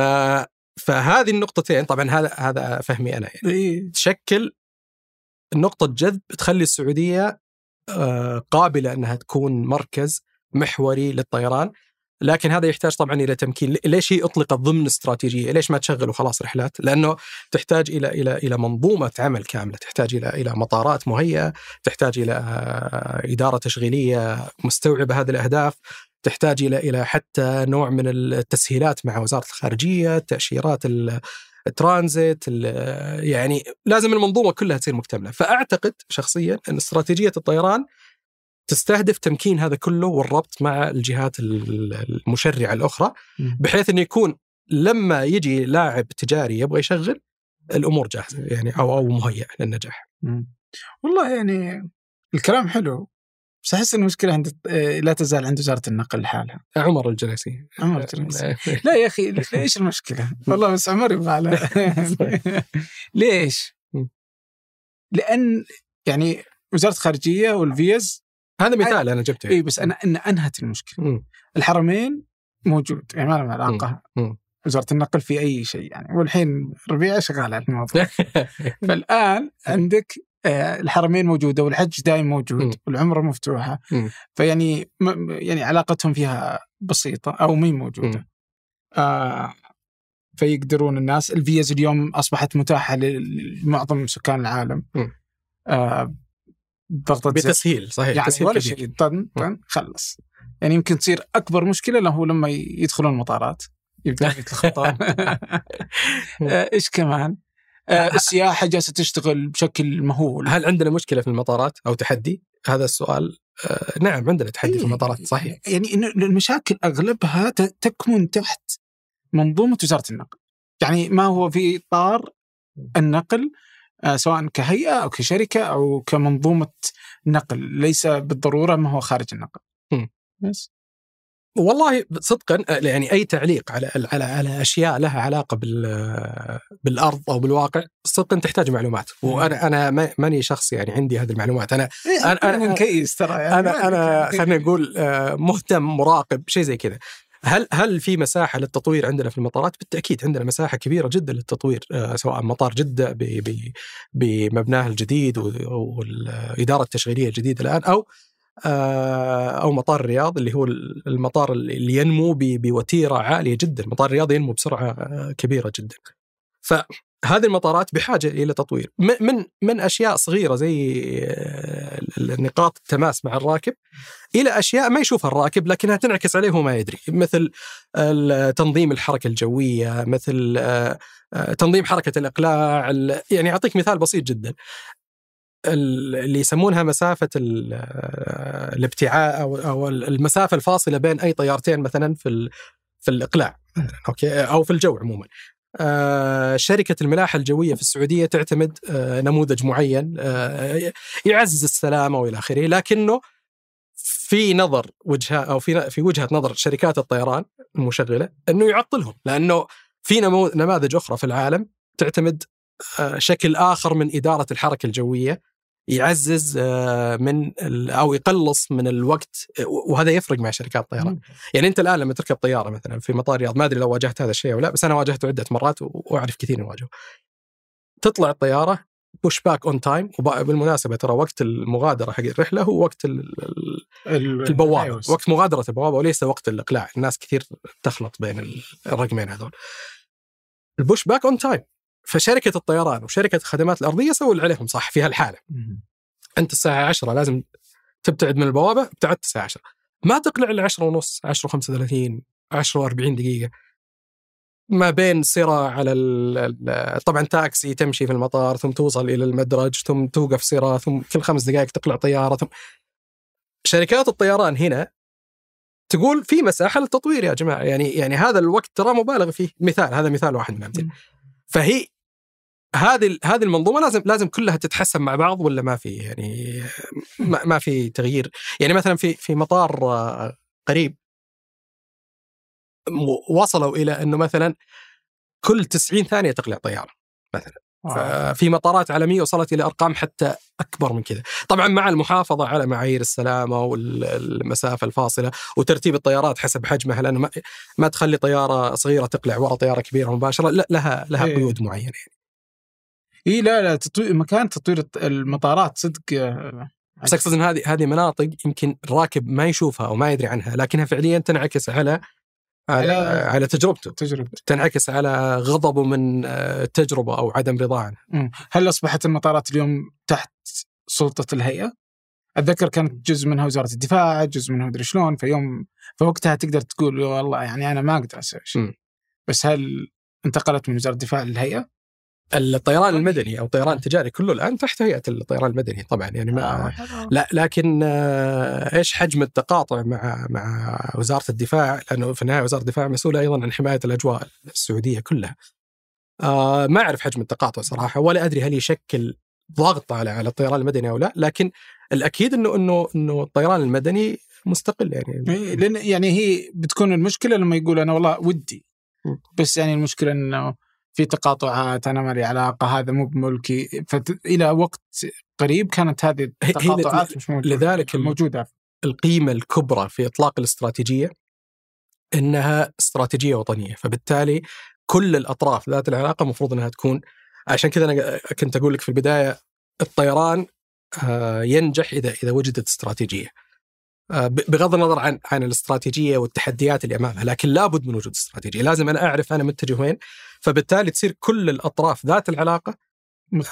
S2: فهذه النقطتين طبعا هذا هذا فهمي أنا يعني.
S1: إيه.
S2: تشكل نقطة جذب تخلي السعودية آه، قابلة أنها تكون مركز محوري للطيران. لكن هذا يحتاج طبعا إلى تمكين. ليش هي أطلقت ضمن استراتيجية؟ ليش ما تشغل وخلاص رحلات؟ لأنه تحتاج إلى إلى إلى منظومة عمل كاملة. تحتاج إلى إلى مطارات مهيئة تحتاج إلى آه، إدارة تشغيلية مستوعبة هذه الأهداف تحتاج إلى إلى حتى نوع من التسهيلات مع وزارة الخارجية تأشيرات الترانزيت يعني لازم المنظومة كلها تصير مكتملة. فأعتقد شخصيا أن استراتيجية الطيران تستهدف تمكين هذا كله والربط مع الجهات المشرعة الأخرى بحيث إنه يكون لما يجي لاعب تجاري يبغى يشغل الأمور جاهزة يعني أو أو مهيئة للنجاح.
S1: والله يعني الكلام حلو. بس أحس المشكلة عند آه، لا تزال عند وزارة النقل لحالها.
S2: عمر الجلسي.
S1: عمر الجلسي. [laughs] [laughs] لا يا أخي ليش المشكلة؟ والله بس عمر يبغى [laughs] ليش؟ لأن يعني وزارة الخارجية والفيز
S2: هذا مثال أنا جبته.
S1: إي بس أنا إن أنهت المشكلة. م. الحرمين موجود يعني ما له علاقه وزارة النقل في أي شيء يعني. والحين ربيعه شغالة على الموضوع. [laughs] فالآن عندك آه، الحرمين موجودة والحج دائم موجود والعمرة مفتوحة. فيعني يعني علاقتهم فيها بسيطة أو مين موجودة. آه فيقدرون الناس الفيز اليوم أصبحت متاحة لمعظم سكان العالم.
S2: آه ضغطة
S1: بتسهيل
S2: صحيح
S1: يعني تسهيل ولا شيء طن طن خلص. يعني يمكن تصير أكبر مشكلة له لما يدخلون المطارات يبدأ [laughs] يتلخبطون آه، [laughs] إيش كمان؟ آه، السياحة جالسة تشتغل بشكل مهول.
S2: هل عندنا مشكلة في المطارات أو تحدي؟ هذا السؤال آه نعم عندنا تحدي في إيه، المطارات صحيح.
S1: يعني المشاكل أغلبها تكمن تحت منظومة وزارة النقل. يعني ما هو في اطار النقل سواء كهيئة أو كشركة أو كمنظومة نقل ليس بالضرورة ما هو خارج النقل.
S2: بس. والله صدقا يعني أي تعليق على على على أشياء لها علاقة بال بالأرض أو بالواقع صدقا تحتاج معلومات. وأنا أنا ماني شخص يعني عندي هذه المعلومات. أنا
S1: إيه، أنا أنا
S2: كيس ترى يعني. أنا أنا خلينا نقول آه، مهتم مراقب شيء زي كذا. هل هل في مساحة للتطوير عندنا في المطارات؟ بالتأكيد عندنا مساحة كبيرة جدا للتطوير آه، سواء مطار جدة بمبناه الجديد والإدارة التشغيلية الجديدة الآن أو آه، أو مطار الرياض اللي هو المطار اللي ينمو بوتيرة عالية جدا، مطار الرياض ينمو بسرعة آه، كبيرة جدا. فهذه المطارات بحاجة إلى تطوير. من من أشياء صغيرة زي آه، نقاط التماس مع الراكب إلى أشياء ما يشوفها الراكب لكنها تنعكس عليه وما يدري. مثل تنظيم الحركة الجوية مثل تنظيم حركة الإقلاع يعني أعطيك مثال بسيط جدا. اللي يسمونها مسافة الابتعاء أو أو المسافة الفاصلة بين أي طيارتين مثلا في في الإقلاع أوكي أو في الجو عموما. آه شركة الملاحة الجوية في السعودية تعتمد آه نموذج معين آه يعزز السلامة وإلى آخره لكنه في نظر وجهة أو في في وجهة نظر شركات الطيران المشغلة أنه يعطلهم لأنه في نماذج أخرى في العالم تعتمد شكل آخر من إدارة الحركة الجوية. يعزز آه، من أو يقلص من الوقت وهذا يفرق مع شركات الطيران. يعني أنت الآن لما تركب طيارة مثلا في مطار الرياض ما أدري لو واجهت هذا الشيء أو لا بس أنا واجهته عدة مرات وأعرف كثير يواجهه تطلع الطيارة push back on time وبالمناسبه ترى وقت المغادرة حق الرحلة هو وقت البوابة. وقت مغادرة البوابة وليس وقت الإقلاع. الناس كثير تخلط بين الرقمين هذول. ال push back on time فشركة الطيران وشركة الخدمات الأرضية سووا اللي عليهم صح في هالحالة. أنت الساعة 10 لازم تبتعد من البوابة ابتعدت الساعة 10 ما تقلع إلا 10 ونص 10 35 10 40 دقيقة. ما بين صراع على طبعا تاكسي تمشي في المطار ثم توصل إلى المدرج ثم توقف صراع ثم كل خمس دقائق تقلع طيارة ثم شركات الطيران هنا تقول في مساحة للتطوير يا جماعة. يعني يعني هذا الوقت ترى مبالغ فيه. مثال هذا مثال واحد من الأمثلة. فهي هذه هذه المنظومة لازم لازم كلها تتحسن مع بعض ولا ما في؟ يعني ما, ما في تغيير. يعني مثلا في في مطار آه، قريب وصلوا إلى إنه مثلا كل 90 ثانية تقلع طيارة مثلا. في مطارات عالمية وصلت إلى أرقام حتى أكبر من كذا طبعا مع المحافظة على معايير السلامة والمسافة الفاصلة وترتيب الطيارات حسب حجمها لأنه ما, ما تخلي طيارة صغيرة تقلع ورا طيارة كبيرة مباشرة لا لها لها
S1: إيه.
S2: قيود معينة يعني.
S1: إي لا لا تطوير مكان تطوير المطارات صدق آه،
S2: بس أقصد إن هذه هذه مناطق يمكن الراكب ما يشوفها أو ما يدري عنها لكنها فعليا تنعكس على على,
S1: على-
S2: تجربته
S1: تجربة
S2: تنعكس على غضبه من آه، التجربه أو عدم رضاه عنها.
S1: هل أصبحت المطارات اليوم تحت سلطة الهيئة؟ أتذكر كانت جزء منها وزارة الدفاع، جزء منها مدري شلون فيوم فوقتها تقدر تقول والله يعني أنا ما أقدر أسوي شيء. بس هل انتقلت من وزارة الدفاع للهيئة؟
S2: الطيران المدني أو الطيران التجاري كله الآن تحت هيئة الطيران المدني طبعا يعني ما
S1: آه.
S2: لا لكن آه، إيش حجم التقاطع مع مع وزارة الدفاع لأنه في النهاية وزارة الدفاع مسؤولة أيضا عن حماية الأجواء السعودية كلها. آه ما أعرف حجم التقاطع صراحة ولا أدري هل يشكل ضغط على على الطيران المدني أو لا لكن الأكيد إنه إنه إنه الطيران المدني مستقل يعني
S1: إيه، لأن يعني هي بتكون المشكلة لما يقول أنا والله ودي. بس يعني المشكلة إنه في تقاطعات أنا ما لي علاقة هذا مو بملكي. فت... إلى وقت قريب كانت هذه التقاطعات مش موجودة.
S2: لذلك ال-
S1: موجودة.
S2: القيمة الكبرى في إطلاق الاستراتيجية إنها استراتيجية وطنية. فبالتالي كل الأطراف ذات العلاقة المفروض أنها تكون عشان كذا أنا كنت أقول لك في البداية الطيران آه، ينجح إذا إذا وجدت استراتيجية. آه، بغض النظر عن عن الاستراتيجية والتحديات اللي أمامها لكن لابد من وجود استراتيجية. لازم أنا أعرف أنا متجه وين فبالتالي تصير كل الأطراف ذات العلاقة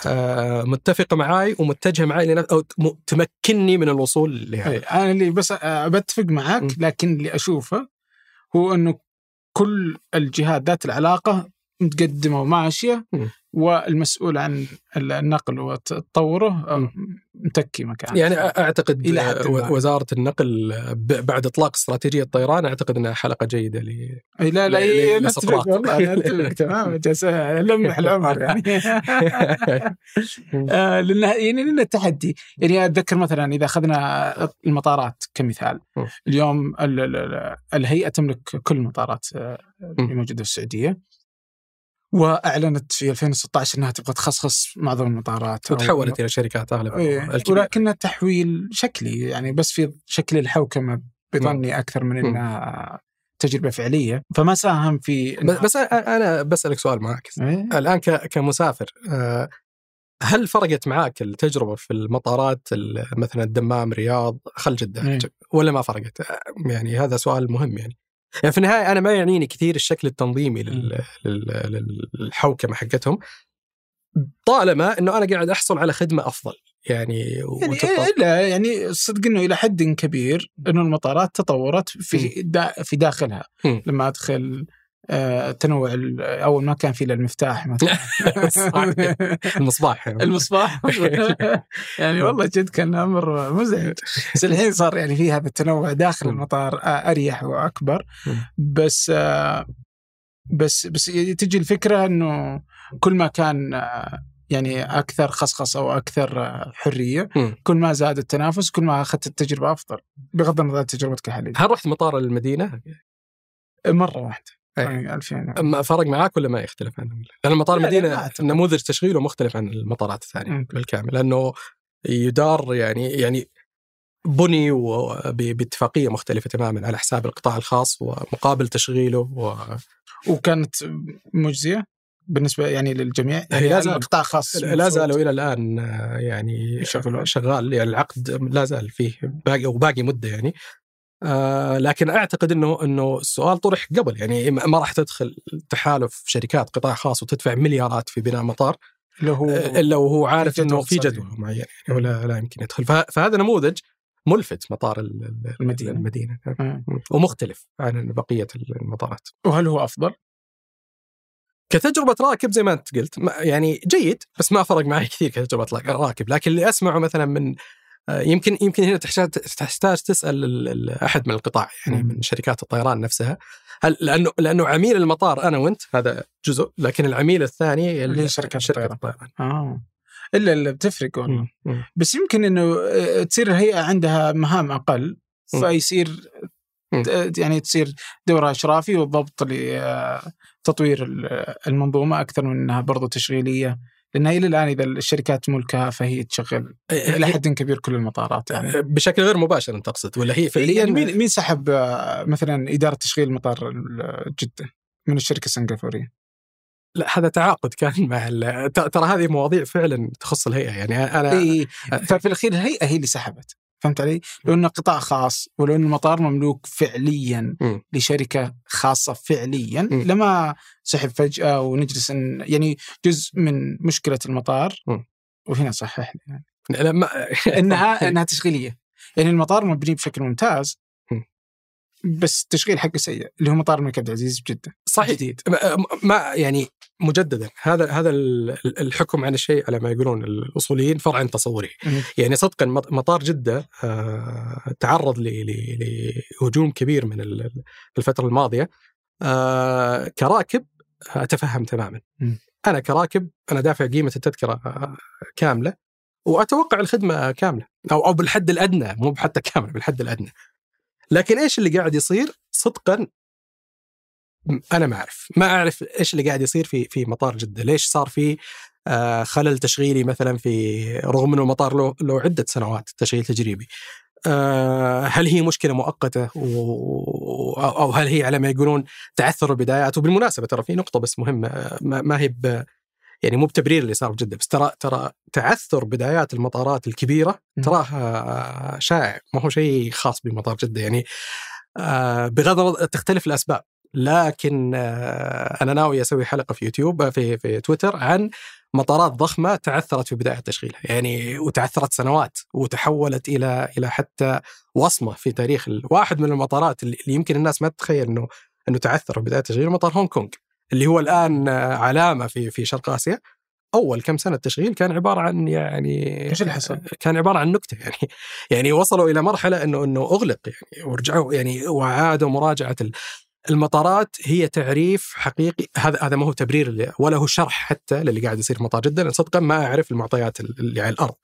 S2: آه، متفقة معاي ومتجهة معاي م- تمكنني من الوصول لهذا
S1: إيه، أنا اللي بس آه، بتفق معك
S2: مم.
S1: لكن اللي أشوفه هو أنه كل الجهات ذات العلاقة متقدمة
S2: وماشية.
S1: والمسؤول عن النقل وتطوره متكي مكانه
S2: يعني أعتقد
S1: إلى.
S2: وزارة النقل بعد إطلاق استراتيجية الطيران أعتقد إنها حلقة جيدة ل
S1: إي لا لا نتفق
S2: لسقراط.
S1: والله نتفق [laughs] تمام جالس المح العمر يعني [laughs] آه، لانها يعني لأن التحدي يعني أتذكر مثلا إذا أخذنا المطارات كمثال. اليوم ال- ال- ال- الهيئة تملك كل المطارات آه، اللي. موجودة في السعودية وأعلنت في 2016 إنها تبغى تخصص معظم المطارات
S2: وتحولت إلى شركات اغلبها
S1: إيه،. ولكنها تحويل شكلي يعني بس في شكل الحوكمة بظني أكثر من. إنها تجربة فعلية فما ساهم في
S2: بس أنا بسألك سؤال معاكس
S1: إيه؟
S2: الآن كمسافر آه، هل فرقت معاك التجربة في المطارات ال- مثلا الدمام رياض خل جده
S1: إيه.
S2: ولا ما فرقت؟ يعني هذا سؤال مهم يعني. يعني في النهاية أنا ما يعنيني كثير الشكل التنظيمي لل- لل- للحوكمة حقتهم طالما إنه أنا قاعد أحصل على خدمة أفضل يعني,
S1: يعني
S2: وتطور.
S1: لا يعني صدق إنه إلى حد كبير إنه المطارات تطورت في دا في داخلها
S2: مم.
S1: لما أدخل تنوع ال- أول ما كان في إلا المفتاح مثلا. [laughs]
S2: المصباح.
S1: المصباح [laughs] يعني والله جد كان أمر مزعج بس الحين صار يعني في هذا التنوع داخل. المطار آه، أريح
S2: وأكبر.
S1: بس آه، بس بس تجي الفكرة إنه كل ما كان آه، يعني أكثر خصخصة وأكثر آه،
S2: حرية.
S1: كل ما زاد التنافس كل ما أخذت التجربة أفضل بغض النظر عن تجربتك الحاليه
S2: هل رحت مطار
S1: المدينة؟ مرة
S2: واحدة.
S1: يعني 2000
S2: ما فرق معاك ولا ما يختلف عنه؟ لأن مطار
S1: المدينة.
S2: نموذج تشغيله مختلف عن المطارات الثانية
S1: مم.
S2: بالكامل لأنه يدار يعني يعني بني باتفاقية مختلفة تماما على حساب القطاع الخاص ومقابل تشغيله و...
S1: وكانت مجزية بالنسبة يعني للجميع يعني
S2: زال-
S1: القطاع الخاص
S2: لا زالوا إلى الآن يعني. شغال يعني العقد لا زال فيه باقي وباقي مدة يعني آه لكن أعتقد إنه إنه السؤال طرح قبل يعني ما راح تدخل تحالف شركات قطاع خاص وتدفع مليارات في بناء مطار
S1: اللي هو
S2: آه، إلا وهو عارف إنه في. جدول معين يعني ولا لا يمكن يدخل فه- فهذا نموذج ملفت مطار ال- ال-
S1: المدينة.
S2: المدينة
S1: آه.
S2: ومختلف عن بقية المطارات
S1: وهل هو أفضل؟
S2: كتجربة راكب زي ما أنت قلت يعني جيد بس ما فرق معي كثير كتجربة راكب لكن اللي أسمعه مثلا من يمكن يمكن هنا تحتاج تحتاج تسأل ال- ال- أحد من القطاع يعني. من شركات الطيران نفسها هل لأنه لأنه عميل المطار أنا وأنت هذا جزء لكن العميل الثاني
S1: اللي هي شركات
S2: شركة
S1: الطيران.
S2: الطيران
S1: آه إلا الا بتفرق والله. بس يمكن إنه آه، تصير الهيئه عندها مهام
S2: أقل.
S1: فيصير يعني تصير دورها أشرافي والضبط لتطوير ال- المنظومة أكثر من إنها برضو تشغيلية لانها إلى الآن إذا الشركات ملكها فهي تشغل إلى حد كبير كل المطارات يعني.
S2: بشكل غير مباشر أنت تقصد ولا هي فعليا
S1: يعني مين مين سحب آه، مثلا إدارة تشغيل مطار جدة من الشركة السنغافوريه؟
S2: لا هذا تعاقد كان [laughs] مع ترى هذه مواضيع فعلا تخص الهيئة يعني أنا
S1: اي ففي الأخير الهيئة هي اللي سحبت. فهمت علي؟ لو إنه قطاع خاص ولو إنه المطار مملوك فعليا
S2: مم.
S1: لشركة خاصة فعليا
S2: مم.
S1: لما سحب فجأة ونجلس إن يعني جزء من مشكلة المطار
S2: مم.
S1: وهنا صحح لي يعني.
S2: لا ما
S1: إنها [laughs] إنها تشغيلية يعني المطار مبني بشكل ممتاز
S2: مم.
S1: بس التشغيل حقه سيء اللي هو مطار الملك عبد العزيز بجده
S2: صحيح.
S1: جديد.
S2: ما- يعني مجددا. هذا هذا ال- الحكم على الشيء على ما يقولون الأصوليين فرع عن تصوري. يعني صدقا مط- مطار جدة آه، تعرض لهجوم كبير من ال- الفترة الماضية. آه، كراكب أتفهم تماما. أنا كراكب أنا دافع قيمة التذكرة كاملة وأتوقع الخدمة كاملة. أو أو بالحد الأدنى مو حتى كاملة بالحد الأدنى. لكن إيش اللي قاعد يصير صدقا؟ أنا ما أعرف. ما أعرف إيش اللي قاعد يصير في في مطار جدة. ليش صار في آه، خلل تشغيلي مثلا في رغم إنه المطار له له عدة سنوات تشغيل تجريبي. آه، هل هي مشكلة مؤقتة؟ أو هل هي على ما يقولون تعثر البدايات؟ وبالمناسبة ترى في نقطة بس مهمة آه، ما هي ب- يعني مو بتبرير اللي صار في جدة بس ترى ترى تعثر بدايات المطارات الكبيرة
S1: مم.
S2: تراها شائع. ما هو شيء خاص بمطار جدة يعني آه، بغض النظر تختلف الأسباب. لكن آه، أنا ناوي أسوي حلقة في يوتيوب في في تويتر عن مطارات ضخمة تعثرت في بداية تشغيلها. يعني وتعثرت سنوات وتحولت إلى إلى حتى وصمة في تاريخ واحد من المطارات اللي اللي يمكن الناس ما تتخيل إنه إنه تعثر في بداية تشغيل مطار هونغ كونغ. اللي هو الآن آه، علامة في في شرق آسيا أول كم سنة تشغيل كان عبارة عن يعني
S1: إيش اللي حصل؟
S2: كان عبارة عن نكتة يعني يعني وصلوا إلى مرحلة إنه إنه أغلق يعني ورجعوا يعني وعادوا مراجعة ال- المطارات هي تعريف حقيقي هذا هذا ما هو تبرير ولا هو شرح حتى للي قاعد يصير في مطار جده لأن صدقا ما أعرف المعطيات اللي على الأرض.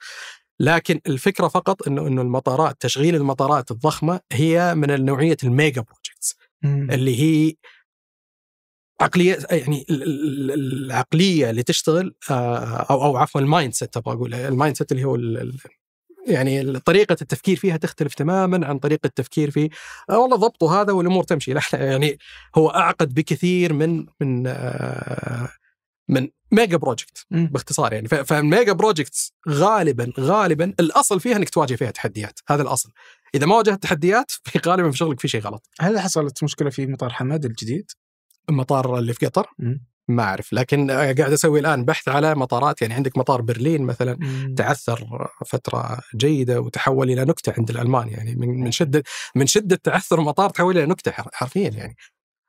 S2: لكن الفكرة فقط إنه إنه المطارات تشغيل المطارات الضخمة هي من النوعيه ال mega
S1: projects.
S2: اللي هي عقلية يعني ال- ال- ال- العقلية اللي تشتغل آه، أو أو عفوا ال mindset أبغى أقول ال mindset اللي هو يعني طريقة التفكير فيها تختلف تماما عن طريقة التفكير في آه والله ضبطوا هذا والأمور تمشي. لا يعني هو أعقد بكثير من من آه، من mega
S1: project.
S2: باختصار يعني. فال mega projects غالبا غالبا الأصل فيها إنك تواجه فيها تحديات. هذا الأصل. إذا ما واجهت تحديات في [laughs] غالبا في شغلك في شيء غلط.
S1: هل حصلت مشكلة في مطار حماد الجديد؟
S2: المطار اللي في قطر. ما أعرف لكن قاعد أسوي الآن بحث على مطارات يعني عندك مطار برلين مثلا
S1: مم.
S2: تعثر فترة جيدة وتحول إلى نكتة عند الألمان يعني من من شدة من شدة تعثر المطار تحول إلى نكتة حر- حرفيا يعني.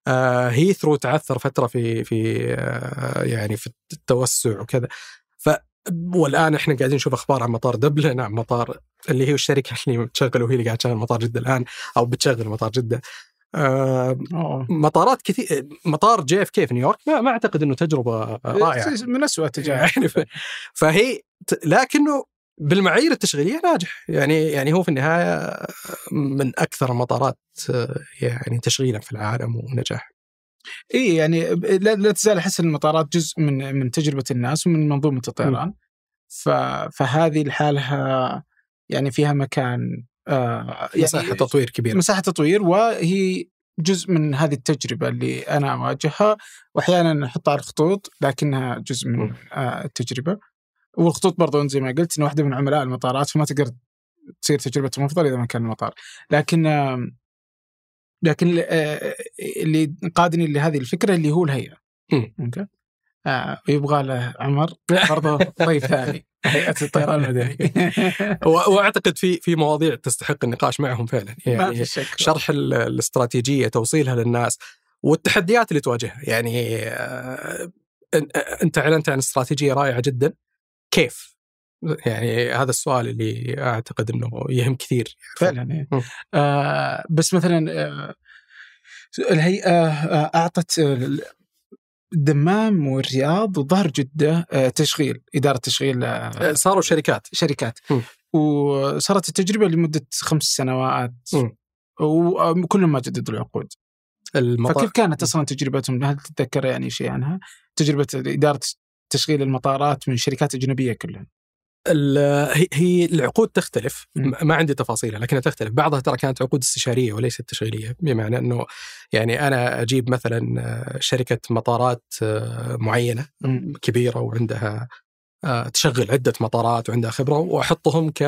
S2: آه هيثرو تعثر فترة في في آه يعني في التوسع وكذا. ف والآن إحنا قاعدين نشوف أخبار عن مطار دبلن عن مطار اللي هي الشركة اللي بتشغل وهي اللي قاعدة تشغل مطار جدة الآن أو بتشغل مطار جدة. آه. مطارات كثير مطار جي اف كي في نيويورك ما, ما أعتقد إنه تجربة رائعة.
S1: من اسوء التجارب [laughs]
S2: يعني ف... فهي لكنه بالمعايير التشغيلية ناجح. يعني يعني هو في النهاية من أكثر المطارات يعني تشغيلا في العالم ونجاح.
S1: إي يعني لا تزال أحس إن المطارات جزء من من تجربة الناس ومن منظومة الطيران. ف فهذه لحالها يعني فيها مكان آه يعني
S2: مساحة تطوير كبيرة.
S1: مساحة تطوير وهي جزء من هذه التجربة اللي أنا أواجهها. واحيانا نحطها على الخطوط لكنها جزء من. آه التجربة. والخطوط برضو زي ما قلت انه واحدة من عملاء المطارات فما تقدر تصير تجربه مفضله إذا ما كان المطار. لكن لكن آه، اللي قادني لهذه الفكرة اللي هو
S2: الهيئة.
S1: أوكي؟ آه ويبغى له عمر [laughs] برضه ضيف ثاني هيئة الطيران المدني [laughs]
S2: وأعتقد في في مواضيع تستحق النقاش معهم فعلا.
S1: ما
S2: يعني
S1: في شك.
S2: شرح ال- الاستراتيجية توصيلها للناس والتحديات اللي تواجهها. يعني آه، أن- أنت أعلنت عن استراتيجية رائعة جدا. كيف؟ يعني هذا السؤال اللي أعتقد إنه يهم كثير.
S1: فعلا إيه. آه بس مثلا آه الهيئة آه أعطت آه، الدمام والرياض وظهر جدة آه تشغيل إدارة تشغيل آه
S2: صاروا شركات
S1: شركات
S2: مم.
S1: وصارت التجربة لمدة خمس سنوات
S2: مم.
S1: وكلهم ما جددوا العقود
S2: المطار
S1: فكيف كانت أصلا تجربتهم هل تتذكر يعني شيء عنها؟ تجربة إدارة تشغيل المطارات من شركات أجنبية كلها
S2: هي- العقود تختلف ما عندي تفاصيلها لكنها تختلف بعضها ترى كانت عقود استشارية وليست تشغيلية بمعنى إنه يعني أنا أجيب مثلا آه، شركة مطارات آه،
S1: معينة.
S2: كبيرة وعندها آه، تشغل عدة مطارات وعندها خبرة وأحطهم ك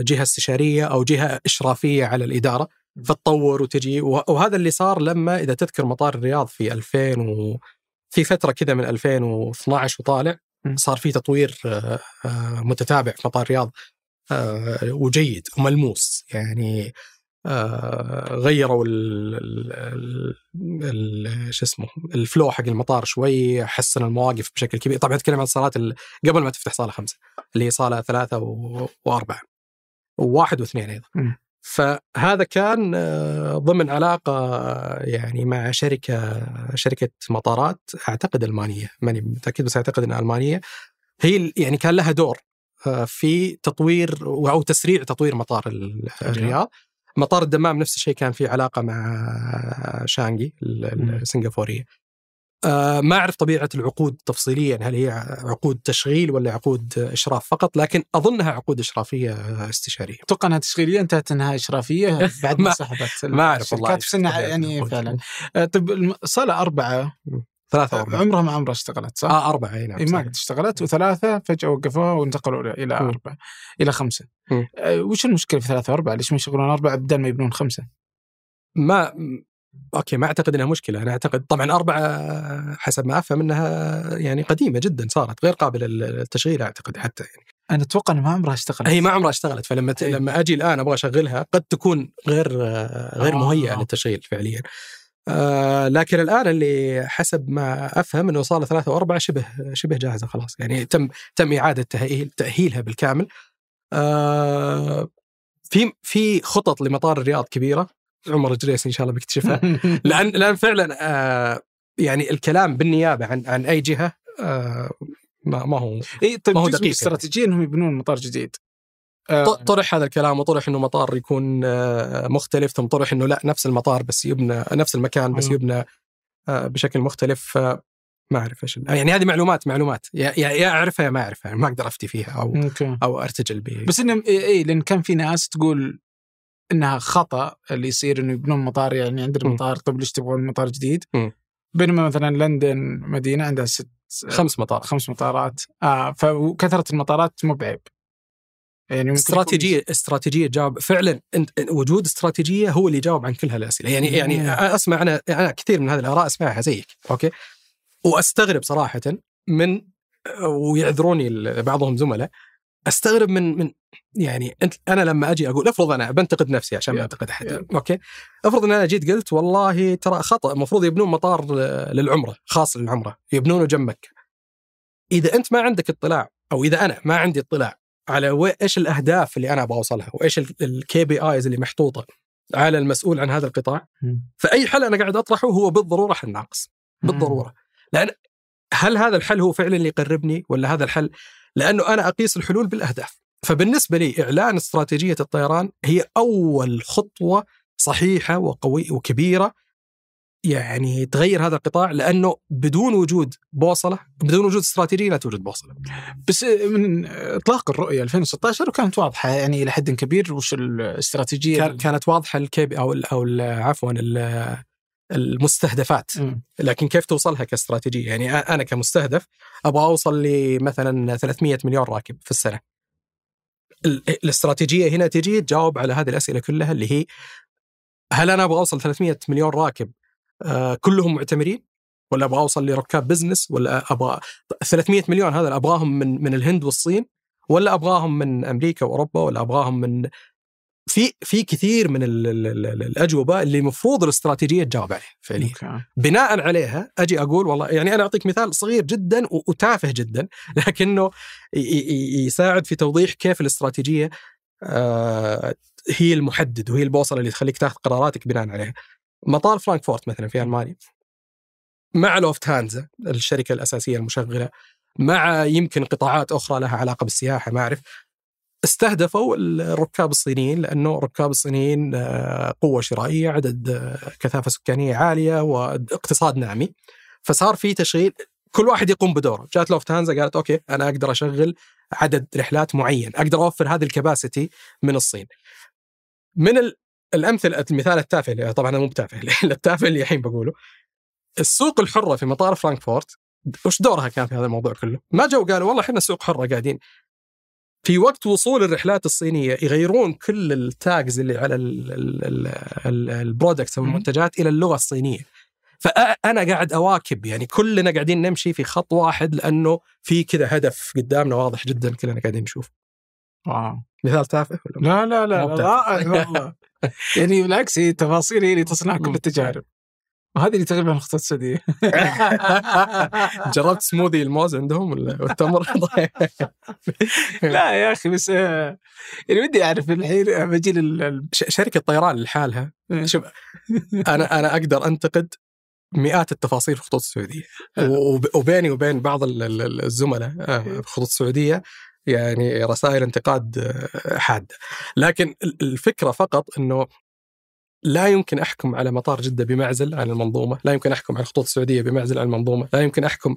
S2: جهة استشارية أو جهة إشرافية على الإدارة فتطور وتجي وه- وهذا اللي صار لما إذا تذكر مطار الرياض في 2000 و في فترة كذا من 2012 وطالع. صار في تطوير آه، آه، متتابع في مطار الرياض آه، وجيد وملموس. يعني غيروا ال شو اسمه الفلو حق المطار شوي حسن المواقف بشكل كبير. طبعا أتكلم عن الصالات ال- قبل ما تفتح صالة خمسة اللي هي صالة ثلاثة وأربعة وواحد واثنين
S1: أيضا.
S2: فهذا كان آه، ضمن علاقة آه، يعني مع شركة شركة مطارات أعتقد ألمانية ماني متأكد بس أعتقد إنها ألمانية. هي يعني كان لها دور آه، في تطوير أو تسريع تطوير مطار ال- الرياض. مطار الدمام نفس الشيء كان في علاقة مع شانغي. السنغافوريه آه، ما أعرف طبيعة العقود تفصيليا هل هي عقود تشغيل ولا عقود إشراف فقط لكن أظنها عقود إشرافية استشارية
S1: أتوقع أنها تشغيلية انتهت أنها إشرافية [laughs] بعد ما سحبت
S2: ما أعرف والله.
S1: في سنة يعني فعلا آه، طيب صاله أربعة
S2: ثلاثة
S1: آه،
S2: وأربعة
S1: عمرها ما عمرها اشتغلت صح؟
S2: آه أربعة أي نعم
S1: ما. قد اشتغلت وثلاثة فجأة وقفوها وانتقلوا إلى إلى خمسة.
S2: مم.
S1: آه، وش المشكلة في ثلاثة وأربعة؟ ليش ما يشغلون أربعة بدل ما يبنون خمسة؟
S2: ما أوكي ما أعتقد إنها مشكلة. أنا أعتقد طبعا أربعة حسب ما أفهم إنها يعني قديمة جدا صارت غير قابلة للتشغيل أعتقد حتى يعني.
S1: أنا أتوقع إنها ما عمرها اشتغلت.
S2: هي ما عمرها اشتغلت. فلما ت...
S1: إيه.
S2: لما أجي الآن أبغى أشغلها قد تكون غير آه، غير
S1: آه.
S2: مهيئه للتشغيل فعليا. آه لكن الآن اللي حسب ما أفهم إنه صاله ثلاثة وأربعة شبه شبه جاهزة خلاص. يعني تم تم إعادة تاهيل تأهيلها بالكامل. آه في في خطط لمطار الرياض كبيرة. عمر جريس إن شاء الله بيكتشفها لأن لأن فعلا آه يعني الكلام بالنيابة عن عن أي جهة آه ما, ما هو
S1: اي طيب
S2: ما هو دقيق
S1: الاستراتيجية إنهم يبنون مطار جديد. آه،
S2: طرح هذا الكلام وطرح إنه مطار يكون آه، مختلف ثم طرح إنه لا نفس المطار بس يبنى نفس المكان بس. يبنى آه، بشكل مختلف ما أعرف إيش يعني هذه معلومات معلومات يا يا أعرفها يا ما أعرفها يعني ما أقدر أفتي فيها أو
S1: okay.
S2: أو أرتجل به
S1: بس انه اي إيه لأن كان في ناس تقول إنها خطأ اللي يصير إنه يبنون مطار يعني عندنا. مطار طيب ليش تبغون مطار جديد؟ بينما مثلا لندن مدينة عندها ست
S2: خمس مطارات
S1: خمس مطارات. آه فكثره المطارات مو بعيب. يعني
S2: استراتيجية استراتيجية تجاوب فعلا أنت وجود استراتيجية هو اللي يجاوب عن كل هالأسئلة. يعني يعني. أسمع أنا أنا كثير من هذه الآراء أسمعها زيك أوكي؟ وأستغرب صراحة من ويعذروني بعضهم زملاء أستغرب من من يعني انت أنا لما أجي أقول افرض أنا بنتقد نفسي عشان ما أنتقد
S1: أحد.
S2: okay؟ افرض إن أنا جيت قلت والله ترى خطأ المفروض يبنون مطار للعمرة خاص للعمرة يبنونه جنب مكه إذا أنت ما عندك اطلاع أو إذا أنا ما عندي اطلاع على إيش الأهداف اللي أنا أبغى أوصلها وإيش ال KPIs اللي محطوطة على المسؤول عن هذا القطاع. فأي حل أنا قاعد أطرحه هو بالضرورة حل ناقص بالضرورة. لأن هل هذا الحل هو فعلا اللي يقربني ولا هذا الحل لأنه أنا أقيس الحلول بالأهداف. فبالنسبة لي إعلان استراتيجية الطيران هي أول خطوة صحيحة وقوي وكبيرة يعني تغير هذا القطاع لأنه بدون وجود بوصلة بدون وجود استراتيجية لا توجد بوصلة.
S1: بس من إطلاق الرؤية 2016 وكانت واضحة يعني إلى حد كبير وش الاستراتيجية
S2: كان كانت واضحة الكيب أو ال أو ال عفوا ال- المستهدفات. لكن كيف توصلها كاستراتيجية؟ يعني أنا كمستهدف أبغى أوصل لمثلا 300 مليون راكب في السنة. ال- الاستراتيجية هنا تجي تجاوب على هذه الأسئلة كلها اللي هي هل أنا أبغى أوصل 300 مليون راكب آه كلهم معتمرين؟ ولا أبغى أوصل لركاب بزنس؟ ولا أبغى 300 مليون هذا أبغاهم من من الهند والصين؟ ولا أبغاهم من أمريكا وأوروبا؟ ولا أبغاهم من في في كثير من ال ال ال ال الأجوبة اللي المفروض الاستراتيجية تجاوب عليها فعليا. بناء عليها أجي أقول والله يعني أنا أعطيك مثال صغير جدا وتافه جدا [laughs] لكنه يساعد في توضيح كيف الاستراتيجية آه، هي المحدد وهي البوصلة اللي تخليك تاخذ قراراتك بناء عليها. مطار فرانكفورت مثلا في ألمانيا مع لوفت هانزا الشركة الأساسية المشغلة مع يمكن قطاعات أخرى لها علاقة بالسياحة ما أعرف استهدفوا الركاب الصينيين لأنه الركاب الصينيين آه، قوة شرائية عدد آه، كثافة سكانية عالية واقتصاد نامي فصار في تشغيل كل واحد يقوم بدوره. جات لوفتهانزا قالت okay أنا أقدر أشغل عدد رحلات معين أقدر أوفر هذه ال capacity من الصين. من ال- الأمثلة المثال التافه اللي طبعا مو بتافه [laughs] التافه اللي الحين بقوله. السوق الحرة في مطار فرانكفورت وش دورها كان في هذا الموضوع كله؟ ما جو قالوا والله إحنا سوق حرة قاعدين. في وقت وصول الرحلات الصينية يغيرون كل ال tags اللي على ال products
S1: أو.
S2: المنتجات إلى اللغة الصينية. فأنا قاعد أواكب يعني كلنا قاعدين نمشي في خط واحد لأنه في كذا هدف قدامنا واضح جدا كلنا قاعدين نشوف.
S1: wow.
S2: مثال تافه ولا
S1: لا لا لا لا رائع والله. [laughs] يعني بالعكس هي تفاصيل هي اللي تصنع كل التجارب وهذه اللي تغلب الخطوط السعوديه [laughs]
S2: جربت سموذي الموز عندهم ولا والتمر؟ [laughs]
S1: لا يا أخي بس آه، يعني ودي أعرف الحين بجي لل
S2: ش- شركة طيران لحالها.
S1: ال-
S2: شوف أنا أنا أقدر أنتقد مئات التفاصيل في الخطوط السعوديه وب- وبيني وبين بعض ال- ال- ال- الزملاء آه، في الخطوط السعوديه يعني رسائل انتقاد آه، حاده لكن ال- الفكرة فقط إنه لا يمكن أحكم على مطار جدة بمعزل عن المنظومة، لا يمكن أحكم على الخطوط السعوديه بمعزل عن المنظومة، لا يمكن أحكم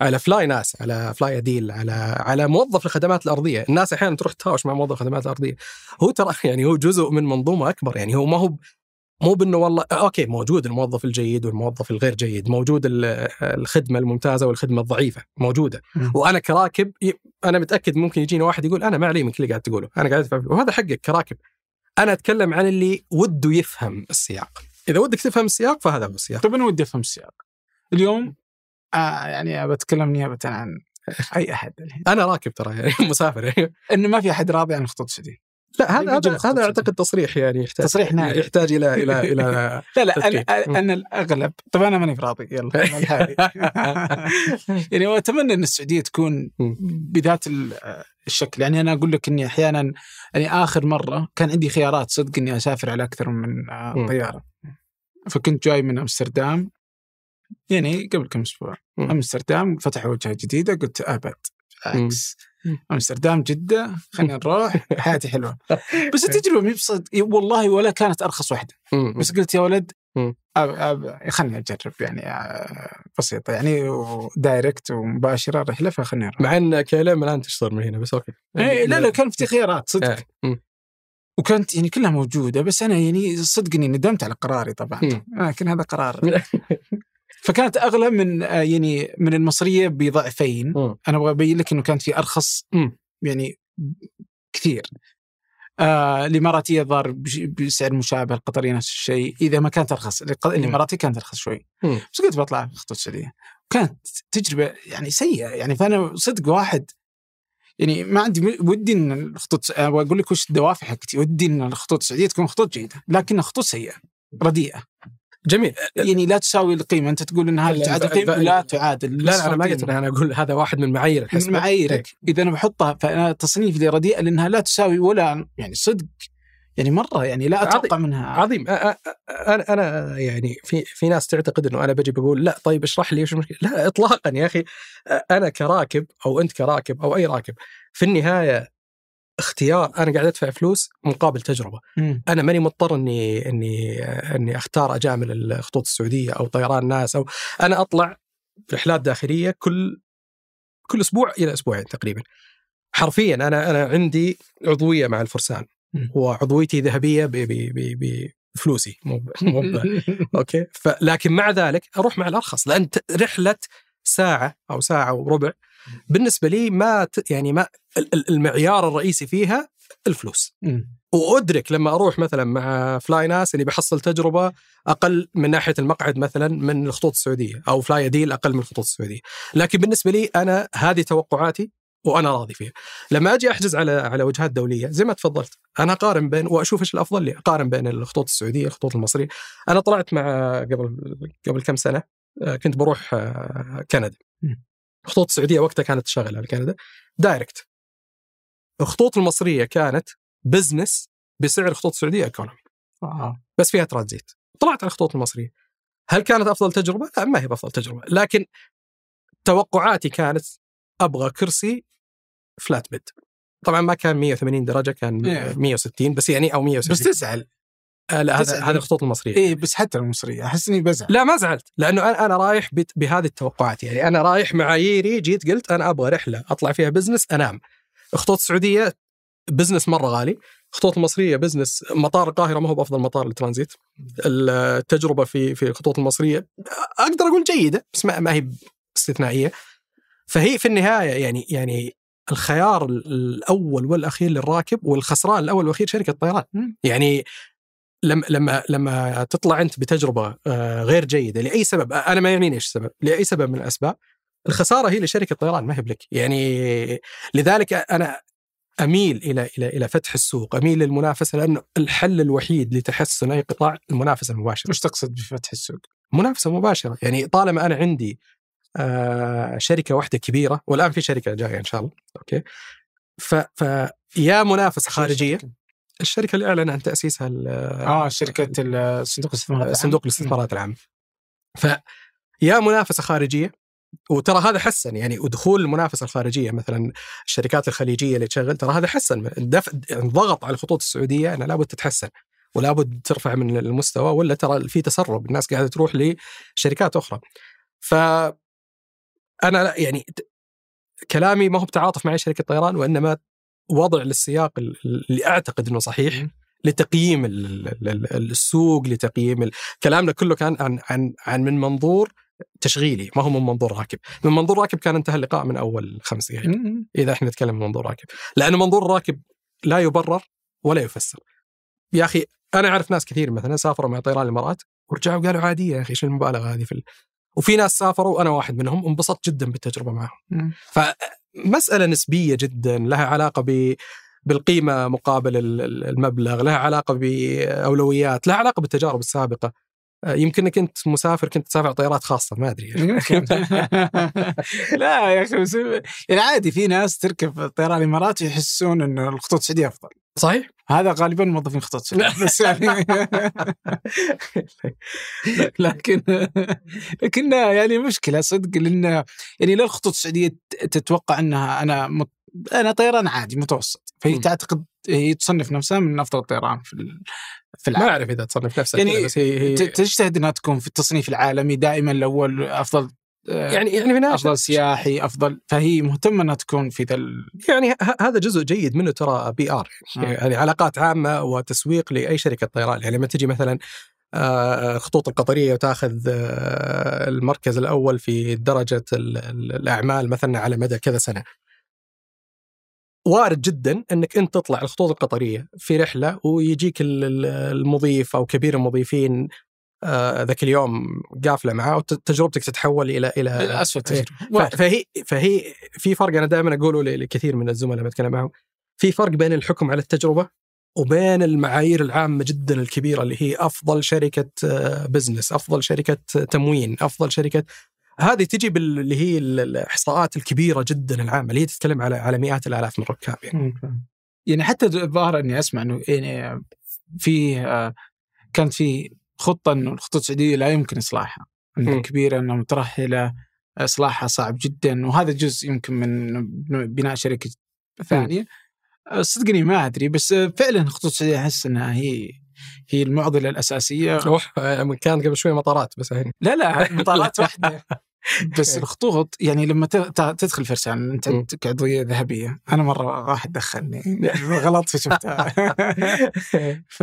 S2: على فلاي ناس، على فلاي أديل، على على موظف الخدمات الأرضية، الناس أحيانا تروح تهاوش مع موظف الخدمات الأرضية، هو ترى [laughs] يعني هو جزء من منظومة أكبر، يعني هو ما هو مو بأنه والله okay موجود الموظف الجيد والموظف الغير جيد، موجود ال- الخدمة الممتازة والخدمة الضعيفة،
S1: موجودة،.
S2: وأنا كراكب أنا متأكد ممكن يجيني واحد يقول أنا ما علي من كل اللي قاعد تقوله، أنا قاعد. وهذا حقك كراكب. أنا أتكلم عن اللي وده يفهم السياق، إذا ودك تفهم السياق فهذا هو السياق.
S1: طيب أنا ودي أفهم السياق اليوم آه يعني بتكلم نيابه عن أي أحد الحين
S2: أنا راكب ترى يعني [laughs] مسافر يعني.
S1: إنه ما في أحد راضي عن الخطوط السعوديه
S2: لا هذا هذا هذا أعتقد تصريح يعني يحتاج
S1: تصريح نهائي.
S2: يحتاج إلى إلى [laughs] إلى
S1: لا لا. أنا أنا الأغلب طبعا أنا ماني راضي يلا [laughs] أنا. [laughs] يعني وأتمنى إن السعودية تكون. بذات ال- الشكل يعني أنا أقول لك إني أحيانا يعني آخر مرة كان عندي خيارات صدق إني أسافر على أكثر من آه،. طيارة فكنت جاي من أمستردام يعني قبل كم
S2: أسبوع.
S1: أمستردام فتحوا وجهة جديدة قلت أبد عكس
S2: مم.
S1: أمستردام جدة. خلينا نروح. حياتي حلوة. [laughs] بس التجربه مي ب صدق والله ولا كانت أرخص
S2: واحدة.
S1: بس قلت يا ولد خلني أجرب يعني آه، بسيطة يعني و direct ومباشرة الرحله فخلني أروح.
S2: مع إن KLM الان تشتغل من هنا بس okay.
S1: إيه لا لا كان في خيارات صدق.
S2: إيه.
S1: وكانت يعني كلها موجودة بس أنا يعني صدق اني ندمت على قراري طبعا. لكن هذا قرار [laughs] فكانت أغلى من آه، يعني من المصرية بضعفين.
S2: مم.
S1: أنا أبغى أبين لك إنه كانت في أرخص
S2: مم.
S1: يعني كثير. آه الإماراتية ظهر بش- بسعر مشابه القطرية نفس الشيء. إذا ما كانت أرخص الإماراتية كانت أرخص شوي.
S2: مم.
S1: بس قلت بطلع في الخطوط السعودية. كانت تجربة يعني سيئة. يعني فأنا صدق واحد يعني ما عندي م- ودي إن الخطوط أبغى أقول لك وش الدوافع حقتي. ودي إن الخطوط السعودية تكون خطوط جيدة لكنها خطوط سيئة رديئة.
S2: جميل.
S1: يعني لا تساوي القيمة. أنت تقول انها
S2: لا،
S1: تعادل
S2: ف-
S1: لا تعادل
S2: لا لا أنا ما قلت. أنا أقول هذا واحد من معايير
S1: من معاييرك. إذا أنا بحطها فأنا تصنيفي لرديئه لأنها لا تساوي ولا يعني صدق. يعني مرة يعني لا أتوقع منها.
S2: عظيم. أنا أنا يعني في في ناس تعتقد إنه أنا بجي بقول لا طيب اشرح لي وش المشكلة؟ لا اطلاقا يا أخي. أنا كراكب أو أنت كراكب أو أي راكب في النهاية اختيار أنا قاعد أدفع فلوس مقابل تجربة.
S1: مم.
S2: أنا ماني مضطر إني إني إني أختار اجامل الخطوط السعودية أو طيران ناس أو أنا أطلع رحلات داخليه كل كل أسبوع إلى أسبوعين تقريبا. حرفيا أنا أنا عندي عضوية مع الفرسان. وعضويتي ذهبية ب- ب- ب- بفلوسي مو مو [laughs] okay؟ فلكن مع ذلك أروح مع الأرخص لأن رحلة ساعة أو ساعة وربع بالنسبة لي ما ت- يعني ما ال- ال- المعيار الرئيسي فيها الفلوس. وأدرك لما أروح مثلا مع فلاي ناس إني بحصل تجربة أقل من ناحية المقعد مثلا من الخطوط السعودية أو فلاي ديل أقل من الخطوط السعودية. لكن بالنسبة لي أنا هذه توقعاتي وأنا راضي فيها. لما أجي أحجز على على وجهات دولية زي ما تفضلت أنا أقارن بين وأشوف إيش الأفضل لي أقارن بين الخطوط السعودية الخطوط المصرية. أنا طلعت مع قبل قبل كم سنة آه، كنت بروح آه، كندا.
S1: مم.
S2: الخطوط السعودية وقتها كانت تشتغل على كندا direct الخطوط المصرية كانت business بسعر الخطوط السعودية economy
S1: آه.
S2: بس فيها ترانزيت طلعت على الخطوط المصرية هل كانت أفضل تجربة؟ لا ما هي بأفضل تجربة لكن توقعاتي كانت أبغى كرسي flat bed طبعا ما كان 180 درجة كان
S1: إيه.
S2: 160 بس يعني أو 160
S1: بس تزعل
S2: آه لا هذا الخطوط المصرية.
S1: إيه بس حتى المصرية. أحس إني بزعل.
S2: لا ما زعلت لأنه أنا أنا رايح بهذه التوقعات. يعني أنا رايح معاييري جيت قلت أنا أبغى رحلة أطلع فيها business أنام. خطوط السعوديه business مرة غالي. خطوط المصريه business مطار القاهرة ما هو بأفضل مطار للترانزيت. التجربة في في الخطوط المصرية أقدر أقول جيدة بس ما, ما هي استثنائية. فهي في النهاية يعني يعني الخيار الأول والأخير للراكب والخسران الأول والأخير شركة الطيران. يعني لما لما لما تطلع انت بتجربة آه، غير جيدة لأي سبب أنا ما يعنيني إيش السبب لأي سبب من الأسباب الخسارة هي لشركة الطيران ما هي بلك يعني لذلك أنا أميل إلى إلى إلى فتح السوق أميل للمنافسة لأنه الحل الوحيد لتحسن أي قطاع المنافسة المباشرة
S1: وش تقصد بفتح السوق؟
S2: منافسة مباشرة يعني طالما أنا عندي آه شركة واحدة كبيرة والآن في شركة جاية إن شاء الله أوكي ف فيا منافسة خارجية الشركة اللي اعلن عن
S1: تأسيسها آه شركة صندوق الاستثمارات.
S2: صندوق الاستثمارات العامه فيا منافسة خارجية وترى هذا حسن يعني ودخول المنافسة الخارجية مثلا الشركات الخليجية اللي تشغل ترى هذا حسن. دفع ضغط على الخطوط السعودية انها لابد تتحسن ولابد ترفع من المستوى ولا ترى في تسرب الناس قاعدة تروح لشركات أخرى. ف أنا لا يعني كلامي ما هو بتعاطف مع شركة طيران وإنما وضع للسياق ال- اللي أعتقد إنه صحيح. لتقييم ال- ال- ال- السوق لتقييم كلامنا كله كان عن عن عن من منظور تشغيلي ما هو من منظور راكب من منظور راكب كان انتهى اللقاء من أول خمس دقائق. إذا إحنا نتكلم من منظور راكب لأنه منظور الراكب لا يبرر ولا يفسر يا أخي أنا أعرف ناس كثير مثلا سافروا مع طيران الإمارات ورجعوا قالوا عادية يا أخي شو المبالغة هذه في ال... وفي ناس سافروا وأنا واحد منهم انبسطت جدا بالتجربة معهم
S1: مم.
S2: فمساله نسبية جدا لها علاقة ب بالقيمة مقابل ال- ال- المبلغ، لها علاقة بأولويات، لها علاقة بالتجارب السابقة. آه، يمكنك أنت مسافر كنت تسافر طيارات خاصة ما.
S1: يمكن [laughs] لا يا بس يعني عادي في ناس تركب طيران الإمارات يحسون إنه الخطوط السعودية أفضل
S2: صحيح؟
S1: هذا غالبا موظفين خطوط السعوديه بس يعني [laughs] لكن لكنها يعني مشكلة صدق لأن يعني ليه الخطوط السعودية تتوقع أنها أنا مت... أنا طيران عادي متوسط فهي. تعتقد هي تصنف نفسها من أفضل الطيران في في
S2: ما
S1: العالم
S2: أعرف إذا تصنف نفسها
S1: يعني
S2: بس هي, هي
S1: تجتهد أنها تكون في التصنيف العالمي دائما الأول أفضل
S2: يعني يعني في النهاية
S1: افضل سياحي أفضل فهي مهتمة إنها تكون في ذا
S2: يعني هذا جزء جيد منه ترى PR يعني,
S1: آه.
S2: يعني علاقات عامة وتسويق لأي شركة طيران يعني لما تجي مثلا آه، الخطوط القطرية وتأخذ آه، المركز الأول في درجة ال- ال- الأعمال مثلا على مدى كذا سنة وارد جدا إنك أنت تطلع الخطوط القطرية في رحلة ويجيك ال- ال- المضيف أو كبير المضيفين آه، ذاك اليوم قافلة معاه وتجربتك تتحول إلى إلى
S1: اسوء
S2: إيه. تجربة. فهي فهي في فرق أنا دائما أقوله لكثير من الزملاء لما اتكلم معهم. في فرق بين الحكم على التجربة وبين المعايير العامة جدا الكبيرة اللي هي أفضل شركة آه، بزنس، أفضل شركة تموين، أفضل شركة. هذه تجي باللي هي ال- الإحصاءات الكبيرة جدا العامة اللي هي تتكلم على على مئات الآلاف من الركاب يعني.
S1: يعني حتى الظاهر إني أسمع إنه يعني في آه، كانت في خطة إنه الخطوط السعودية لا يمكن إصلاحها.
S2: إنها.
S1: كبيرة انها مترهله إصلاحها صعب جدا. وهذا جزء يمكن من بناء شركة ثانية. آه، صدقني ما أدري بس فعلا الخطوط السعودية أحس إنها هي هي المعضلة الأساسية.
S2: روح كان قبل شوي مطارات بس يعني
S1: لا لا مطارات واحدة. [laughs] بس. الخطوط يعني لما تدخل فرسان أنت
S2: مم.
S1: عندك عضويه ذهبية. أنا مرة واحد دخلني. [laughs] غلط فشفتها. [laughs] ف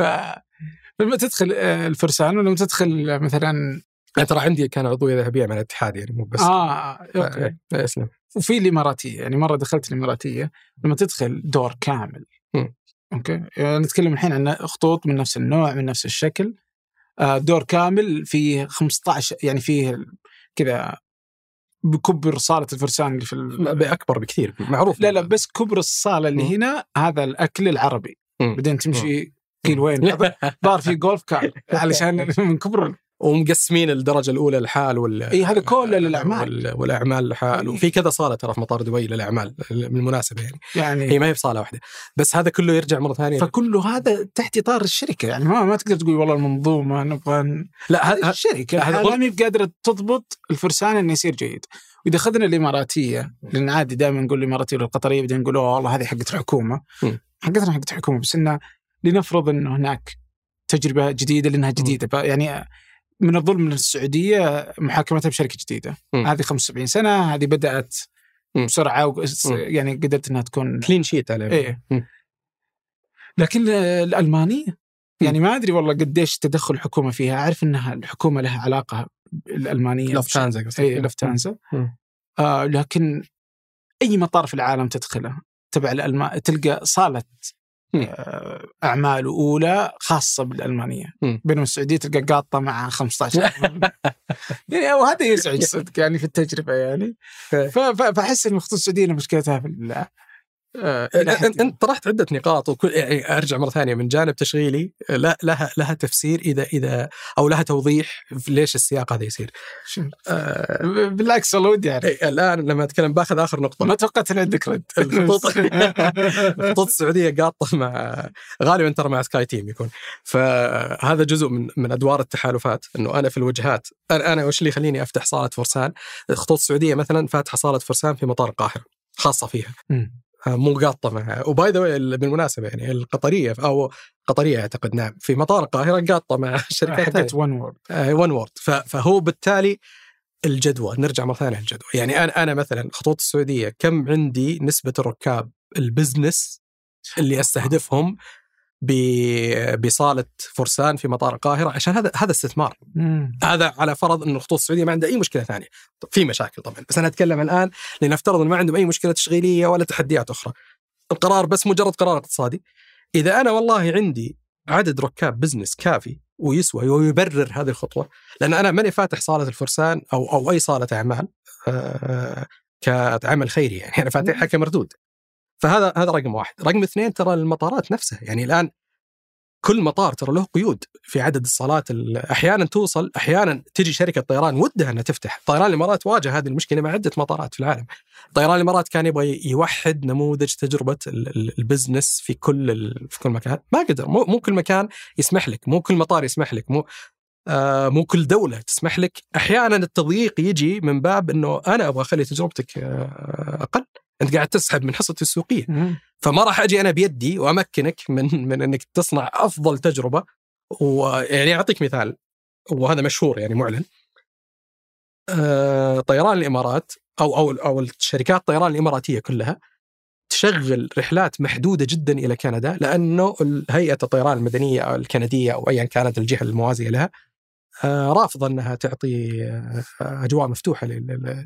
S1: لما تدخل آه، الفرسان ولما تدخل مثلا
S2: أنا ترى عندي كان عضوية ذهبية مع الاتحاد يعني مو بس
S1: آه okay.
S2: آه، أسلم.
S1: وفي الإماراتية يعني مرة دخلت الإماراتية لما تدخل دور كامل
S2: مم.
S1: okay؟ يعني نتكلم الحين عن خطوط من نفس النوع من نفس الشكل. آه، دور كامل فيه 15 يعني فيه كذا بكبر صالة الفرسان اللي في ال...
S2: أكبر بكثير معروف.
S1: لا لا بس كبر الصالة اللي
S2: مم.
S1: هنا هذا الأكل العربي. بعدين تمشي كيلوين [laughs] ظهر في جولف كار [laughs] علشان من كبر.
S2: ومقسمين الدرجة الأولى لحال وال
S1: إي هذا كله للأعمال.
S2: وال- والأعمال لحال. وفي كذا صالة ترى في مطار دبي للأعمال بالمناسبة يعني. هي
S1: يعني
S2: ما هي بصالة واحدة. بس هذا كله يرجع مرة ثانية
S1: فكل هذا تحت إطار الشركة. يعني ما ما تقدر تقول والله المنظومة نبغى
S2: لا
S1: هذه
S2: هذا
S1: الشركة.
S2: هذا
S1: ما هي بقادرة تضبط الفرسان إنه يصير جيد. وإذا أخذنا الإماراتية لأن عادي دائما نقول الإماراتية ولا القطريه بعدين نقول والله هذه حقت
S2: الحكومة.
S1: حقتنا حقت الحكومة بس إنه لنفرض انه هناك تجربة جديدة لأنها جديدة ب- يعني من الظلم من السعودية محاكمتها بشركة جديدة
S2: مم.
S1: هذه 75 سنة هذه بدأت
S2: مم.
S1: بسرعة وس-
S2: مم.
S1: يعني قدرت إنها تكون
S2: كلين شيت عليه
S1: إيه
S2: مم.
S1: لكن الألماني يعني ما أدري والله قديش تدخل الحكومة فيها أعرف إنها الحكومة لها علاقة الالمانيه
S2: لفتانزا قصدك.
S1: اي لفتانزا. آه لكن أي مطار في العالم تدخله تبع الالمان تلقى
S2: صالة
S1: آه أعمال أولى خاصة
S2: بالألمانية.
S1: بينما السعودية تلقى قاطة مع 15 [laughs] يعني وهذا يزعج صدق يعني في التجربة يعني. ف- فأحس إن الخطوط السعودية مشكلتها في آه، حد
S2: انت طرحت عدة نقاط وكل يعني أرجع مرة ثانية من جانب تشغيلي لا لها لها تفسير إذا إذا أو لها توضيح في ليش السياق هذا يصير. آه
S1: بالعكس والله ودي أعرف.
S2: إيه، الآن لما أتكلم بآخذ آخر نقطة.
S1: ما توقعت ان عندك رد. [laughs]
S2: الخطوط. الخطوط السعودية قاطة مع غالبا ترى مع سكاي تيم يكون. فهذا جزء من من أدوار التحالفات إنه أنا في الوجهات أنا أنا وش اللي يخليني أفتح صالة فرسان؟ الخطوط السعودية مثلا فاتحة صالة فرسان في مطار القاهرة خاصة فيها.
S1: مم.
S2: آه، مو قاطه مع و by the بالمناسبة يعني القطرية أو قطرية أعتقد نعم في مطار القاهرة قاطه مع ثانية
S1: حقت
S2: oneworld oneworld فهو بالتالي الجدوى نرجع مرة ثانية للجدوى يعني أنا أنا مثلا خطوط السعودية كم عندي نسبة الركاب البزنس اللي أستهدفهم بصالة فرسان في مطار القاهرة عشان هذا هذا استثمار. هذا على فرض انه الخطوط السعودية ما عندها أي مشكلة ثانية. في مشاكل طبعا بس أنا أتكلم الآن لنفترض انه ما عندهم أي مشكلة تشغيلية ولا تحديات أخرى. القرار بس مجرد قرار اقتصادي. إذا أنا والله عندي عدد ركاب business كافي ويسوى ويبرر هذه الخطوة لأن أنا ماني فاتح صالة الفرسان أو أو أي صالة أعمال آه، كعمل خيري يعني. أنا فاتحها كمردود. فهذا هذا رقم واحد. رقم اثنين ترى المطارات نفسها. يعني الآن كل مطار ترى له قيود في عدد الصالات ال- أحيانا توصل أحيانا تجي شركة طيران ودها أنها تفتح. طيران الإمارات واجه هذه المشكلة مع عدة مطارات في العالم. طيران الإمارات كان يبغى يوحد نموذج تجربة ال- ال- ال business في كل في كل مكان. ما قدر. مو, مو كل مكان يسمح لك. مو كل مطار يسمح لك. مو آه مو كل دولة تسمح لك. أحيانا التضييق يجي من باب إنه أنا أبغى أخلي تجربتك آه أقل. أنت قاعد تسحب من حصتي السوقية. فما راح أجي أنا بيدي وأمكنك من من إنك تصنع أفضل تجربة. ويعني أعطيك مثال وهذا مشهور يعني معلن. آه، طيران الإمارات أو أو أو الشركات الطيران الإماراتية كلها تشغل رحلات محدودة جدا إلى كندا لأنه هيئة الطيران المدنية أو الكندية أو ايا كانت الجهة الموازية لها آه، رافضة إنها تعطي آه، أجواء مفتوحة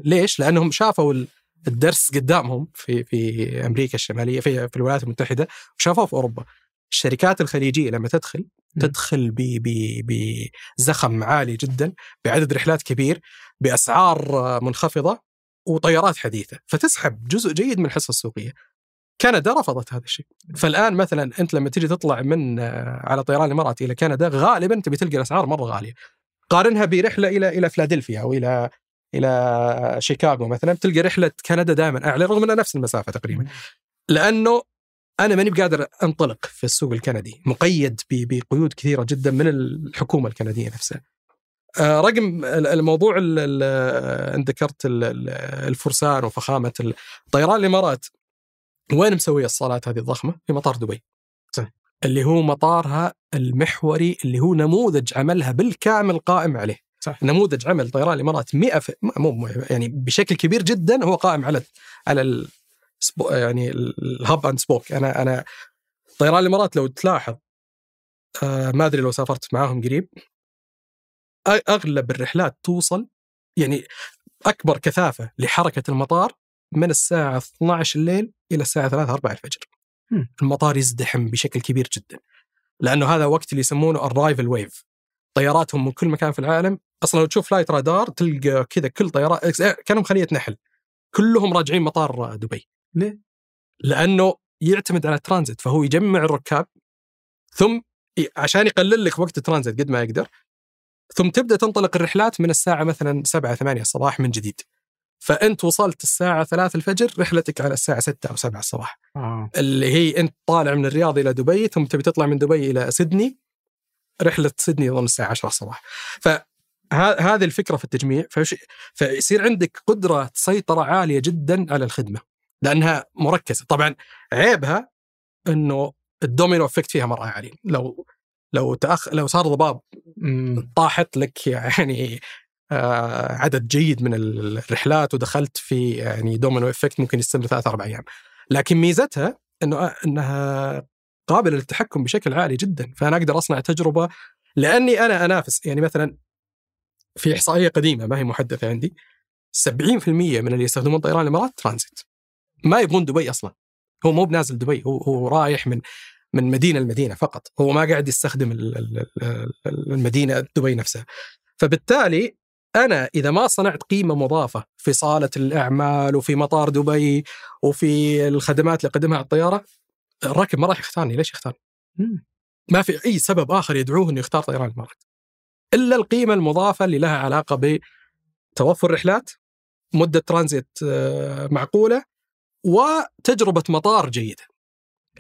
S2: ليش؟ لأنهم شافوا الدرس قدامهم في في أمريكا الشمالية في في الولايات المتحدة وشافوه في أوروبا. الشركات الخليجية لما تدخل تدخل ب- ب- بزخم عالي جدا بعدد رحلات كبير بأسعار منخفضة وطيارات حديثة فتسحب جزء جيد من الحصة السوقية. كندا رفضت هذا الشيء فالآن مثلا أنت لما تيجي تطلع من على طيران الإمارات إلى كندا غالبا تبي تلقى الأسعار مرة غالية قارنها برحلة إلى إلى فلادلفيا أو إلى إلى شيكاغو مثلا تلقى رحلة كندا دائما اعلى رغم إنها نفس المسافة تقريبا لأنه أنا ماني بقادر أنطلق في السوق الكندي مقيد بقيود كثيرة جدا من الحكومة الكندية نفسها آه، رقم ال- الموضوع ال- ال- انت ذكرت ال- ال- الفرسان وفخامة طيران الإمارات وين مسوية الصالات هذه الضخمة؟ في مطار دبي.
S1: صح.
S2: اللي هو مطارها المحوري اللي هو نموذج عملها بالكامل قائم عليه.
S1: صح.
S2: نموذج عمل طيران الإمارات 100 في مو يعني بشكل كبير جدا هو قائم على على ال يعني الهب أند سبوك أنا أنا طيران الإمارات لو تلاحظ آه ما أدري لو سافرت معاهم قريب أغلب الرحلات توصل يعني أكبر كثافة لحركة المطار من الساعة 12 الليل إلى الساعة 3 4 الفجر. المطار يزدحم بشكل كبير جدا. لأنه هذا وقت اللي يسمونه ال arrival wave. طياراتهم من كل مكان في العالم أصلا لو تشوف فلايت رادار تلقى كذا كل طيارات كأنهم خلية نحل. كلهم راجعين مطار دبي.
S1: ليه؟
S2: لأنه يعتمد على الترانزيت فهو يجمع الركاب ثم عشان يقلل لك وقت الترانزيت قد ما يقدر ثم تبدأ تنطلق الرحلات من الساعة مثلا 7 8 الصباح من جديد فأنت وصلت الساعة 3 الفجر رحلتك على الساعة 6 أو 7 الصباح
S1: آه.
S2: اللي هي أنت طالع من الرياض إلى دبي ثم تبي تطلع من دبي إلى سيدني رحلة سيدني اظن الساعة 10 الصباح. فهذه الفكرة في التجميع. فيصير عندك قدرة سيطرة عالية جدا على الخدمة لأنها مركزة. طبعا عيبها إنه ال domino effect فيها مرة عالي. لو لو تأخ لو صار ضباب. طاحت لك يعني آه عدد جيد من الرحلات ودخلت في يعني domino effect ممكن يستمر ثلاث أربع أيام. لكن ميزتها إنه إنها قابله للتحكم بشكل عالي جدا فأنا أقدر أصنع تجربة لأني أنا أنافس. يعني مثلا في إحصائية قديمة ما هي محدثة عندي 70% من اللي يستخدمون طيران الإمارات ترانزيت. ما يبغون دبي أصلا. هو مو بنازل دبي هو هو رايح من من مدينة لمدينة فقط. هو ما قاعد يستخدم ال- ال- ال- المدينة دبي نفسها. فبالتالي أنا إذا ما صنعت قيمة مضافة في صالة الأعمال وفي مطار دبي وفي الخدمات اللي اقدمها على الطيارة الراكب ما راح يختارني ليش يختارني؟ ما في أي سبب آخر يدعوه إنه يختار طيران الامارات إلا القيمة المضافة اللي لها علاقة بتوفر رحلات مدة ترانزيت آه، معقولة وتجربة مطار جيدة.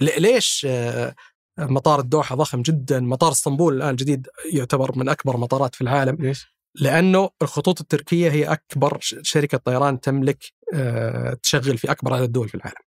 S2: ليش آه، مطار الدوحة ضخم جدا؟ مطار اسطنبول الآن جديد يعتبر من أكبر مطارات في العالم.
S1: ليش؟
S2: لأنه الخطوط التركية هي أكبر شركة طيران تملك آه، تشغل في أكبر عدد دول في العالم.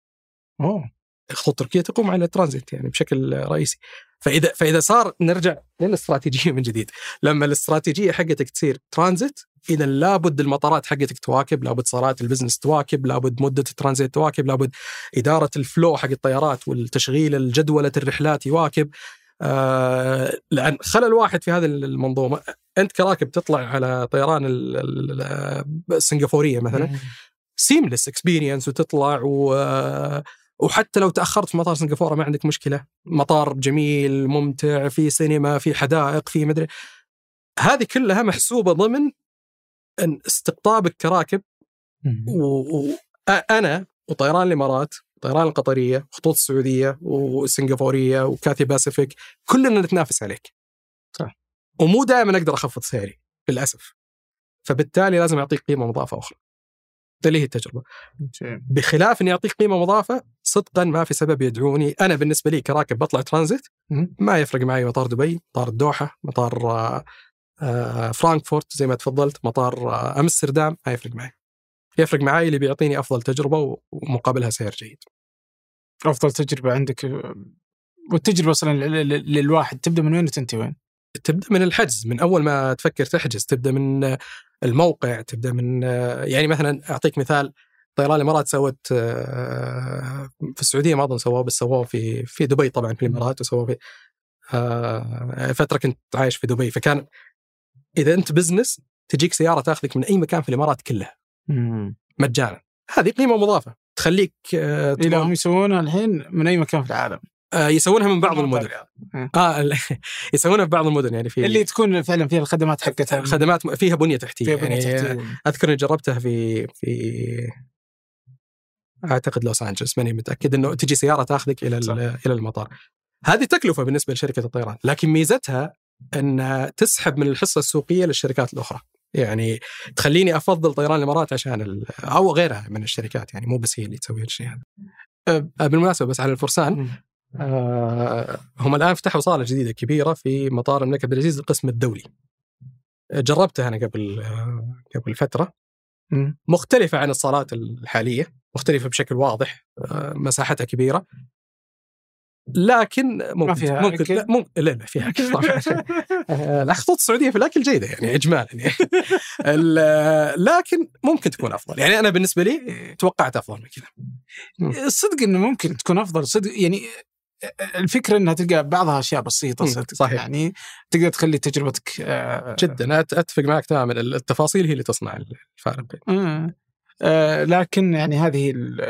S1: أوه.
S2: الخطوط التركيه تقوم على الترانزيت يعني بشكل رئيسي. فإذا فإذا صار نرجع للاستراتيجية من جديد. لما الاستراتيجية حقتك تصير ترانزيت إذا لابد المطارات حقتك تواكب لابد صالات ال business تواكب لابد مدة الترانزيت تواكب لابد إدارة ال flow حق الطيارات والتشغيل الجدولة الرحلات يواكب. آه لأن خلل واحد في هذه المنظومه أنت كراكب تطلع على طيران ال- ال- السنغافوريه مثلا. seamless experience وتطلع و وحتى لو تأخرت في مطار سنغافورة ما عندك مشكلة. مطار جميل ممتع في سينما في حدائق في مدري هذه كلها محسوبة ضمن أن استقطابك كراكب وأنا وطيران الإمارات طيران القطرية خطوط السعودية والسنغافورية وكاثي باسيفيك كلنا نتنافس عليك.
S1: صح.
S2: ومو دائما أقدر أخفض سعري للأسف. فبالتالي لازم أعطيك قيمة مضافة أخرى. اللي هي
S1: التجربة.
S2: بخلاف إني أعطيك قيمة مضافة صدقا ما في سبب يدعوني أنا بالنسبة لي كراكب بطلع ترانزيت. ما يفرق معي مطار دبي مطار الدوحه مطار آه، آه، فرانكفورت زي ما تفضلت مطار آه، أمستردام ما يفرق معي يفرق معي اللي بيعطيني أفضل تجربة ومقابلها سعر جيد
S1: أفضل تجربة عندك والتجربة أصلا للواحد تبدأ من وين وتنتهي وين؟
S2: تبدأ من الحجز من أول ما تفكر تحجز تبدأ من الموقع تبدأ من يعني مثلا أعطيك مثال طيران الإمارات سوت آه، في السعودية ما أظن سووه بس سووه في في دبي طبعا في الإمارات وسووه في آه، فترة كنت عايش في دبي. فكان إذا أنت business تجيك سيارة تاخذك من أي مكان في الإمارات كلها. مجانا. هذه قيمة مضافة. تخليك آه،
S1: هم يسوونها الحين من أي مكان في العالم.
S2: يسوونها من بعض المدن.
S1: آه.
S2: آه [laughs] يسوونها في بعض المدن يعني في
S1: اللي تكون فعلا فيها الخدمات حقتها.
S2: خدمات فيها بنية تحتية
S1: فيها بنية
S2: يعني
S1: تحتية.
S2: أذكر إني جربتها في في أعتقد لوس أنجلوس ماني متأكد إنه تجي سيارة تاخذك إلى
S1: صح.
S2: ال- إلى المطار هذه تكلفة بالنسبة لشركة الطيران لكن ميزتها انها تسحب من الحصة السوقية للشركات الأخرى يعني تخليني أفضل طيران الإمارات عشان أو غيرها من الشركات يعني مو بس هي اللي تسوي الشيء هذا بالمناسبة بس على الفرسان. آه، هم الآن فتحوا صالة جديدة كبيرة في مطار الملك عبد العزيز القسم الدولي جربتها أنا قبل آه، قبل
S1: فترة.
S2: مختلفة عن الصالات الحالية مختلفة بشكل واضح آه، مساحتها كبيرة. لكن ممكن
S1: فيها
S2: ممكن
S1: أكل؟
S2: لا ممكن لا لا فيها أكل طبعا. [laughs] آه، الخطوط السعودية في الأكل جيدة يعني اجمالا يعني. [laughs] لكن ممكن تكون أفضل. يعني أنا بالنسبة لي توقعت أفضل من كذا.
S1: الصدق إنه ممكن تكون أفضل. صدق يعني الفكرة إنها تلقى بعضها أشياء
S2: بسيطة
S1: صدق
S2: صحيح.
S1: يعني. تقدر تخلي تجربتك آه،
S2: جدا. أتفق معك تماما. التفاصيل هي اللي تصنع الفارق.
S1: آه. آه، لكن يعني هذه ال-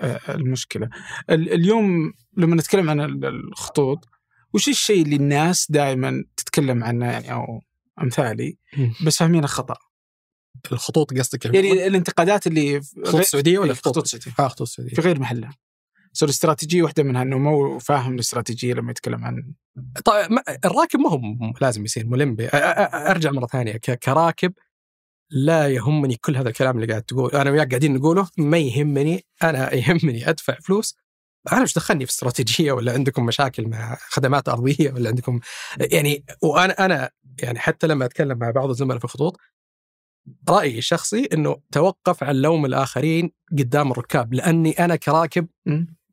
S1: آه، المشكلة. ال- اليوم لما نتكلم عن ال- الخطوط وش الشيء اللي الناس دائما تتكلم عنه؟ يعني أو
S2: أمثالي.
S1: بس فاهمينه خطا
S2: الخطوط قصدك
S1: يعني الانتقادات اللي في
S2: خطوط السعوديه ولا
S1: إيه، خطوط السعوديه
S2: آه خطوط السعوديه
S1: في غير محلها. صار الاستراتيجيه واحدة منها إنه مو فاهم الاستراتيجية لما يتكلم عن
S2: طيب الراكب ما هو لازم يصير ملم أرجع مرة ثانية كراكب لا يهمني كل هذا الكلام اللي قاعد تقول. أنا وياك قاعدين نقوله ما يهمني. أنا يهمني أدفع فلوس. أنا مش دخلني في استراتيجية ولا عندكم مشاكل مع خدمات أرضية ولا عندكم يعني وأنا أنا يعني حتى لما أتكلم مع بعض الزملاء في الخطوط رأيي الشخصي إنه توقف عن لوم الآخرين قدام الركاب لأني أنا كراكب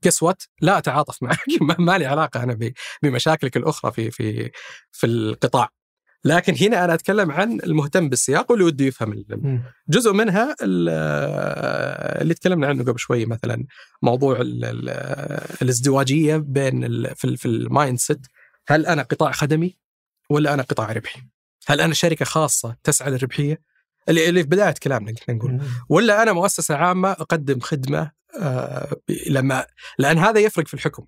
S2: قس وات لا أتعاطف معك. [laughs] ما لي علاقة أنا بمشاكلك الأخرى في في في القطاع. لكن هنا أنا أتكلم عن المهتم بالسياق واللي وده يفهم جزء منها ال- اللي تكلمنا عنه قبل شوي مثلا موضوع ال ال الازدواجية بين ال في, في ال mindset هل أنا قطاع خدمي ولا أنا قطاع ربحي؟ هل أنا شركة خاصة تسعى للربحية؟ اللي, اللي في بداية كلامنا كنا نقول. ولا أنا مؤسسة عامة أقدم خدمة آه، لما لأن هذا يفرق في الحكم.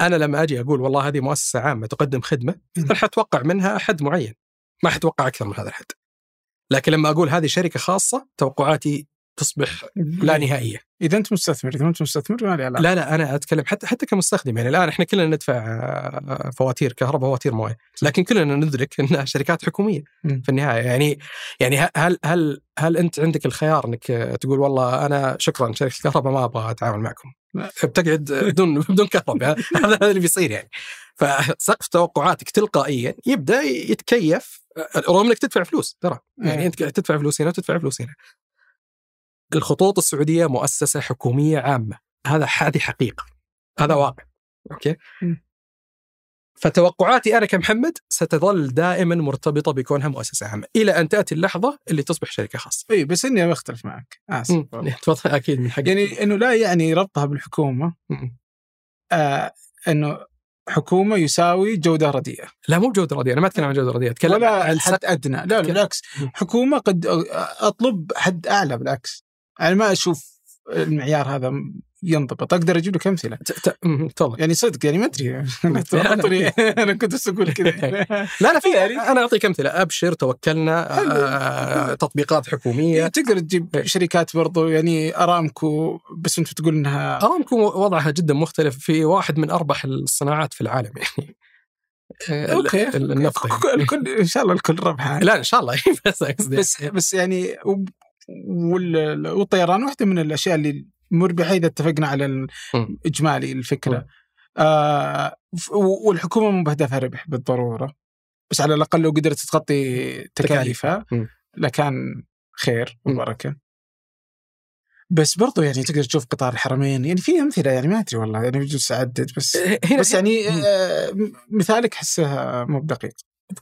S2: أنا لما أجي أقول والله هذه مؤسسة عامة تقدم خدمة اذا حتوقع منها حد معين. ما حتوقع أكثر من هذا الحد لكن لما أقول هذه شركة خاصة توقعاتي تصبح لا نهائية.
S1: إذا أنت مستثمر إذا أنت مستثمر ما لي علاقة.
S2: لا لا أنا أتكلم حتى حتى كمستخدم يعني الآن إحنا كلنا ندفع آه، فواتير كهرباء فواتير موية. لكن كلنا ندرك انها شركات
S1: حكومية.
S2: في النهاية. يعني يعني هل هل هل أنت عندك الخيار إنك تقول والله أنا شكرا شركة الكهرباء ما أبغى أتعامل معكم. بتقعد بدون [laughs] بدون كهرباء هذا اللي بيصير يعني. فسقف توقعاتك تلقائيا يبدأ يتكيف رغم إنك تدفع فلوس ترى. يعني
S1: إيه.
S2: أنت قاعد تدفع فلوس هنا وتدفع فلوس هنا. الخطوط السعودية مؤسسة حكومية عامة. هذا هذه حقيقة. هذا واقع.
S1: أوكي.
S2: فتوقعاتي أنا كمحمد ستظل دائما مرتبطة بكونها مؤسسة عامة. إلى أن تأتي اللحظة اللي تصبح شركة خاصة.
S1: إي بس إني بختلف معك.
S2: آسف. [laughs] تفضل أكيد من حقك.
S1: يعني إنه لا يعني ربطها بالحكومة.
S2: مم.
S1: آه إنه حكومة يساوي جودة رديئة.
S2: لا مو بجودة رديئة. أنا ما أتكلم عن جودة رديئة أتكلم
S1: ولا
S2: عن
S1: حد أدنى. لا لا بالعكس. حكومة قد أطلب حد أعلى بالعكس. يعني ما أشوف المعيار هذا ينضبط أقدر أجيب لك
S2: أمثلة. تفضل.
S1: يعني صدق يعني ما أدري. [laughs] أنا كنت بس أقول كذا. [laughs]
S2: لا لا في [laughs]
S1: يعني-
S2: أنا أعطيك أمثلة. أبشر توكلنا
S1: حلو.
S2: آه، تطبيقات حكومية.
S1: تقدر تجيب شركات برضو يعني أرامكو بس أنت تقول انها
S2: أرامكو وضعها جدا مختلف في واحد من أربح الصناعات في العالم يعني. آه،
S1: أوكي
S2: ال- النفط يعني.
S1: الكل إن شاء الله الكل ربح
S2: لا إن شاء الله. بس
S1: بس بس يعني والطيران واحدة من الأشياء اللي مربحه اذا اتفقنا على
S2: مم.
S1: الاجمالي
S2: الفكرة.
S1: آه والحكومة مو بهدفها ربح بالضرورة بس على الأقل لو قدرت تغطي تكاليفها. لكان خير. وبركة بس برضو يعني تقدر تشوف قطار الحرمين يعني في أمثلة يعني ما أدري والله يعني بجوز أعدد بس بس يعني. آه مثالك حسه مو بدقيق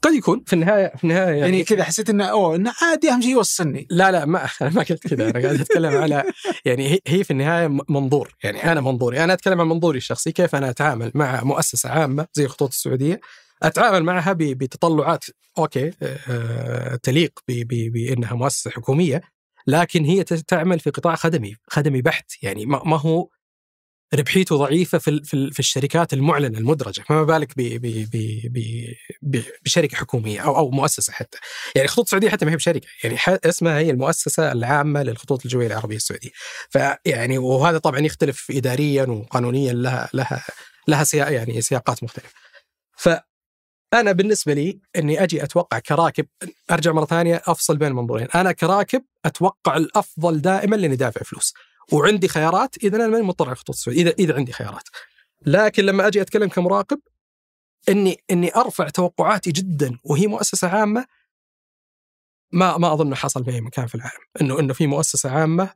S2: قد يكون. في النهايه في النهاية
S1: يعني كذا حسيت إنه أوه إنه عادي أهم شيء يوصلني.
S2: لا لا ما أنا ما قلت كذا. أنا قاعد أتكلم على [laughs] يعني هي- في النهاية منظور. يعني أنا منظوري. أنا أتكلم عن منظوري الشخصي كيف أنا أتعامل مع مؤسسة عامة زي الخطوط السعودية. أتعامل معها بتطلعات أوكي آه، تليق بأنها مؤسسة حكومية لكن هي تعمل في قطاع خدمي خدمي بحت. يعني ما هو ربحيته ضعيفة في في ال- في الشركات المعلنة المدرجة فما بالك ب ب ب ب ب بشركة حكومية أو أو مؤسسة حتى. يعني الخطوط السعودية حتى ما هي بشركة يعني اسمها هي المؤسسة العامة للخطوط الجوية العربية السعودية. فيعني وهذا طبعا يختلف اداريا وقانونيا لها لها لها سياق يعني سياقات مختلفة. فأنا بالنسبة لي إني أجي أتوقع كراكب أرجع مرة ثانية أفصل بين المنظورين. أنا كراكب أتوقع الأفضل دائما لإني دافع فلوس. وعندي خيارات إذا أنا ماني مضطر على الخطوط السعوديه اذا إذا عندي خيارات. لكن لما أجي أتكلم كمراقب اني إني أرفع توقعاتي جدا وهي مؤسسة عامة ما ما أظن حصل في أي مكان في العالم. انه إنه في مؤسسة عامة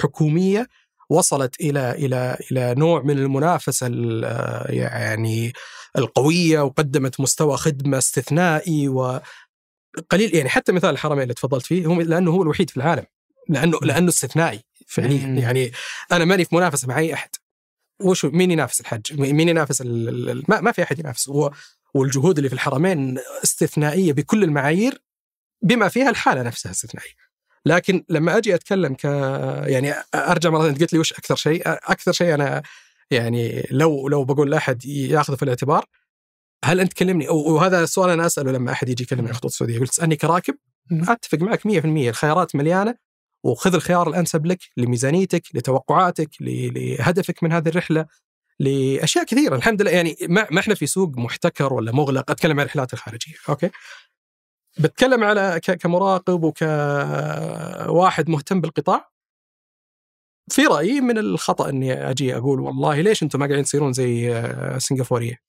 S2: حكوميه وصلت إلى إلى إلى نوع من المنافسة ال- يعني القوية وقدمت مستوى خدمة استثنائي وقليل يعني حتى مثال الحرمين اللي تفضلت فيه هو لأنه هو الوحيد في العالم. لأنه لأنه استثنائي. فعليا. يعني أنا ماني في منافسة مع أي أحد وش مين ينافس الحج؟ مين ينافس ال- ال- ال- ما, ما في أحد ينافس هو والجهود اللي في الحرمين استثنائية بكل المعايير بما فيها الحالة نفسها استثنائية. لكن لما أجي أتكلم ك يعني أرجع مرة ثانية، قلت لي وش أكثر شيء؟ أكثر شيء أنا يعني لو لو بقول لأحد ياخذه في الاعتبار هل أنت تكلمني وهذا السؤال أنا أسأله لما أحد يجي يكلمني عن الخطوط السعودية قلت تسألني كراكب. أتفق معك 100% الخيارات مليانة وخذ الخيار الأنسب لك لميزانيتك لتوقعاتك لهدفك من هذه الرحلة لأشياء كثيرة. الحمد لله يعني ما ما إحنا في سوق محتكر ولا مغلق أتكلم عن الرحلات الخارجية أوكي؟ بتكلم على كمراقب وكواحد مهتم بالقطاع. في رأيي من الخطأ إني أجي أقول والله ليش أنتم ما قاعدين تصيرون زي آه، سنغافورية؟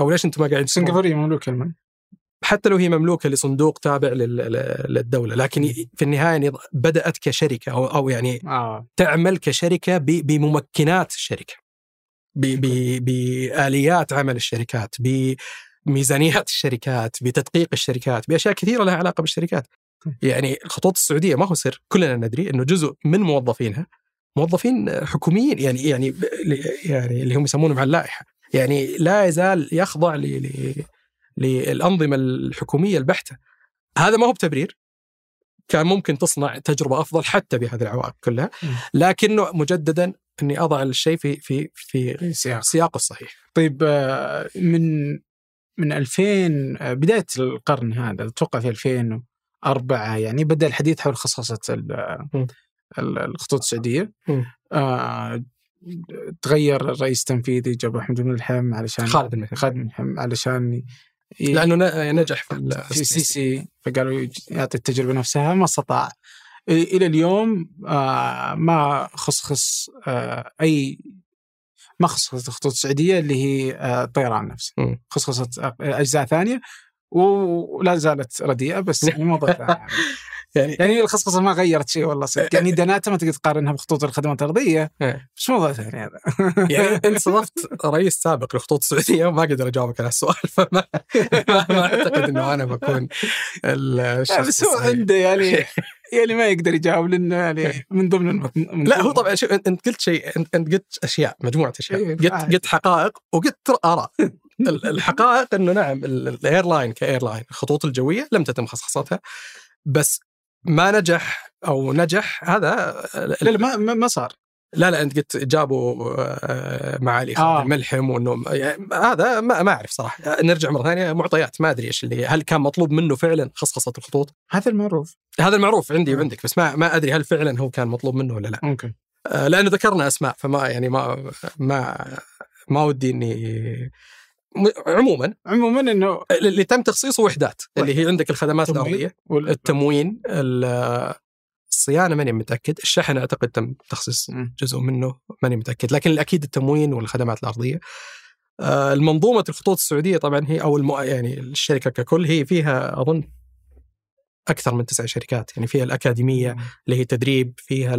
S2: أو ليش أنتم ما قاعدين
S1: سنغافورية مملوكه المن
S2: حتى لو هي مملوكة لصندوق تابع لل- لل- للدولة لكن في النهاية يعني بدأت كشركة أو أو يعني
S1: آه.
S2: تعمل كشركة بممكنات الشركة بآليات عمل الشركات بميزانيات الشركات بتدقيق الشركات بأشياء كثيرة لها علاقة بالشركات. يعني الخطوط السعودية ما هو سر كلنا ندري إنه جزء من موظفينها موظفين حكوميين يعني يعني يعني اللي هم يسمونهم على اللائحة يعني لا يزال يخضع ل ل للأنظمة الحكومية البحتة هذا ما هو بتبرير كان ممكن تصنع تجربة أفضل حتى بهذه العوائق كلها. لكنه مجددا أني أضع الشيء في في في
S1: سياق
S2: سياقه الصحيح
S1: طيب آه، من من 2000 آه، بداية القرن هذا أتوقع في 2004 يعني بدأ الحديث حول
S2: م.
S1: ال- الخطوط. آه، تغير الرئيس التنفيذي جابوا أحمد بن ملحم علشان
S2: خالد بن.
S1: خالد بن ملحم علشان
S2: لأنه ن- نجح في ال-
S1: في السيسي فقالوا يعطي التجربة نفسها ما استطاع. إلى اليوم آه، ما خصخص آه، أي ما خصخصت الخطوط السعوديه اللي هي آه، الطيران نفسه. خصخصت آه، أجزاء ثانية ولا زالت رديئة بس [laughs] يعني موضوع ثاني.
S2: يعني
S1: يعني الخصخصة ما غيرت شيء والله صدق يعني دناتا ما تقدر تقارنها بخطوط الخدمات الأرضية
S2: إيه.
S1: بس موضوع ثاني هذا
S2: يعني [laughs] انت صادفت رئيس سابق للخطوط السعودية وما أقدر اجاوبك على السؤال فما ما, أعتقد إنه أنا بكون الشخص
S1: بس هو. عنده يعني [laughs] يعني ما يقدر يجاوب لأنه يعني من ضمن الم... من
S2: لا هو طبعا شوف انت قلت شيء انت قلت أشياء مجموعة أشياء
S1: إيه،
S2: قلت. قلت حقائق وقلت آراء [laughs] ال- الحقائق إنه نعم ال- ال airline ك airline الخطوط الجوية لم تتم خصخصتها بس ما نجح أو نجح هذا
S1: لا لا ما ما صار
S2: لا لا أنت قلت جابوا آه، معالي
S1: آه.
S2: الملحم وانه يعني هذا ما, ما أعرف صراحة نرجع مرة ثانية معطيات ما أدري إيش اللي هل كان مطلوب منه فعلا خصخصة الخطوط؟
S1: هذا المعروف
S2: هذا المعروف عندي
S1: آه.
S2: وعندك بس ما ما أدري هل فعلا هو كان مطلوب منه ولا لا؟
S1: ممكن
S2: آه، لأنه ذكرنا أسماء فما يعني ما ما ما ودي إني عموما
S1: عموما إنه
S2: اللي تم تخصيصه وحدات اللي هي عندك الخدمات
S1: التموين
S2: الأرضية
S1: وال...
S2: التموين ال- الصيانة ماني متأكد الشحن أعتقد تم تخصيص
S1: مم.
S2: جزء منه ماني متأكد لكن الاكيد التموين والخدمات الأرضية. آه، المنظومة الخطوط السعودية طبعا هي أو الم... يعني الشركة ككل هي فيها أظن أكثر من تسع شركات يعني فيها الأكاديمية اللي هي تدريب فيها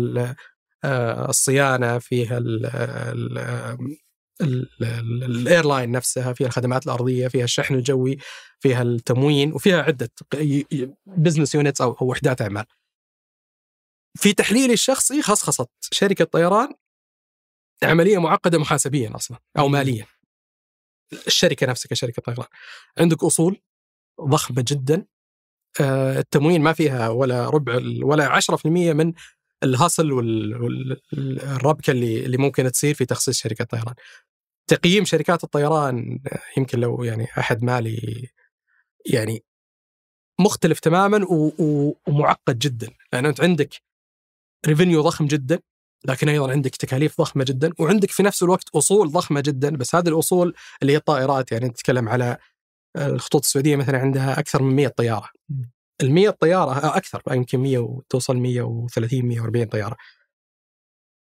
S2: آه، الصيانة فيها ال- ال- ال airline نفسها فيها الخدمات الأرضية فيها الشحن الجوي فيها التموين وفيها عدة business units أو أو وحدات أعمال. في تحليلي الشخصي خصخصت شركة طيران عملية معقدة محاسبيا أصلا أو ماليا. الشركة نفسها كشركة طيران. عندك أصول ضخمة جدا. آه، التموين ما فيها ولا ربع ولا 10% من الهاسل والربكه اللي اللي ممكن تصير في تخصيص شركة طيران. تقييم شركات الطيران يمكن لو يعني أحد مالي يعني مختلف تماما ومعقد جدا. لأن أنت عندك ريفينيو ضخم جدا لكن أيضا عندك تكاليف ضخمة جدا وعندك في نفس الوقت أصول ضخمة جدا. بس هذه الأصول اللي هي الطائرات يعني نتكلم على الخطوط السعودية مثلا عندها أكثر من 100
S1: طيارة.
S2: ال 100 طيارة آه، أكثر يمكن 100 وتوصل 130 140 طيارة.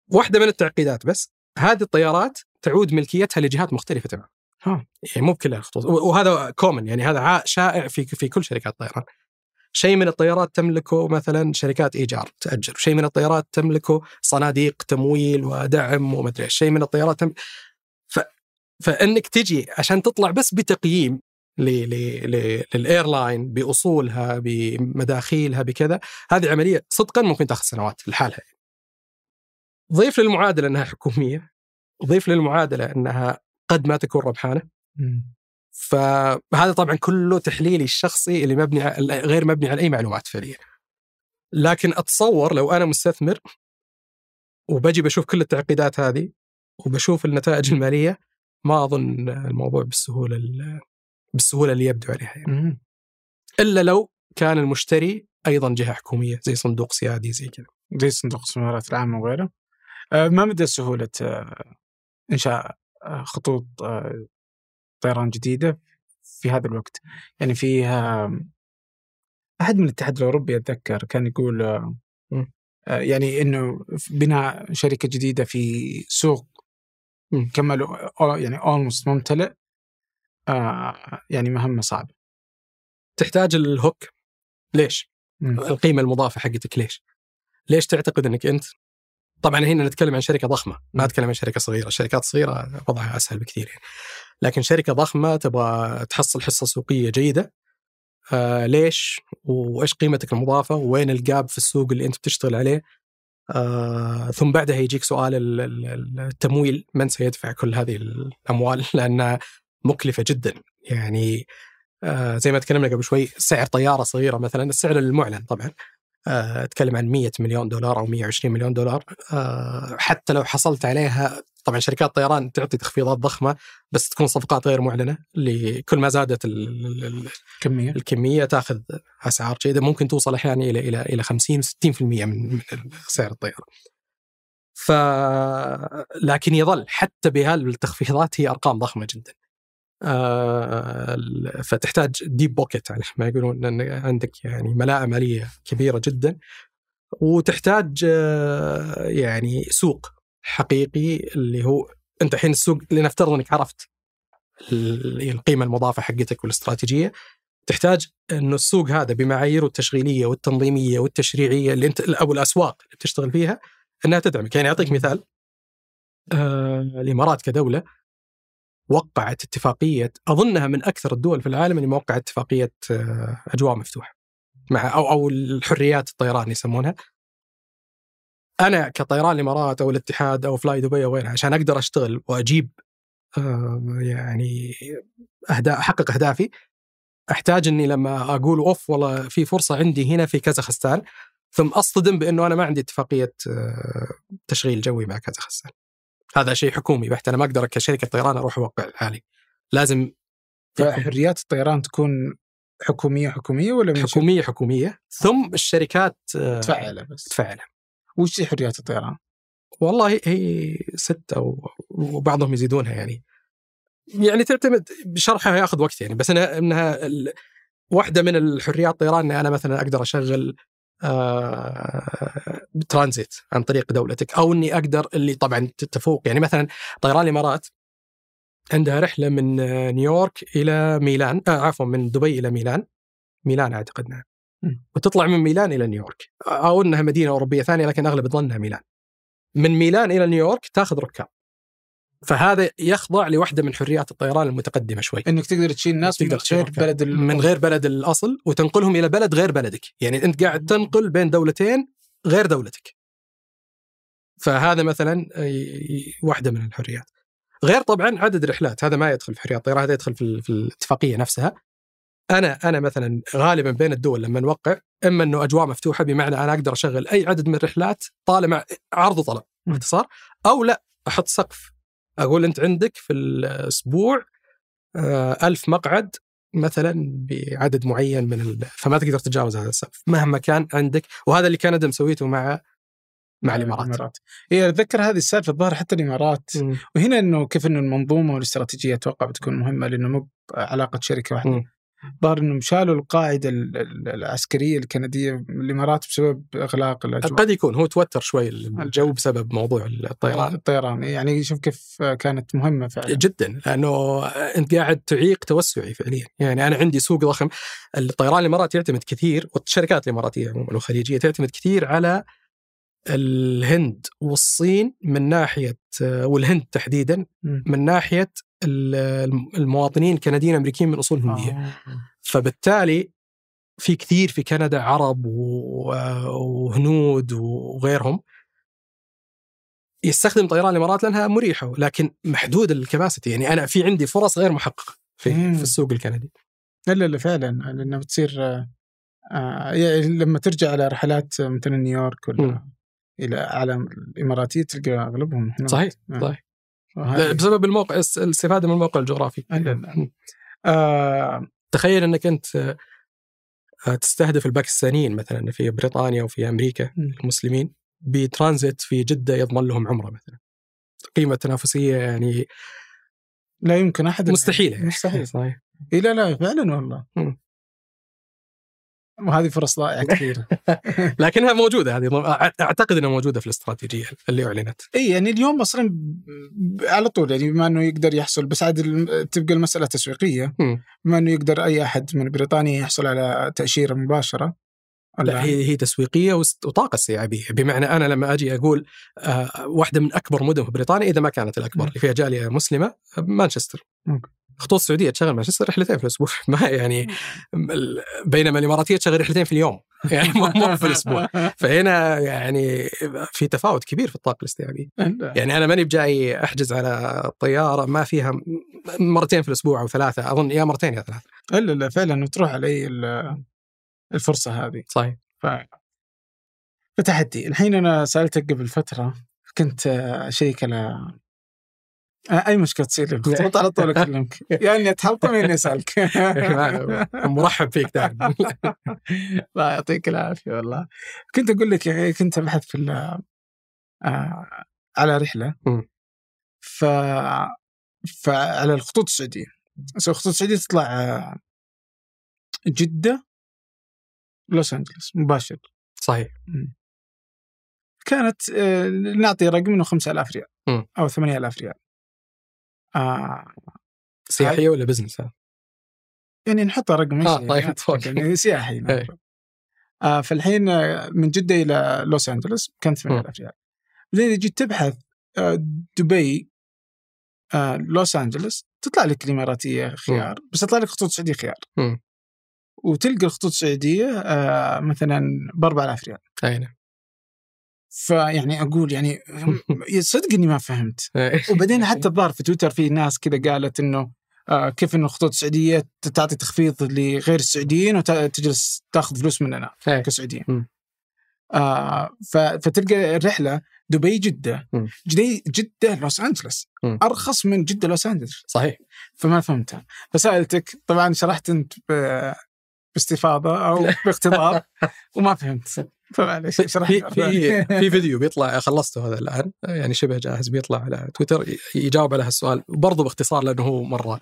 S2: واحدة من التعقيدات بس هذه الطيارات تعود ملكيتها لجهات مختلفة تماما. يعني مو بكل الخطوط وهذا كومن يعني هذا شائع في في كل شركات الطيران. شيء من الطيارات تملكه مثلا شركات إيجار تأجر، شيء من الطيارات تملكه صناديق تمويل ودعم ومدري شيء من الطيارات تم... ف... فإنك تجي عشان تطلع بس بتقييم ل... ل... ل... للإيرلاين بأصولها بمداخيلها بكذا، هذه عملية صدقا ممكن تأخذ سنوات لحالها. ضيف للمعادلة أنها حكومية، ضيف للمعادلة أنها قد ما تكون
S1: ربحانة،.
S2: فهذا طبعا كله تحليلي الشخصي اللي مبني غير مبني على أي معلومات فعليا. لكن أتصور لو أنا مستثمر وبجي بشوف كل التعقيدات هذه وبشوف النتائج المالية ما أظن الموضوع بالسهولة ال- بالسهولة اللي يبدو عليها يعني. إلا لو كان المشتري أيضا جهة حكومية زي صندوق سيادي زي كذا.
S1: زي صندوق الإستثمارات العامة وغيره آه، ما مدى سهولة إنشاء آه، خطوط آه، طيران جديدة في هذا الوقت يعني فيها أحد من الاتحاد الأوروبي أتذكر كان يقول آه، يعني إنه بناء شركة جديدة في سوق. كمل يعني اولموست ممتلئ آه، يعني مهمة صعبة
S2: تحتاج الهوك ليش؟
S1: مم.
S2: القيمة المضافة حقتك ليش؟ ليش تعتقد إنك أنت طبعا هنا نتكلم عن شركة ضخمة ما نتكلم عن شركة صغيرة. الشركات الصغيرة وضعها أسهل بكثير يعني. لكن شركة ضخمة تبغى تحصل حصة سوقية جيدة. آه ليش؟ وإيش قيمتك المضافة؟ وين الجاب في السوق اللي أنت بتشتغل عليه؟ آه ثم بعدها يجيك سؤال التمويل من سيدفع كل هذه الأموال؟ [laughs] لأنها مكلفة جدا. يعني آه زي ما تكلمنا قبل شوي سعر طيارة صغيرة مثلا السعر المعلن طبعا. أتكلم عن 100 مليون دولار أو 120 مليون دولار آه، حتى لو حصلت عليها طبعا شركات الطيران تعطي تخفيضات ضخمة بس تكون صفقات غير معلنة كل ما زادت
S1: الكميه
S2: الكمية تأخذ أسعار جيدة ممكن توصل أحيانا إلى إلى إلى 50 60% من سعر الطياره. ف لكن يظل حتى بهالتخفيضات هي أرقام ضخمة جدا. آه، فتحتاج deep pocket على ما يقولون إن عندك يعني ملاءه مالية كبيرة جدا. وتحتاج آه، يعني سوق حقيقي اللي هو أنت الحين السوق لنفترض إنك عرفت القيمة المضافة حقتك والاستراتيجية تحتاج انه السوق هذا بمعاييره التشغيلية والتنظيمية والتشريعية اللي أنت أو الأسواق اللي بتشتغل فيها إنها تدعمك، يعني أعطيك مثال آه الإمارات كدولة وقعت اتفاقية أظنها من أكثر الدول في العالم اللي موقعه اتفاقية آه، أجواء مفتوحة. مع أو أو الحريات الطيران يسمونها. أنا كطيران الإمارات أو الاتحاد أو فلاي دبي أو غيرها عشان أقدر أشتغل وأجيب آه، يعني اهداف أحقق أهدافي أحتاج إني لما أقول أوف والله في فرصة عندي هنا في كازاخستان ثم أصطدم بأنه أنا ما عندي اتفاقية آه، تشغيل جوي مع كازاخستان هذا شيء حكومي بحت. أنا ما أقدر كشركة طيران أروح أوقع لحالي. لازم
S1: فحريات الطيران تكون حكومية حكومية ولا
S2: من حكومية حكومية. ثم الشركات
S1: آه، تفعلها بس.
S2: تفعلها
S1: وش هي حريات الطيران؟
S2: والله هي ستة وبعضهم يزيدونها يعني. يعني تعتمد بشرحها ياخذ وقت يعني. بس أنا إنها واحدة من الحريات الطيران إني أنا مثلا أقدر أشغل ترانزيت عن طريق دولتك أو إني أقدر اللي طبعا تفوق. يعني مثلا طيران الإمارات عندها رحلة من نيويورك إلى ميلان آه عفوا من دبي إلى ميلان. ميلان أعتقد نعم. وتطلع من ميلان إلى نيويورك. أو إنها مدينة أوروبية ثانية لكن أغلب ظنها ميلان. من ميلان إلى نيويورك تاخذ ركاب. فهذا يخضع لوحده من حريات الطيران المتقدمة شوي.
S1: إنك تقدر تشيل ناس تقدر من غير بلد
S2: من غير بلد الأصل وتنقلهم إلى بلد غير بلدك. يعني أنت قاعد تنقل بين دولتين غير دولتك. فهذا مثلا واحدة من الحريات. غير طبعا عدد الرحلات. هذا ما يدخل في حريات الطيران هذا يدخل في, في الاتفاقية نفسها. أنا أنا مثلا غالبا بين الدول لما نوقع إما إنه أجواء مفتوحة بمعنى أنا أقدر أشغل أي عدد من الرحلات طالما عرض وطلب باختصار أو لا أحط سقف. أقول أنت عندك في الأسبوع آه، ألف مقعد مثلا بعدد معين من ال... فما تقدر تتجاوز هذا السقف مهما كان عندك وهذا اللي كندا مسويته مع مع الإمارات. الإمارات.
S1: هي أتذكر هذه السالفة الظاهر حتى الإمارات. م. وهنا إنه كيف إنه المنظومة والاستراتيجية أتوقع بتكون مهمة لأنه مو علاقه شركة واحدة. ظهر إنهم شالوا القاعده العسكرية الكندية من الإمارات بسبب إغلاق
S2: الأجواء. قد يكون هو توتر شوي الجو بسبب موضوع الطيران.
S1: الطيران يعني شوف كيف كانت مهمة فعلا.
S2: جدا لأنه أنت قاعد تعيق توسعي فعليا. يعني أنا عندي سوق ضخم. الطيران الإماراتي يعتمد كثير والشركات الإماراتية عموما والخليجيه تعتمد كثير على الهند والصين من ناحية والهند تحديدا من ناحية المواطنين الكنديين الأمريكيين من اصول هنديه آه. فبالتالي في كثير في كندا عرب وهنود وغيرهم يستخدم طيران الإمارات لأنها مريحة لكن محدود الكباسيتي يعني أنا في عندي فرص غير محققة في, في السوق الكندي.
S1: لا لا فعلا. لأنه بتصير آه يعني لما ترجع على رحلات مثلا نيويورك ولا إلى اعلام الإماراتية تلقى أغلبهم
S2: هناك صحيح آه. صحيح. بسبب الموقع الاستفادة من الموقع الجغرافي. آه تخيل إنك أنت آه، تستهدف الباكستانيين مثلا في بريطانيا وفي أمريكا المسلمين بترانزيت في جدة يضمن لهم عمرة مثلا. قيمة تنافسية يعني
S1: لا يمكن أحد.
S2: مستحيل
S1: يعني. مستحيل. صحيح. اي لا لا فعلا والله. وهذه فرص ضائعة [laughs] كثير
S2: لكنها موجودة هذه أعتقد إنها موجودة في الاستراتيجية اللي أعلنت.
S1: إي يعني اليوم أصلا على طول يعني بما إنه يقدر يحصل بس عاد تبقى المسألة تسويقية. بما إنه يقدر أي أحد من بريطانيا يحصل على تأشيرة مباشرة
S2: لا هي هي تسويقية وطاقة استيعابيه بمعنى أنا لما أجي أقول آه واحدة من أكبر مدن في بريطانيا إذا ما كانت الأكبر اللي فيها جالية مسلمة مانشستر. خطوط السعودية تشغل مانشستر رحلتين في الأسبوع. [laughs] ما يعني بينما الإماراتية تشغل رحلتين في اليوم. [laughs] يعني مو في الأسبوع. فهنا يعني في تفاوت كبير في الطاقة الاستيعابيه يعني أنا ماني بجاي أحجز على الطياره ما فيها مرتين في الأسبوع أو ثلاثة أظن يا مرتين يا ثلاثة.
S1: الا لا فعلا وتروح علي الفرصة هذه.
S2: صحيح.
S1: ف... فتحدي. الحين أنا سألتك قبل فترة كنت أشيك على أي مشكلة تصير لي بالخطوط على طول أكلمك. يا إني اتحلطم يا إني أسألك. [laughs]
S2: مرحب فيك دائما. [laughs]
S1: الله يعطيك العافية والله. كنت أقول لك أخي كنت أبحث في آه على رحلة. ف فعلى الخطوط السعودية. الخطوط السعودية تطلع آه، جدة لوس انجلوس مباشر.
S2: صحيح.
S1: كانت آه، نعطي رقم إنه 5000 ريال أو 8000 ريال.
S2: آه. سياحية ولا business
S1: يعني نحط رقم
S2: آه طيب
S1: يعني سياحي نعم. [laughs] آه فالحين آه، من جدة إلى لوس انجلوس كم 8000 ريال. بعدين جيت تبحث آه دبي آه لوس انجلوس تطلع لك الإماراتية خيار م. بس تطلع لك خطوط سعوديه خيار. م. وتلقى الخطوط السعودية آه مثلا ب 4000 ريال.
S2: أي نعم.
S1: فيعني أقول يعني [laughs] صدق إني ما فهمت. وبعدين حتى الظاهر في تويتر في ناس كذا قالت إنه آه كيف إنه الخطوط السعودية تعطي تخفيض لغير السعوديين وتجلس تاخذ فلوس مننا كسعوديين. آه فتلقى الرحلة دبي جدة. جدي جدة لوس أنجلوس. أرخص من جدة لوس أنجلوس.
S2: صحيح.
S1: فما فهمتها. فسألتك طبعا شرحت أنت باستفاضة أو [laughs] باقتضاب وما فهمت.
S2: فمعليش في في في فيديو بيطلع خلصته هذا الآن. يعني شبه جاهز بيطلع على تويتر يجاوب على هالسؤال برضو باختصار لأنه هو مرة.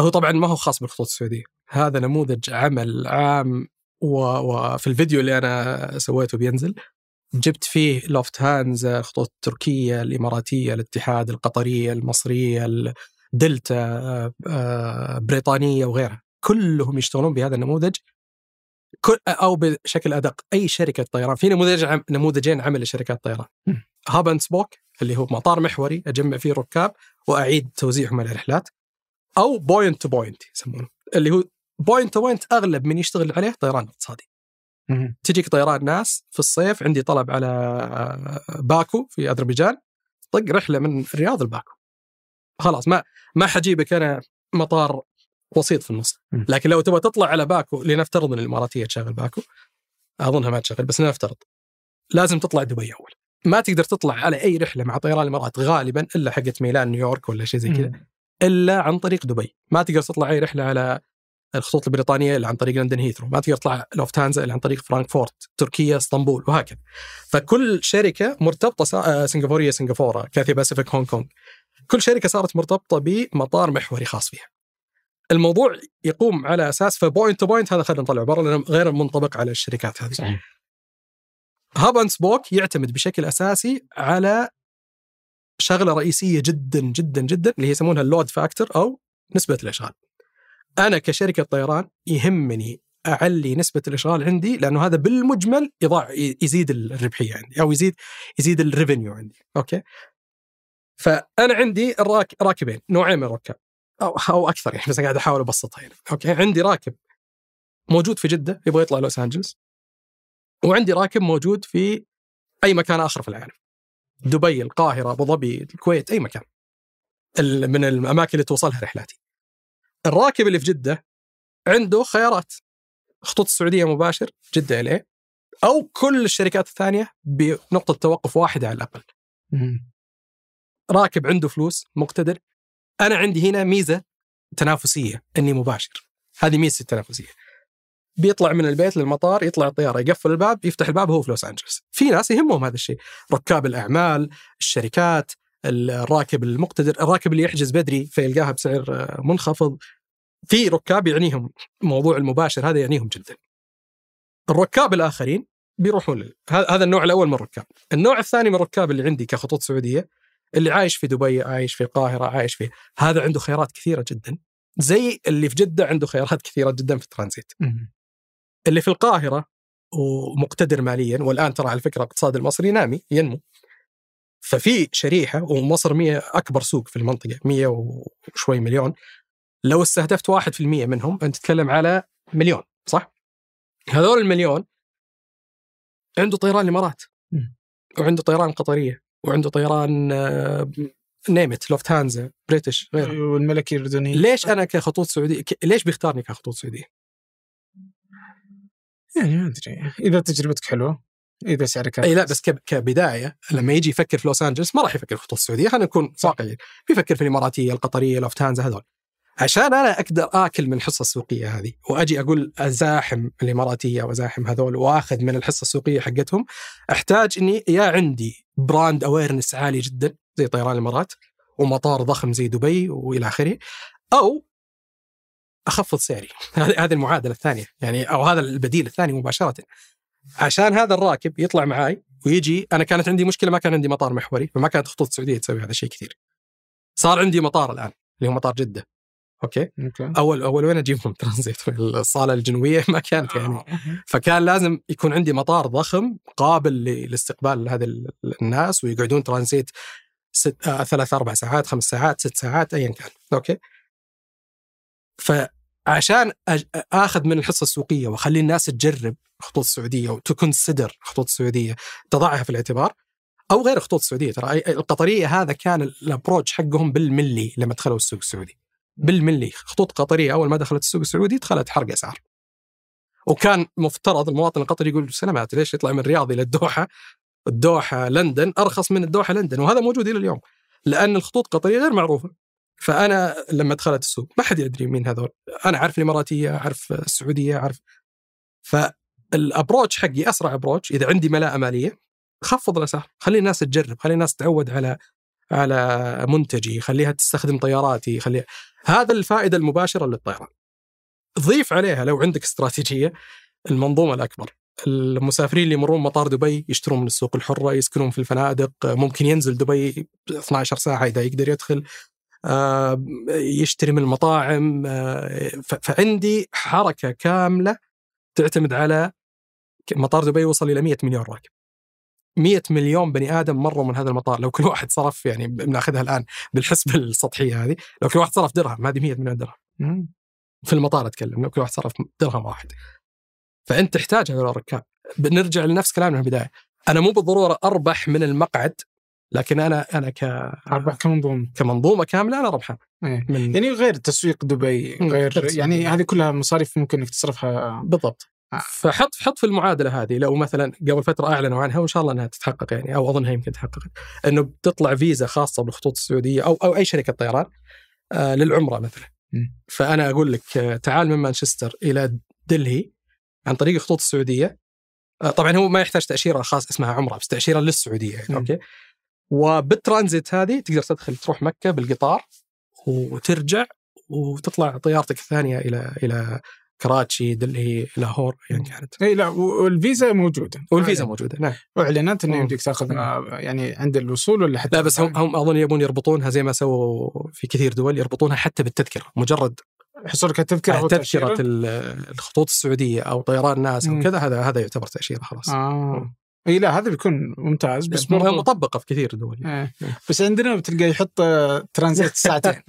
S2: هو طبعا ما هو خاص بالخطوط السعودية. هذا نموذج عمل عام وفي الفيديو اللي أنا سويته بينزل جبت فيه لوفت هانزا الخطوط التركيه الإماراتية الاتحاد القطرية المصرية دلتا آه، آه، بريطانية وغيرها. كلهم يشتغلون بهذا النموذج كل أو بشكل أدق. أي شركة طيران في نموذج عم نموذجين عمل لشركات الطيران hub and spoke اللي هو مطار محوري أجمع فيه ركاب وأعيد توزيعهم على الرحلات. أو point to point يسمونه اللي هو point to point أغلب من يشتغل عليه طيران اقتصادي. تجيك طيران ناس في الصيف عندي طلب على باكو في أذربيجان طق رحلة من الرياض لباكو. خلاص ما ما حجيبك أنا مطار وسيط في النص. لكن لو تبغى تطلع على باكو لنفترض إن الإماراتية تشغل باكو. أظنها ما تشغل بس لنفترض. لازم تطلع دبي أول. ما تقدر تطلع على أي رحلة مع طيران الإمارات غالبا إلا حقت ميلان نيويورك ولا شيء زي كذا. إلا عن طريق دبي. ما تقدر تطلع أي رحلة على الخطوط البريطانية إلا عن طريق لندن هيثرو. ما تقدر تطلع لوفتانزا إلا عن طريق فرانكفورت تركيا إسطنبول وهكذا. فكل شركة مرتبطة آه، سنغافورية سنغافورة كاثي باسيفيك هونغ كونغ. كل شركة صارت مرتبطة بمطار محوري خاص فيها. الموضوع يقوم على أساس ف point to point هذا خلينا نطلعه برا لأنه غير منطبق على الشركات هذه صحيح hub and spoke يعتمد بشكل أساسي على شغلة رئيسية جدا جدا جدا اللي هي يسمونها ال load factor أو نسبة الإشغال. أنا كشركة طيران يهمني أعلي نسبة الإشغال عندي لأنه هذا بالمجمل يضاع يزيد الربحية عندي أو يزيد يزيد ال revenue عندي، أوكي؟ فأنا عندي الراك راكبين نوعين من الركاب أو أو أكثر يعني بس قاعد أحاول أبسطها هنا أوكي عندي راكب موجود في جدة يبغى يطلع لوس أنجلس. وعندي راكب موجود في أي مكان آخر في العالم. دبي القاهرة أبو ظبي الكويت أي مكان. من الأماكن اللي توصلها رحلاتي. الراكب اللي في جدة عنده خيارات. خطوط السعودية مباشر جدة إلى أو كل الشركات الثانية بنقطة توقف واحدة على الأقل. راكب عنده فلوس مقتدر. أنا عندي هنا ميزة تنافسية إني مباشر. هذه ميزة التنافسية. بيطلع من البيت للمطار يطلع الطيارة يقفل الباب يفتح الباب هو في لوس أنجلوس. في ناس يهمهم هذا الشيء. ركاب الأعمال الشركات الراكب المقتدر الراكب اللي يحجز بدري فيلقاها بسعر منخفض. في ركاب يعنيهم. موضوع المباشر هذا يعنيهم جدا. الركاب الآخرين بيروحون هذا النوع الأول من الركاب. النوع الثاني من الركاب اللي عندي كخطوط سعودية اللي عايش في دبي عايش في القاهرة عايش في هذا عنده خيارات كثيرة جدا زي اللي في جدة عنده خيارات كثيرة جدا في الترانزيت. اللي في القاهرة ومقتدر ماليا والآن ترى على فكرة الاقتصاد المصري نامي ينمو. ففي شريحة ومصر 100 أكبر سوق في المنطقة 100 وشوي مليون. لو استهدفت 1% منهم أنت تتكلم على مليون صح؟ هذول المليون عنده طيران الإمارات.
S1: مم.
S2: وعنده طيران قطرية. وعنده طيران name it لوفتهانزا بريتش غيره.
S1: والملكي الأردني.
S2: ليش أنا كخطوط سعودية ليش بيختارني كخطوط سعودية؟
S1: يعني ما أدري. إذا تجربتك حلوة إذا سعرك
S2: إي لا بس كب- كبداية لما يجي يفكر في لوس انجلس ما راح يفكر في الخطوط السعوديه خلينا نكون واقعيين. بيفكر في الإماراتية القطرية لوفتهانزا هذول. عشان أنا أقدر آكل من الحصة السوقية هذه وأجي أقول أزاحم الإماراتية وأزاحم هذول وآخذ من الحصة السوقية حقتهم أحتاج إني يا عندي brand awareness عالي جدا زي طيران الإمارات ومطار ضخم زي دبي وإلى آخره أو أخفض سعري. [laughs] هذه المعادلة الثانية يعني أو هذا البديل الثاني مباشرة. عشان هذا الراكب يطلع معاي ويجي أنا كانت عندي مشكلة ما كان عندي مطار محوري فما كانت خطوط السعودية تسوي هذا الشيء كثير. صار عندي مطار الآن اللي هو مطار جدة. أوكي؟
S1: أوكي.
S2: اول أول وين أجيبهم؟ [laughs] ترانزيت الصالة الجنوبية [laughs] ما كانت يعني.
S1: آه.
S2: فكان لازم يكون عندي مطار ضخم قابل لاستقبال ال- الناس ويقعدون ترانزيت ست آه ثلاث أربع ساعات خمس ساعات ست ساعات ايا كان. أوكي؟ فعشان آخذ من الحصة السوقية وأخلي الناس تجرب خطوط السعوديه وت consider خطوط السعوديه تضعها في الاعتبار أو غير خطوط السعودية. ترى القطرية هذا كان الابروتش حقهم بالملي لما دخلوا السوق السعودي. بالملي خطوط قطرية أول ما دخلت السوق السعودي دخلت حرق أسعار. وكان مفترض المواطن القطري يقول سلامات ليش يطلع من الرياض إلى الدوحة الدوحه لندن أرخص من الدوحة لندن وهذا موجود إلى اليوم لأن الخطوط القطرية غير معروفة. فأنا لما دخلت السوق ما حد يدري مين هذول. أنا أعرف الإماراتية أعرف السعودية أعرف. فالأبروتش حقي أسرع أبروتش إذا عندي ملاءة مالية خفض الأسعار خلي الناس تجرب خلي الناس تتعود على على منتجي خليها تستخدم طياراتي خليها هذا الفائدة المباشرة للطيران. ضيف عليها لو عندك استراتيجية المنظومة الأكبر. المسافرين اللي يمرون مطار دبي يشترون من السوق الحرة يسكنون في الفنادق ممكن ينزل دبي 12 ساعة إذا يقدر يدخل يشتري من المطاعم آه، فعندي حركة كاملة تعتمد على مطار دبي وصل إلى 100 مليون راكب. 100 مليون بني آدم مروا من هذا المطار لو كل واحد صرف يعني بناخذها الآن بالحسبة السطحية هذه لو كل واحد صرف درهم هذه 100 مليون درهم. في المطار أتكلم لو كل واحد صرف درهم واحد فأنت تحتاج هذول الركاب بنرجع لنفس كلامنا في البداية أنا مو بالضرورة أربح من المقعد لكن أنا أنا ك
S1: ارباح كمنظومة
S2: كمنظومة كاملة أنا ربحان
S1: إيه.
S2: من
S1: يعني غير تسويق دبي غير. يعني هذه كلها مصاريف ممكن إنك تصرفها
S2: بالضبط. فحط حط في المعادلة هذه لو مثلا قبل فترة أعلنوا عنها وإن شاء الله إنها تتحقق يعني أو اظنها يمكن تحققت إنه بتطلع فيزا خاصة بالخطوط السعودية أو أو أي شركة طيران آه للعمرة مثلا. فأنا أقول لك آه، تعال من مانشستر إلى دلهي عن طريق الخطوط السعودية آه، طبعا هو ما يحتاج تأشيرة خاص اسمها عمرة بس تأشيرة للسعودية يعني. أوكي وبالترانزيت هذه تقدر تدخل تروح مكة بالقطار وترجع وتطلع طيارتك الثانية إلى إلى كراتشي دلهي لاهور يعني كانت
S1: إي لا والفيزا موجودة.
S2: والفيزا موجودة نعم.
S1: أعلنت
S2: إنه.
S1: يمديك تأخذ آه، يعني عند الوصول ولا حتى
S2: لا بس هم هم أظن يبون يربطونها زي ما سووا في كثير دول يربطونها حتى بالتذكرة مجرد
S1: حصولك
S2: التذكرة
S1: أو
S2: تذكرة الخطوط السعودية أو طيران ناس
S1: أو.
S2: كذا هذا هذا يعتبر تأشيرة خلاص.
S1: آه. إي لا هذا بيكون ممتاز بس برضو
S2: مطبقه في كثير دول.
S1: إيه. [laughs] بس عندنا بتلقى يحط ترانزيت ساعتين [laughs]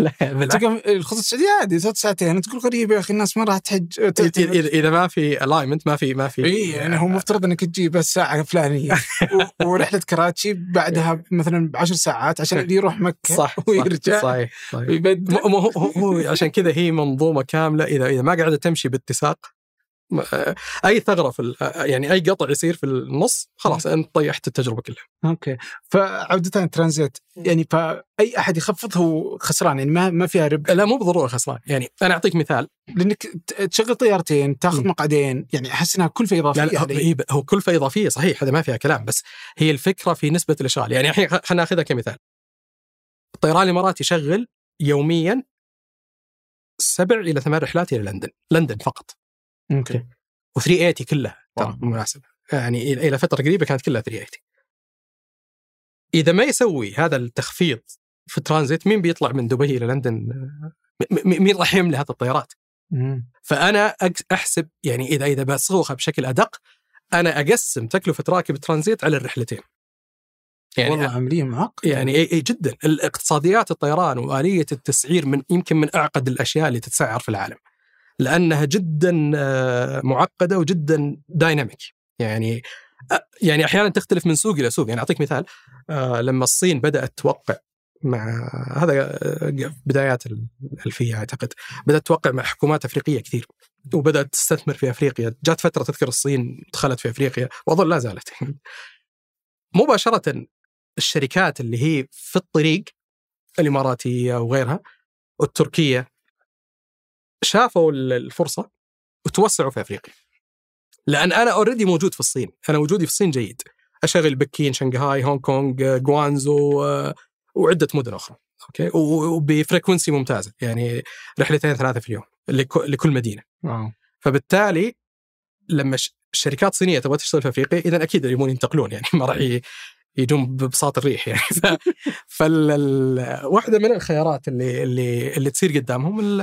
S2: لا بالعكس
S1: تلقى الخطوط السعودية عادي ساعتين تقول غريب يا أخي الناس ما راح تحج
S2: اذا ما في ال alignment ما في ما في.
S1: إي يعني هو مفترض إنك تجيب الساعة الفلانيه [laughs] ورحلة كراتشي بعدها مثلا بعشر ساعات عشان اللي يروح مكة
S2: صح
S1: ويرجع.
S2: صح صحيح. صحيح مو- مو- هو, عشان كذا هي منظومة كاملة. اذا إذا ما قاعدة تمشي باتساق أي ثغرة في ال- يعني أي قطع يصير في النص خلاص أنت طيحت التجربة كلها.
S1: أوكي. فعودة الترانزيت يعني فاي أحد يخفض هو خسران يعني ما ما فيها ربح.
S2: لا مو بالضرورة خسران. يعني أنا أعطيك مثال.
S1: لأنك تشغل طيارتين تاخذ. مقعدين يعني أحس إنها كلفه إضافية
S2: لا لا هو- كلفه إضافية صحيح هذا ما فيها كلام بس هي الفكرة في نسبة الإشغال. يعني الحين خلينا نأخذها كمثال. الطيران الإماراتي يشغل يوميا سبع إلى ثمان رحلات إلى لندن لندن فقط.
S1: أوكي.
S2: و380 كلها. ترى. بالمناسبه يعني إلى فترة قريبة كانت كلها 380 إذا ما يسوي هذا التخفيض في الترانزيت مين بيطلع من دبي إلى لندن؟ مين راح يملى هذه الطيارات؟
S1: مم.
S2: فأنا أحسب يعني اذا إذا بصوغها بشكل أدق أنا أقسم تكلفة راكب الترانزيت على الرحلتين. يعني
S1: والله عملية معقدة.
S2: يعني اي إي جدا. الاقتصاديات الطيران وآلية التسعير من يمكن من أعقد الأشياء اللي تتسعر في العالم. لأنها جدا آه، معقدة وجدا دايناميك يعني يعني أحيانا تختلف من سوق إلى سوق. يعني أعطيك مثال آه، لما الصين بدأت توقع مع هذا آه، بدايات الألفية أعتقد. بدأت توقع مع حكومات أفريقية كثير وبدأت تستثمر في أفريقيا. جات فترة تذكر الصين دخلت في أفريقيا وأظن لا زالت. [laughs] مباشرة الشركات اللي هي في الطريق الإماراتية وغيرها والتركية شافوا الفرصة وتوسعوا في أفريقيا. لأن أنا already موجود في الصين. أنا وجودي في الصين جيد. أشغل بكين شنغهاي هونغ كونغ جوانزو آه، وعدة مدن أخرى. أوكي؟ و- وب frequency ممتازة. يعني رحلتين ثلاثة في اليوم لك- لكل مدينة.
S1: واو.
S2: فبالتالي لما ش- شركات صينية تبغى تشتغل في أفريقيا اذا أكيد يبون ينتقلون. يعني [laughs] ما راح يجون ببساط الريح يعني. [laughs] ف... فال... ال- واحدة من الخيارات اللي اللي اللي تصير قدامهم ال-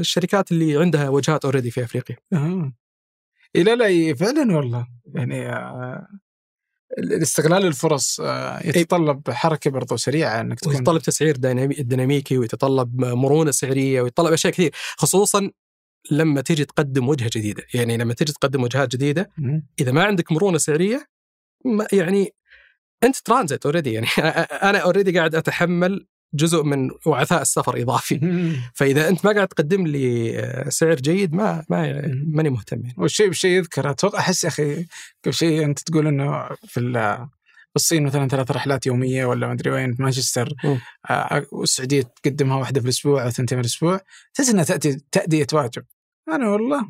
S2: الشركات اللي عندها وجهات اوريدي في أفريقيا.
S1: أها. إيه لا لا إيه فعلا والله. يعني آه، الاستغلال الفرص آه، يتطلب حركة برضو سريعة إنك تكون
S2: ويتطلب تسعير دينامي... ديناميكي ويتطلب مرونة سعرية ويتطلب أشياء كثير. خصوصا لما تيجي تقدم وجهة جديدة. يعني لما تيجي تقدم وجهات
S1: جديدة.
S2: إذا ما عندك مرونة سعرية ما يعني أنت ترانزيت already يعني أنا already قاعد أتحمل جزء من وعثاء السفر
S1: إضافي. [laughs]
S2: فإذا أنت ما قاعد تقدم لي سعر جيد ما ما ماني مهتم يعني.
S1: والشيء بشيء يذكر أتوقع أحس يا أخي قبل شيء أنت تقول إنه في ال- في الصين مثلا ثلاث رحلات يومية ولا ما أدري وين في مانشستر. آه، والسعودية تقدمها واحدة في الأسبوع أو ثنتين في الأسبوع تحس إنها تأتي تأدية واجب أنا والله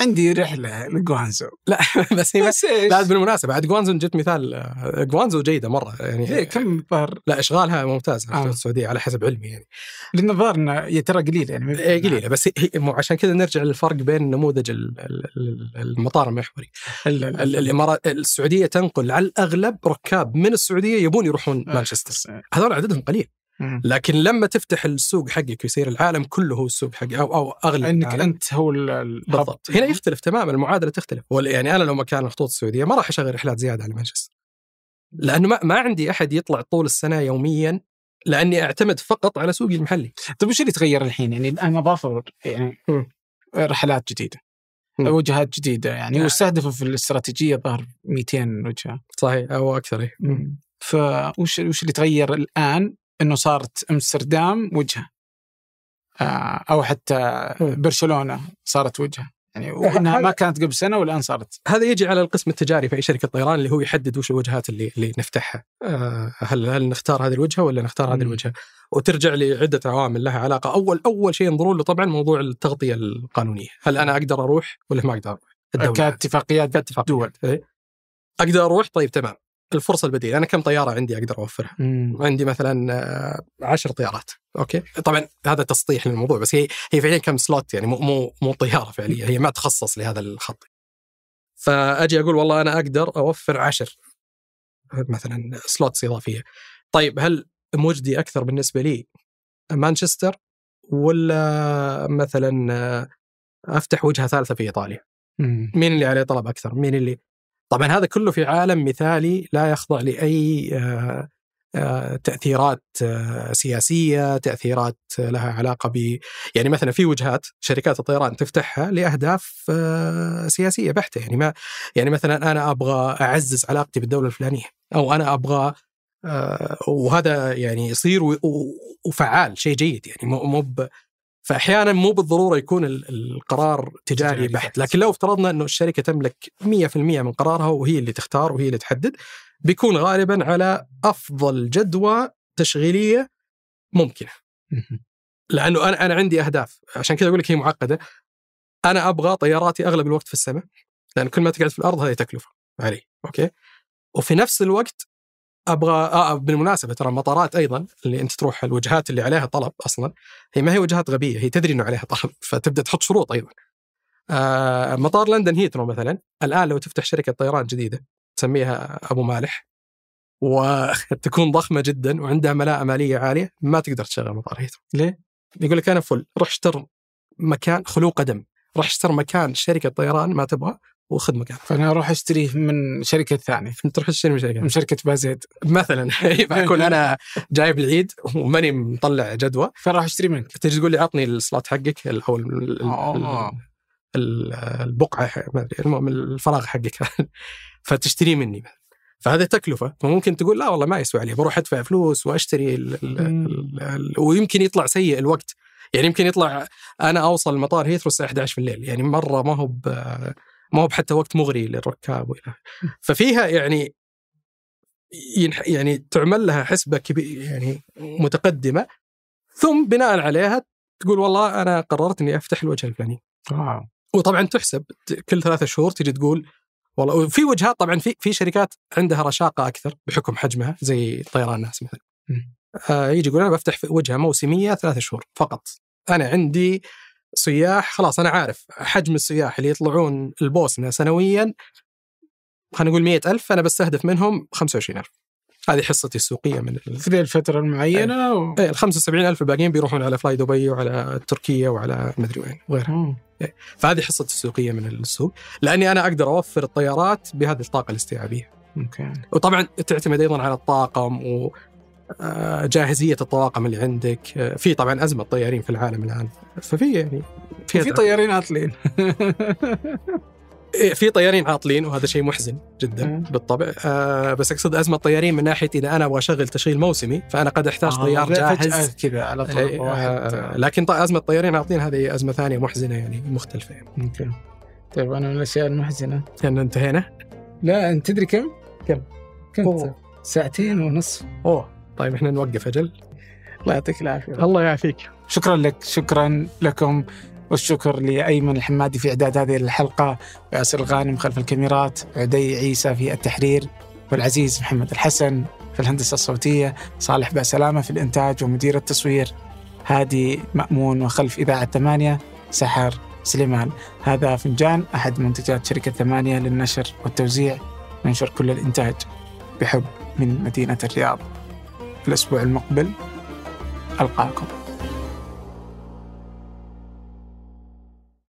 S1: عندي رحلة لجوانزو. [laughs]
S2: لا بس هي
S1: بس؟
S2: بعد بالمناسبة بعد جوانزو جبت مثال آه، جوانزو جيدة مرة يعني
S1: ليه كم ظهر
S2: لا إشغالها ممتاز
S1: آه.
S2: في السعودية على حسب علمي يعني.
S1: لأن الظاهر إنه هي ترى قليل يعني
S2: إيه قليلة بس هي مو عشان كذا نرجع للفرق بين نموذج ال- ال- ال- المطار المحوري.
S1: ال-
S2: ال-
S1: ال-
S2: الإمارات السعودية تنقل على الأغلب ركاب من السعودية يبون يروحون مانشستر. هذول عددهم قليل. لكن لما تفتح السوق حقك ويصير العالم كله هو السوق حقك أو أو اغلب
S1: إنك
S2: العالم.
S1: أنت هو ال- ال-
S2: بالضبط. هنا يختلف تماما المعادلة تختلف. يعني أنا لو مكان الخطوط السعودية ما راح أشغل رحلات زيادة على مانشستر لأنه ما, ما عندي أحد يطلع طول السنة يوميا لأني أعتمد فقط على سوقي المحلي.
S1: طيب وش اللي تغير الحين؟ يعني الان اضافوا يعني. رحلات جديدة
S2: مم.
S1: وجهات جديدة يعني
S2: آه.
S1: واستهدفوا في الاستراتيجية ظهر 200 وجهة.
S2: صحيح أو أكثر إيه.
S1: فوش وش اللي تغير الآن إنه صارت أمستردام وجهة. آه، أو حتى. برشلونة صارت وجهة. يعني وإنها ما كانت قبل سنة والآن صارت.
S2: هذا يجي على القسم التجاري في أي شركة طيران اللي هو يحدد وش الوجهات اللي اللي نفتحها. آه، هل هل نختار هذه الوجهة ولا نختار هذه. الوجهة؟ وترجع لعدة عوامل لها علاقة. اول أول شيء ينظرون له طبعا موضوع التغطية القانونية. هل أنا أقدر أروح ولا ما أقدر أروح.
S1: كاتفاقيات
S2: كاتفاق
S1: دول
S2: إيه. أقدر أروح؟ طيب تمام. الفرصة البديلة. أنا كم طيارة عندي أقدر أوفرها؟
S1: مم.
S2: عندي مثلا آه، عشر طيارات. أوكي؟ طبعا هذا تسطيح للموضوع بس هي هي فعليا كم slot يعني مو مو مو طيارة فعليا. هي ما تخصص لهذا الخط. فأجي أقول والله أنا أقدر أوفر عشر مثلا slots إضافية. طيب هل مجدي أكثر بالنسبة لي مانشستر ولا مثلا آه، أفتح وجهة ثالثة في إيطاليا؟
S1: مم.
S2: مين اللي عليه طلب أكثر؟ مين اللي طبعا هذا كله في عالم مثالي لا يخضع لأي آه، آه، تأثيرات آه، سياسية تأثيرات لها علاقة ب يعني مثلا في وجهات شركات الطيران تفتحها لأهداف سياسية بحتة. يعني ما يعني مثلا أنا أبغى أعزز علاقتي بالدولة الفلانية أو أنا أبغى وهذا يعني يصير وفعال شيء جيد. يعني مو مو فأحيانا مو بالضرورة يكون ال- القرار تجاري بحت. لكن لو افترضنا إنه الشركة تملك 100% من قرارها وهي اللي تختار وهي اللي تحدد بيكون غالبا على أفضل جدوى تشغيلية ممكنة.
S1: مم.
S2: لأنه أنا أنا عندي أهداف. عشان كذا أقول لك هي معقدة. أنا أبغى طياراتي أغلب الوقت في السماء لأن كل ما تقعد في الأرض هذه تكلفة. علي أوكي؟ وفي نفس الوقت أبغى آه بالمناسبة ترى المطارات أيضا اللي أنت تروح الوجهات اللي عليها طلب أصلا هي ما هي وجهات غبية هي تدري إنه عليها طلب فتبدأ تحط شروط أيضا آه مطار لندن هيثرو مثلا الآن لو تفتح شركة طيران جديدة تسميها أبو مالح وتكون ضخمة جدا وعندها ملاءة مالية عالية ما تقدر تشغل مطار هيثرو
S1: ليه؟
S2: يقول لك أنا فل روح اشتر مكان خلو قدم راح اشتري مكان شركة طيران ما تبغى وخذ مكان
S1: فأنا أروح اشتريه من شركة ثانية. [laughs]
S2: تروح تشتري من شركة
S1: من شركة بازيد
S2: مثلا. [laughs] بكون أنا جايب العيد وماني مطلع جدوى.
S1: فراح أشتري منك.
S2: تجي تقول لي عطني السلوت حقك أو
S1: آه.
S2: ال- البقعة ما أدري المهم الفراغ حقك. [laughs] فتشتريه مني. فهذا تكلفة. فممكن تقول لا والله ما يسوى عليه بروح أدفع فلوس وأشتري ال ال
S1: مم.
S2: ال ال ويمكن يطلع سيء الوقت. يعني يمكن يطلع أنا أوصل مطار هيثرو الساعة 11 في الليل. يعني مرة ما هو ما هو بحتى وقت مغري للركاب وإلى ففيها يعني يعني تعمل لها حسبة كبيره يعني متقدمة ثم بناء عليها تقول والله أنا قررت إني أفتح الوجه الفلاني
S1: آه.
S2: وطبعا تحسب كل ثلاثة شهور تجي تقول والله وفي وجهات طبعا في في شركات عندها رشاقة أكثر بحكم حجمها زي طيران ناس مثلا. آه يجي يقول أنا بفتح في وجهة موسمية ثلاثة شهور فقط أنا عندي سياح خلاص أنا عارف حجم السياح اللي يطلعون البوسنة سنويا خلينا نقول مئة ألف أنا بستهدف منهم 25000 هذه حصتي السوقية من.
S1: في الفترة المعينة و...
S2: إيه ال 75000 الباقيين بيروحون على فلاي دبي وعلى تركيا وعلى مدري وين وغيرها.
S1: مم.
S2: فهذه حصة السوقية من السوق. لأني أنا أقدر أوفر الطيارات بهذه الطاقة الاستيعابية.
S1: أوكي.
S2: وطبعا تعتمد أيضا على الطاقم آه، جاهزية الطواقم اللي عندك. آه، في طبعا أزمة طيارين في العالم الآن. ففي يعني فيها
S1: في طيارين عاطلين. [laughs]
S2: إيه، في طيارين عاطلين وهذا شيء محزن جدا. بالطبع. آه بس أقصد أزمة طيارين من ناحية إذا أنا أبغى أشغل تشغيل موسمي فأنا قد أحتاج
S1: آه،
S2: طيار جاهز.
S1: كذا على طول
S2: إيه،
S1: واحد.
S2: آه لكن أزمة طيارين عاطلين هذه أزمة ثانية محزنة يعني مختلفة. يعني.
S1: أوكي طيب أنا من الأشياء المحزنة.
S2: لأن انتهينا؟
S1: لا أنت تدري كم؟
S2: كم؟ أوه.
S1: ساعتين ونصف.
S2: أوه. طيب إحنا نوقف أجل
S1: الله يعطيك العافية.
S2: الله يعافيك.
S1: شكرا لك شكرا لكم والشكر لأيمن الحمادي في إعداد هذه الحلقة وياسر الغانم خلف الكاميرات عدي عيسى في التحرير والعزيز محمد الحسن في الهندسة الصوتية صالح باسلامة في الإنتاج ومدير التصوير هادي مأمون وخلف إذاعة ثمانية سحر سليمان. هذا فنجان أحد منتجات شركة ثمانية للنشر والتوزيع ننشر كل الإنتاج بحب من مدينة الرياض. الأسبوع المقبل ألقاكم.